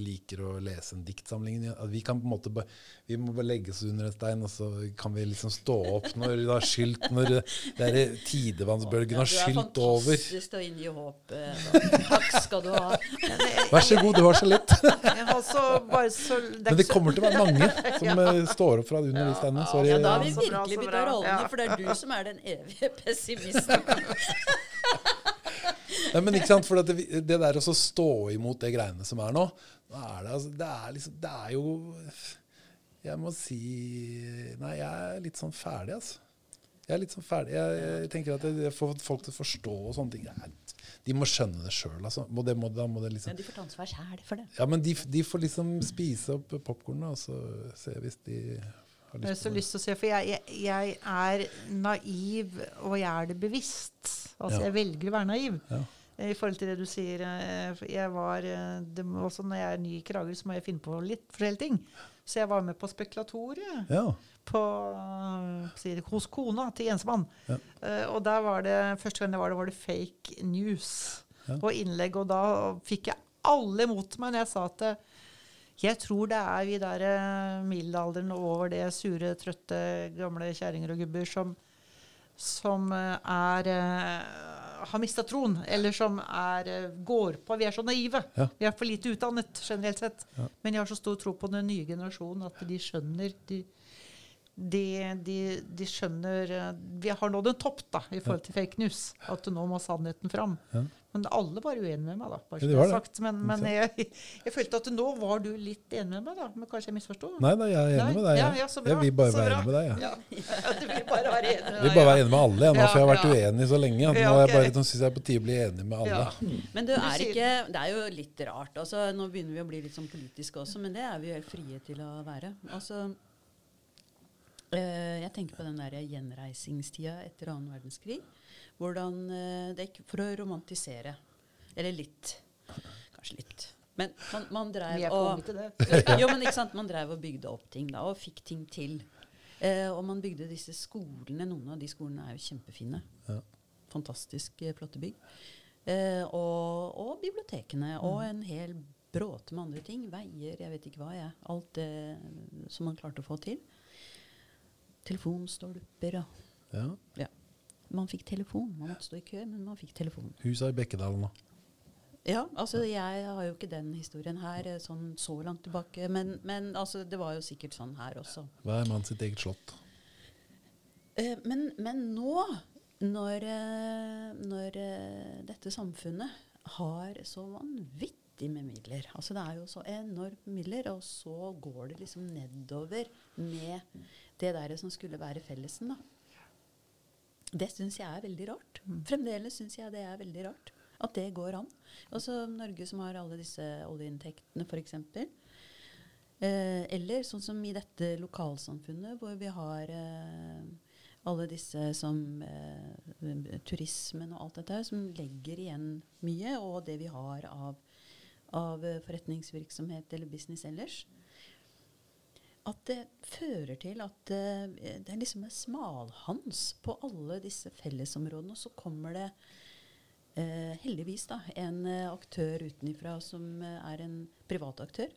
liker å lese en diktsamling Vi kan på en måte bare Vi må bare legge oss under en stein, og så kan vi liksom stå opp når det har skylt Når det er tidevannsbølgen har skylt over. Du er fantastisk til å inngi håp. eh, da. Takk skal du ha. Vær så god, du har så det er Men det kommer til å være mange som eh, står opp fra under de steinene. Sorry. Ja, da har vi virkelig bytta rollene, for det er du som er den evige pessimisten. Nei, men ikke sant, for det, det der å stå imot det greiene som er nå, da er det, altså, det, er liksom, det er jo Jeg må si Nei, jeg er litt sånn ferdig, altså. Jeg er litt sånn ferdig. Jeg, jeg tenker at det, får folk til å forstå og sånne ting. De må skjønne det sjøl, altså. Må det, må, da må det liksom Men de får ta ansvar sjæl for det. Ja, men de, de får liksom spise opp popkornet, og så se hvis de har Jeg har så på det. lyst til å se, for jeg, jeg, jeg er naiv, og jeg er det bevisst. Altså, Ja. jeg velger å være naiv. Ja. I forhold til det du sier. eh, Jeg var, eh, det må, også når jeg er ny i Kragerø, så må jeg finne på litt forskjellige ting. Så jeg var med på Spekulatoriet. Ja. På, eh, det, hos kona til Jensmann. Ja. Uh, og der var det, første gang det var det, var det fake news Ja. og innlegg. Og da fikk jeg alle mot meg når jeg sa at eh, jeg tror det er vi der middelalderen og over det sure, trøtte, gamle kjerringer og gubber som, som er eh, har mista troen, eller som er, eh, går på Vi er så naive. Ja. Vi er for lite utdannet generelt sett. Ja. Men jeg har så stor tro på den nye generasjonen at de skjønner de, de, de, de skjønner eh, Vi har nådd en topp da, i forhold til fake news. At nå må sannheten fram. Men alle var uenige med meg, da. Bare Ja, det var det. sagt. Men, men jeg, jeg følte at nå var du litt enig med meg, da. Men kanskje jeg misforsto? Nei, nei, jeg er enig Nei? med deg. Ja, Jeg, ja, så bra. jeg vil bare være enig med deg. Jeg. Ja. ja, du vil bare være enig med Jeg vil bare være enig med alle, jeg, nå, for jeg har vært uenig så lenge. At nå er jeg bare, syns jeg er på tide å bli enig med alle. Ja. Men Du er, ikke, det er jo litt rart. Altså, nå begynner vi å bli litt sånn politiske også, men det er vi jo helt frie til å være. Altså, eh, jeg tenker på den der gjenreisingstida etter annen verdenskrig. Hvordan eh, det gikk for å romantisere. Eller litt. Kanskje litt. Men man, man Vi drev er og jo, men ikke sant, Man drev og bygde opp ting da, og fikk ting til. Eh, og man bygde disse skolene. Noen av de skolene er jo kjempefine. Ja. Fantastisk eh, flotte bygg. Eh, og, og bibliotekene. Og en hel bråte med andre ting. Veier, jeg vet ikke hva. jeg. Alt det som man klarte å få til. Telefonstolper og Ja. ja. Man fikk telefon. Man måtte stå i kø, men man fikk telefon. Husa i Bekkedalen, da? Ja, altså jeg har jo ikke den historien her eh, sånn så langt tilbake, men, men altså, det var jo sikkert sånn her også. Hver mann sitt eget slott. Eh, men, men nå, når, eh, når dette samfunnet har så vanvittig med midler Altså det er jo så enormt med midler, og så går det liksom nedover med det der som skulle være fellesen, da. Det syns jeg er veldig rart. Fremdeles syns jeg det er veldig rart. At det går an. Altså Norge som har alle disse oljeinntektene, f.eks. Eh, eller sånn som i dette lokalsamfunnet, hvor vi har eh, alle disse som eh, Turismen og alt dette her, som legger igjen mye, og det vi har av, av forretningsvirksomhet eller business ellers. At det fører til at eh, det er liksom en smalhans på alle disse fellesområdene. Og så kommer det eh, heldigvis da, en eh, aktør utenifra som eh, er en privat aktør.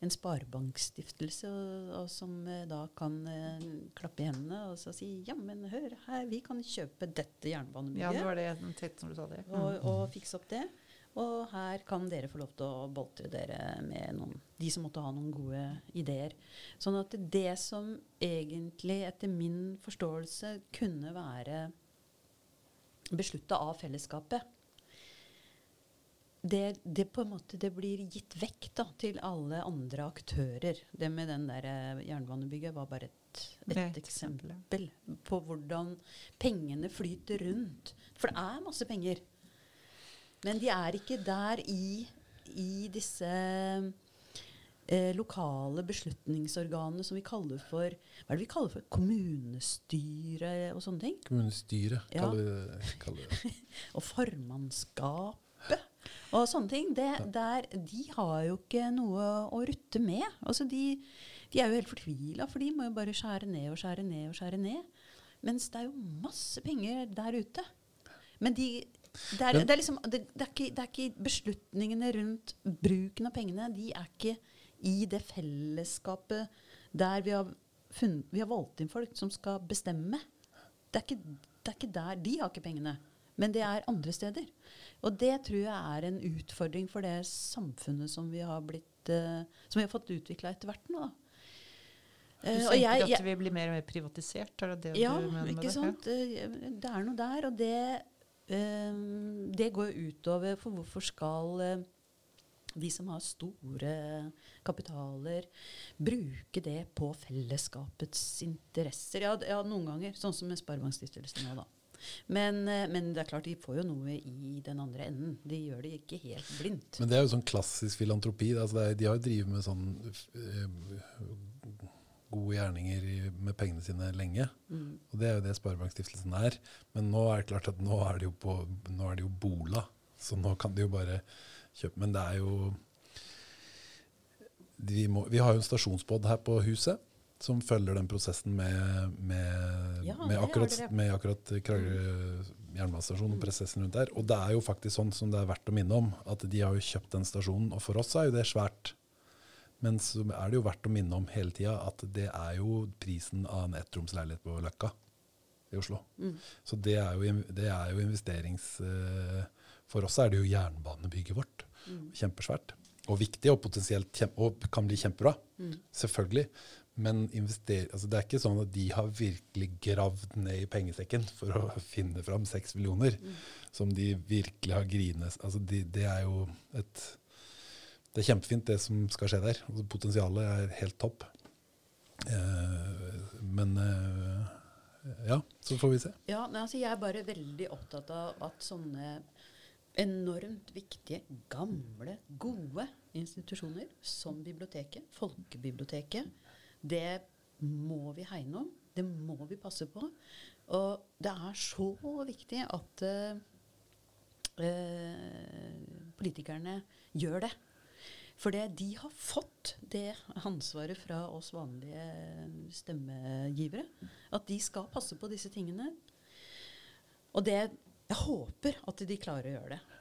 En sparebankstiftelse, og, og som da kan eh, klappe i hendene og så si ja, men hør her, vi kan kjøpe dette jernbanebygget Ja, det var det jeg tenkte når du sa det. og, og fikse opp det. Og her kan dere få lov til å boltre dere med noen, de som måtte ha noen gode ideer. Sånn at det som egentlig, etter min forståelse, kunne være beslutta av fellesskapet, det, det på en måte det blir gitt vekk da, til alle andre aktører. Det med den der eh, jernbanebygget var bare et, et eksempel på hvordan pengene flyter rundt. For det er masse penger. Men de er ikke der i, i disse eh, lokale beslutningsorganene som vi kaller for Hva er det vi kaller for kommunestyre og sånne ting? Kommunestyre Ja. kaller vi det. Og formannskapet og sånne ting. Det, der, de har jo ikke noe å rutte med. Altså de, de er jo helt fortvila, for de må jo bare skjære ned og skjære ned og skjære ned. Mens det er jo masse penger der ute. Men de, det, er, Men- det, er liksom, det, er ikke, det er ikke beslutningene rundt bruken av pengene. De er ikke i det fellesskapet der vi har, funnet, vi har valgt inn folk som skal bestemme. Det er, ikke, det er ikke der. De har ikke pengene. Men det er andre steder. Og det tror jeg er en utfordring for det samfunnet som vi har, blitt, uh, som vi har fått utvikla etter hvert nå. Da. Du Eh, ikke tenker jeg- at vi blir mer og mer privatisert? Er det det ja, du mener med ikke det? sant? Eh, Det er noe der, og det, det går utover For hvorfor skal eh, de som har store kapitaler, bruke det på fellesskapets interesser. Ja, ja noen ganger, sånn som med Sparebankstiftelsen nå, da. Men, eh, men det er klart, de får jo noe i den andre enden. De gjør det ikke helt blindt. Men det er jo sånn klassisk filantropi. Altså er, de har jo drevet med sånn eh, gode gjerninger med pengene sine lenge. Mm. Og det er jo det Sparebankstiftelsen er. Men nå er det klart at nå er det jo, på, nå er det jo Bola, så nå kan de jo bare kjøpe. Men det er jo vi, må, vi har jo en stasjonsbod her på huset som følger den prosessen med, med, Ja, med, akkurat, med akkurat Kragerø jernbanestasjon og prosessen rundt der. Og det er jo faktisk sånn som det er verdt å minne om, at de har jo kjøpt den stasjonen, og for oss er jo det svært. Men så er det jo verdt å minne om hele tida at det er jo prisen av en ettromsleilighet på Løkka i Oslo. Mm. Så det er jo, det er jo investerings... eh, For oss er det jo jernbanebygget vårt. Mm. Kjempesvært. Og viktig, og potensielt kjem, og kan bli kjempebra. Mm. Selvfølgelig. Men altså det er ikke sånn at de har virkelig gravd ned i pengesekken for å finne fram seks millioner, Mm. som de virkelig har grines. Altså de, det er jo et Det er kjempefint, det som skal skje der. Altså potensialet er helt topp. Eh, men eh, ja, så får vi se. Ja, nei, altså jeg er bare veldig opptatt av at sånne enormt viktige, gamle, gode institusjoner som biblioteket, folkebiblioteket, det må vi hegne om. Det må vi passe på. Og det er så viktig at eh, eh, politikerne gjør det. For det, de har fått det ansvaret fra oss vanlige stemmegivere. At de skal passe på disse tingene. Og det, jeg håper at de klarer å gjøre det.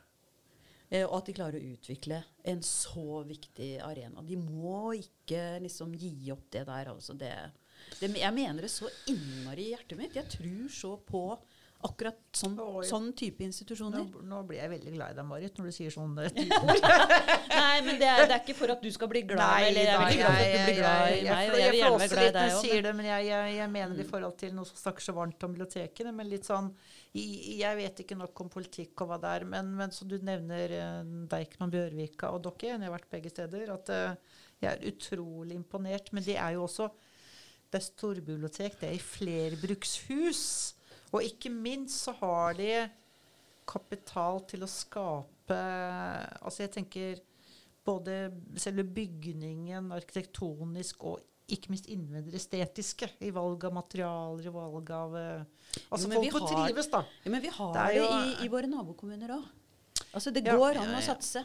Eh, og at de klarer å utvikle en så viktig arena. De må ikke liksom gi opp det der. Altså det, det, jeg mener det så innmari i hjertet mitt. Jeg tror så på akkurat sånn, ja. sånn type institusjoner. nå blir jeg veldig glad i deg, Marit, når du sier sånn. Nei, men det er, det er ikke for at du skal bli glad. Nei, eller jeg er veldig glad for at du blir glad i meg. Jeg- jeg flåser litt når jeg òg. sier det, men jeg, jeg, mener det i forhold til noe som snakker så varmt om bibliotekene. Men litt sånn Jeg vet ikke nok om politikk og hva det er, men, men som du nevner eh, Deichman Bjørvika og dere, jeg har vært begge steder, at eh, jeg er utrolig imponert. Men det er jo også Det er storbibliotek, det er i flerbrukshus. Og ikke minst så har de kapital til å skape Altså jeg tenker både selve bygningen arkitektonisk og ikke minst innvendig estetiske i valg av materialer, i valg av eh, Altså Jo, folk må har- trives, da. Ja, men vi har Det det, jo- i, i våre nabokommuner òg. Altså, det Ja, går ja, an å satse.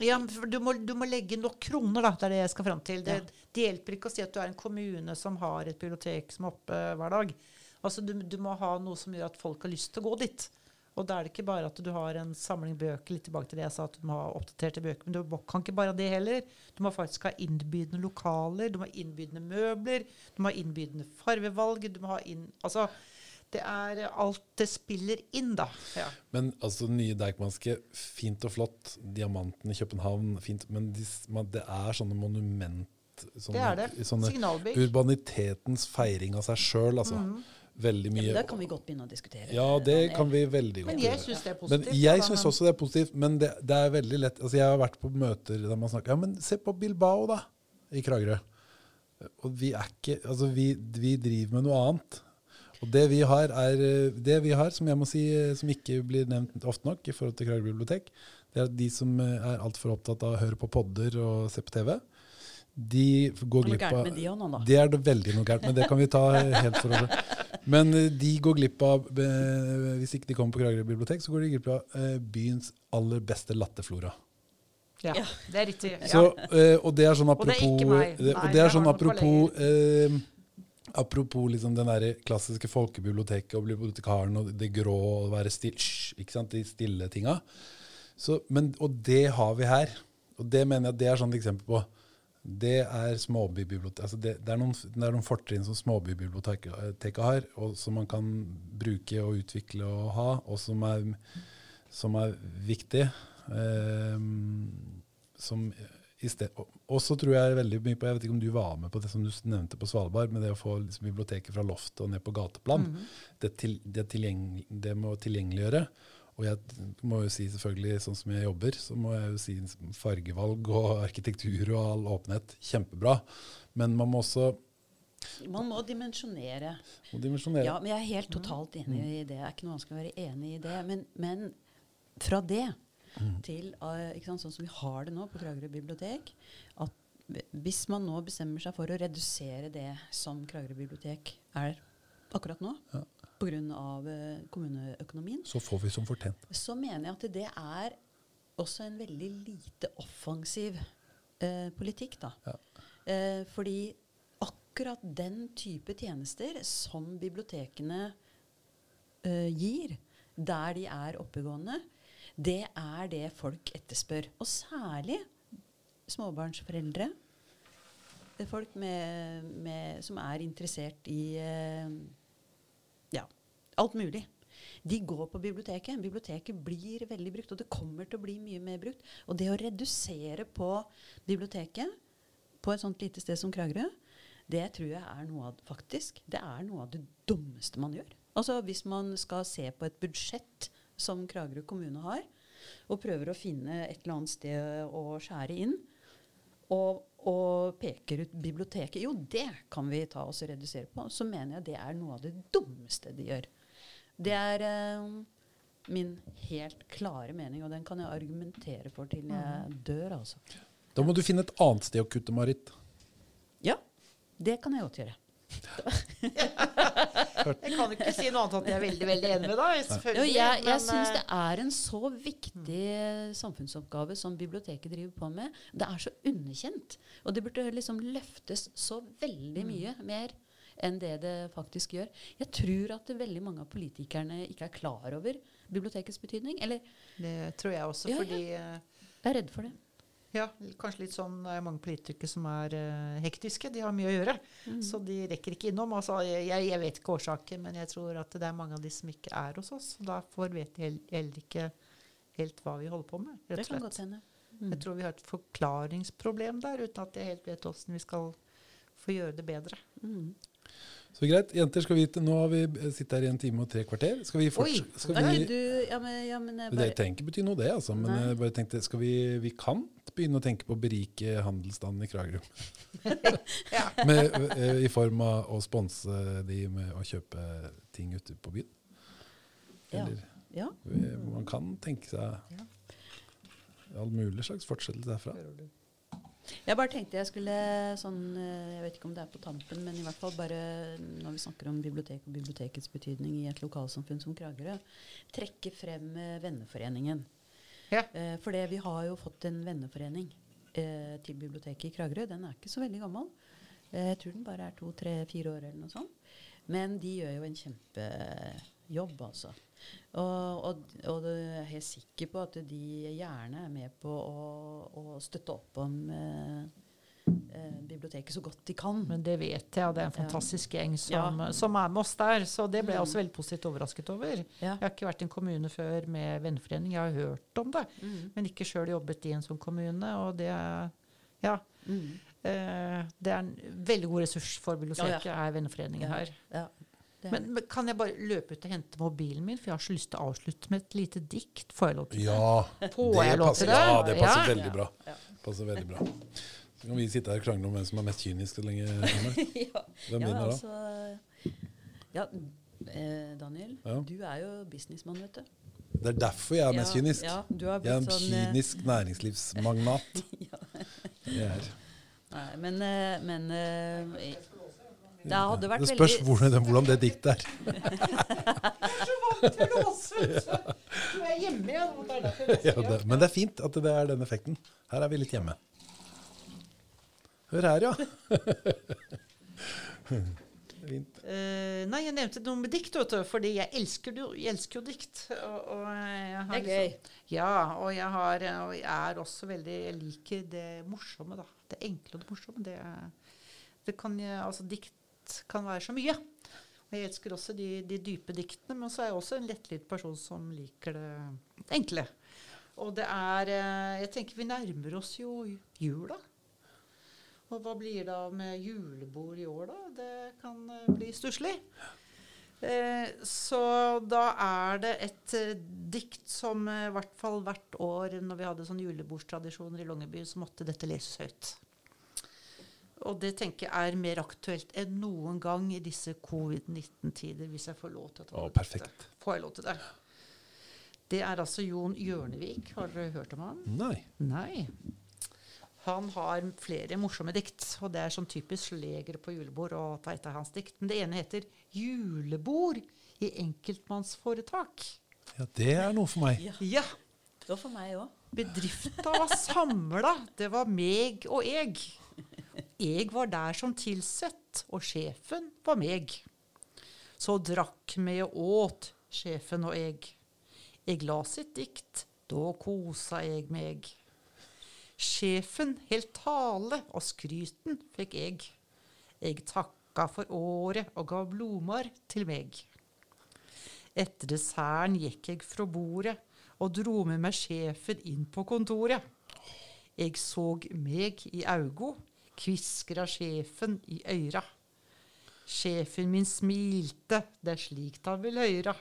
Ja, for du, må, du må legge nok kroner, da. Det er det jeg skal fram til. Det, Ja. det hjelper ikke å si at du er en kommune som har et bibliotek som er oppe hver dag. Altså, du, du må ha noe som gjør at folk har lyst til å gå dit. Og da er det ikke bare at du har en samling bøker, litt tilbake til det jeg sa, at du må ha oppdaterte bøker, men du kan ikke bare ha det heller. Du må faktisk ha innbydende lokaler, du må ha innbydende møbler, du må ha innbydende farvevalg, du må ha inn Altså, det er alt det spiller inn, da. Ja. Men altså, nye Deichmanske, fint og flott. Diamanten i København, fint. Men de, man, det er sånne monument sånne, Det er det. Signalbygg. urbanitetens feiring av seg sjøl, altså. Mhm. Veldig Ja, mye. men det kan vi godt begynne å diskutere. Ja, det Daniel. kan vi veldig godt Men jeg syns det er Men positivt. jeg da, syns også det er positivt, men det, det er veldig lett altså Jeg har vært på møter der man snakker Ja, men se på Bilbao, da, i Kragerø. Og vi er ikke Altså, vi, vi driver med noe annet. Og det vi har, er Det vi har, som jeg må si, som ikke blir nevnt ofte nok i forhold til Kragerø bibliotek, det er at de som er altfor opptatt av å høre på podder og se på TV, de går Det er noe glipp gærent av med de også nå, da. Det er det veldig noe gærent, med. det kan vi ta helt for over. Men eh, de går glipp av Hvis ikke de kommer på Kragerø bibliotek, så går de glipp av eh, byens aller beste latterflora. Ja, Ja. det er riktig. Så, eh, og det er sånn Og det er apropos ikke meg. Nei, og det er sånn apropos eh, Apropos liksom den der klassiske folkebiblioteket og bibliotekaren og det grå og være stille, ikke sant, de stille tinga. Så, men, og det har vi her. Og det mener jeg det er sånn et eksempel på. Det er småbybibliotek. Altså det, det, er noen, noen fortrinn som småbybiblioteket har, og som man kan bruke og utvikle og ha, og som er, som er viktig. Som sted, og- så tror jeg veldig mye på Jeg vet ikke om du var med på det som du nevnte på Svalbard, med det å få liksom, biblioteket fra loftet og ned på gateplan. Mhm. det, til, det, det med å tilgjengeliggjøre. Og jeg må jo si selvfølgelig, sånn som jeg jobber, så må jeg jo si fargevalg og arkitektur og all åpenhet, kjempebra. Men man må også Man må dimensjonere. må dimensjonere. Ja, men jeg er helt totalt enig i det. Det er ikke noe vanskelig å være enig i det. Men, men fra det til uh, ikke sant, sånn som vi har det nå på Kragerø bibliotek at hvis man nå bestemmer seg for å redusere det som Kragerø bibliotek er akkurat nå, Ja. Pga. Uh, kommuneøkonomien, Så får vi som fortjent. så mener jeg at det er også en veldig lite offensiv eh, politikk. da. Ja. Eh, fordi akkurat den type tjenester som bibliotekene eh, gir, der de er oppegående, det er det folk etterspør. Og særlig småbarnsforeldre. Folk med, med, som er interessert i eh, alt mulig. De går på biblioteket. Biblioteket blir veldig brukt, og det kommer til å bli mye mer brukt. Og det å redusere på biblioteket på et sånt lite sted som Kragerø, det tror jeg er noe av, faktisk, det er noe av det dummeste man gjør. Altså Hvis man skal se på et budsjett som Kragerø kommune har, og prøver å finne et eller annet sted å skjære inn, og, og peker ut biblioteket Jo, det kan vi ta oss og redusere på. Så mener jeg det er noe av det dummeste de gjør. Det er eh, min helt klare mening, og den kan jeg argumentere for til jeg dør, altså. Da må du finne et annet sted å kutte, Marit. Ja, det kan jeg godt gjøre. Jeg kan ikke si noe annet enn at jeg er veldig veldig enig med deg. Jo, jeg jeg syns eh, det er en så viktig samfunnsoppgave som biblioteket driver på med. Det er så underkjent. Og det burde liksom løftes så veldig mye mer enn det det faktisk gjør. Jeg tror at veldig mange av politikerne ikke er klar over bibliotekets betydning. Eller Det tror jeg også, Ja, fordi ja. jeg er redd for det. Ja, kanskje litt sånn det er mange politikere som er uh, hektiske. De har mye å gjøre, Mm. så de rekker ikke innom. Altså, jeg, jeg vet ikke årsaken, men jeg tror at det er mange av de som ikke er hos oss. og Derfor vet de heller ikke helt hva vi holder på med. Rett og kan slett. godt hende. Jeg tror vi har et forklaringsproblem der, uten at jeg helt vet åssen vi skal få gjøre det bedre. Mm. Så greit. Jenter, skal vi, nå har vi sittet her i en time og tre kvarter. Skal vi fortsette? Skal vi, du Ja, men, ja, men jeg Det trenger ikke bety noe, det. altså. Men Nei. jeg bare tenkte, skal vi, vi kan begynne å tenke på å berike handelsstanden i Kragerø. Ja. Eh, I form av å sponse de med å kjøpe ting ute på byen. Ja. Eller Ja. eh, man kan tenke seg all mulig slags fortsettelse derfra. Jeg bare tenkte jeg skulle sånn eh, Jeg vet ikke om det er på tampen, men i hvert fall bare når vi snakker om bibliotek og bibliotekets betydning i et lokalsamfunn som Kragerø, trekke frem eh, Venneforeningen. Ja. Eh, for det, vi har jo fått en venneforening eh, til biblioteket i Kragerø. Den er ikke så veldig gammel. Eh, jeg tror den bare er to, tre, fire år eller noe sånt. Men de gjør jo en kjempejobb, altså. Og, og, og jeg er helt sikker på at de gjerne er med på å, å støtte opp om eh, eh, biblioteket så godt de kan. Men det vet jeg, og det er en Ja. fantastisk gjeng som, Ja. som er med oss der. Så det ble jeg Mm. også veldig positivt overrasket over. Ja. Jeg har ikke vært i en kommune før med venneforening. Jeg har hørt om det, Mm. men ikke sjøl jobbet i en sånn kommune. Og det ja, Mm. eh, det er en veldig god ressurs for biblioteket, er venneforeningen Ja. her. Ja, Men, men kan jeg bare løpe ut og hente mobilen min, for jeg har så lyst til å avslutte med et lite dikt. Får jeg lov til det? Ja, Får det passer, det? ja, det passer Ja. veldig bra. Ja. Passer veldig bra. Så kan vi sitte her og krangle om hvem som er mest kynisk så lenge. Ja. Hvem ja, vinner da? altså Ja, eh, Daniel, Ja. du er jo businessmann, vet du. Det er derfor jeg er mest Ja, kynisk. Ja, du har Jeg er en sånn eh, kynisk næringslivsmagnat. ja. Jeg er. Nei, men, eh, men eh, Det hadde vært Det spørs veldig hvordan, hvordan det diktet er. Du er hjemme igjen. og det er derfor jeg Ja, sier det, men det er fint at det er den effekten. Her er vi litt hjemme. Hør her, ja. Fint. Uh, nei, jeg nevnte noe med dikt, vet du, fordi jeg elsker, jo- jeg elsker jo dikt. Og, og jeg har Det er gøy. liksom- ja, og jeg, har, og jeg er også veldig Jeg liker det morsomme, da. Det enkle og det morsomme. Det, er- det kan, jeg- altså, dikt kan være så mye. Og jeg elsker også de, de dype diktene, men så er jeg også en lettlydd person som liker det enkle. Og det er eh, Jeg tenker vi nærmer oss jo jula. Og hva blir det av med julebord i år, da? Det kan eh, bli stusslig. Eh, så da er det et eh, dikt som eh, hvert fall hvert år når vi hadde sånne julebordstradisjoner i Longyearbyen, så måtte dette leses høyt. Og det tenker jeg er mer aktuelt enn noen gang i disse covid-19-tider, hvis jeg får lov til å ta Å, det. perfekt. Får jeg lov til det? Det er altså Jon Hjørnevik. Har dere hørt om han? Nei. Nei. Han har flere morsomme dikt, og det er sånn typisk leger på julebord å ta et av hans dikt. Men det ene heter 'Julebord i enkeltmannsforetak'. Ja, det er noe for meg. Ja, Ja, det var for meg òg. bedrifta var samla. Det var meg og jeg. Jeg var der som tilsett, og sjefen var meg. Så drakk vi og åt, sjefen og jeg. Jeg la sitt dikt, da kosa jeg meg. Sjefen helt tale, og skryten fikk jeg. Jeg takka for året og gav blomar til meg. Etter desserten gikk jeg fra bordet og dro med meg sjefen inn på kontoret. Jeg så meg i augo, kviskra sjefen i øyra. Sjefen min smilte, det er slikt han vil høyra.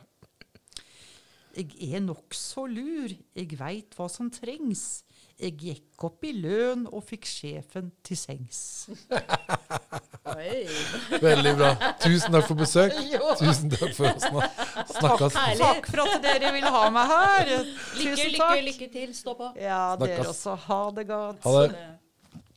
Jeg er nokså lur, jeg veit hva som trengs. Jeg gikk opp i lønn og fikk sjefen til sengs. Veldig bra. Tusen takk for besøk. Jo. Tusen takk for oss. nå. Snakkes. Takk, Takk for at dere ville ha meg her. Lykke, Tusen lykke, takk. lykke til. Stå på. Ja, dere også. Ha det godt. Ha det.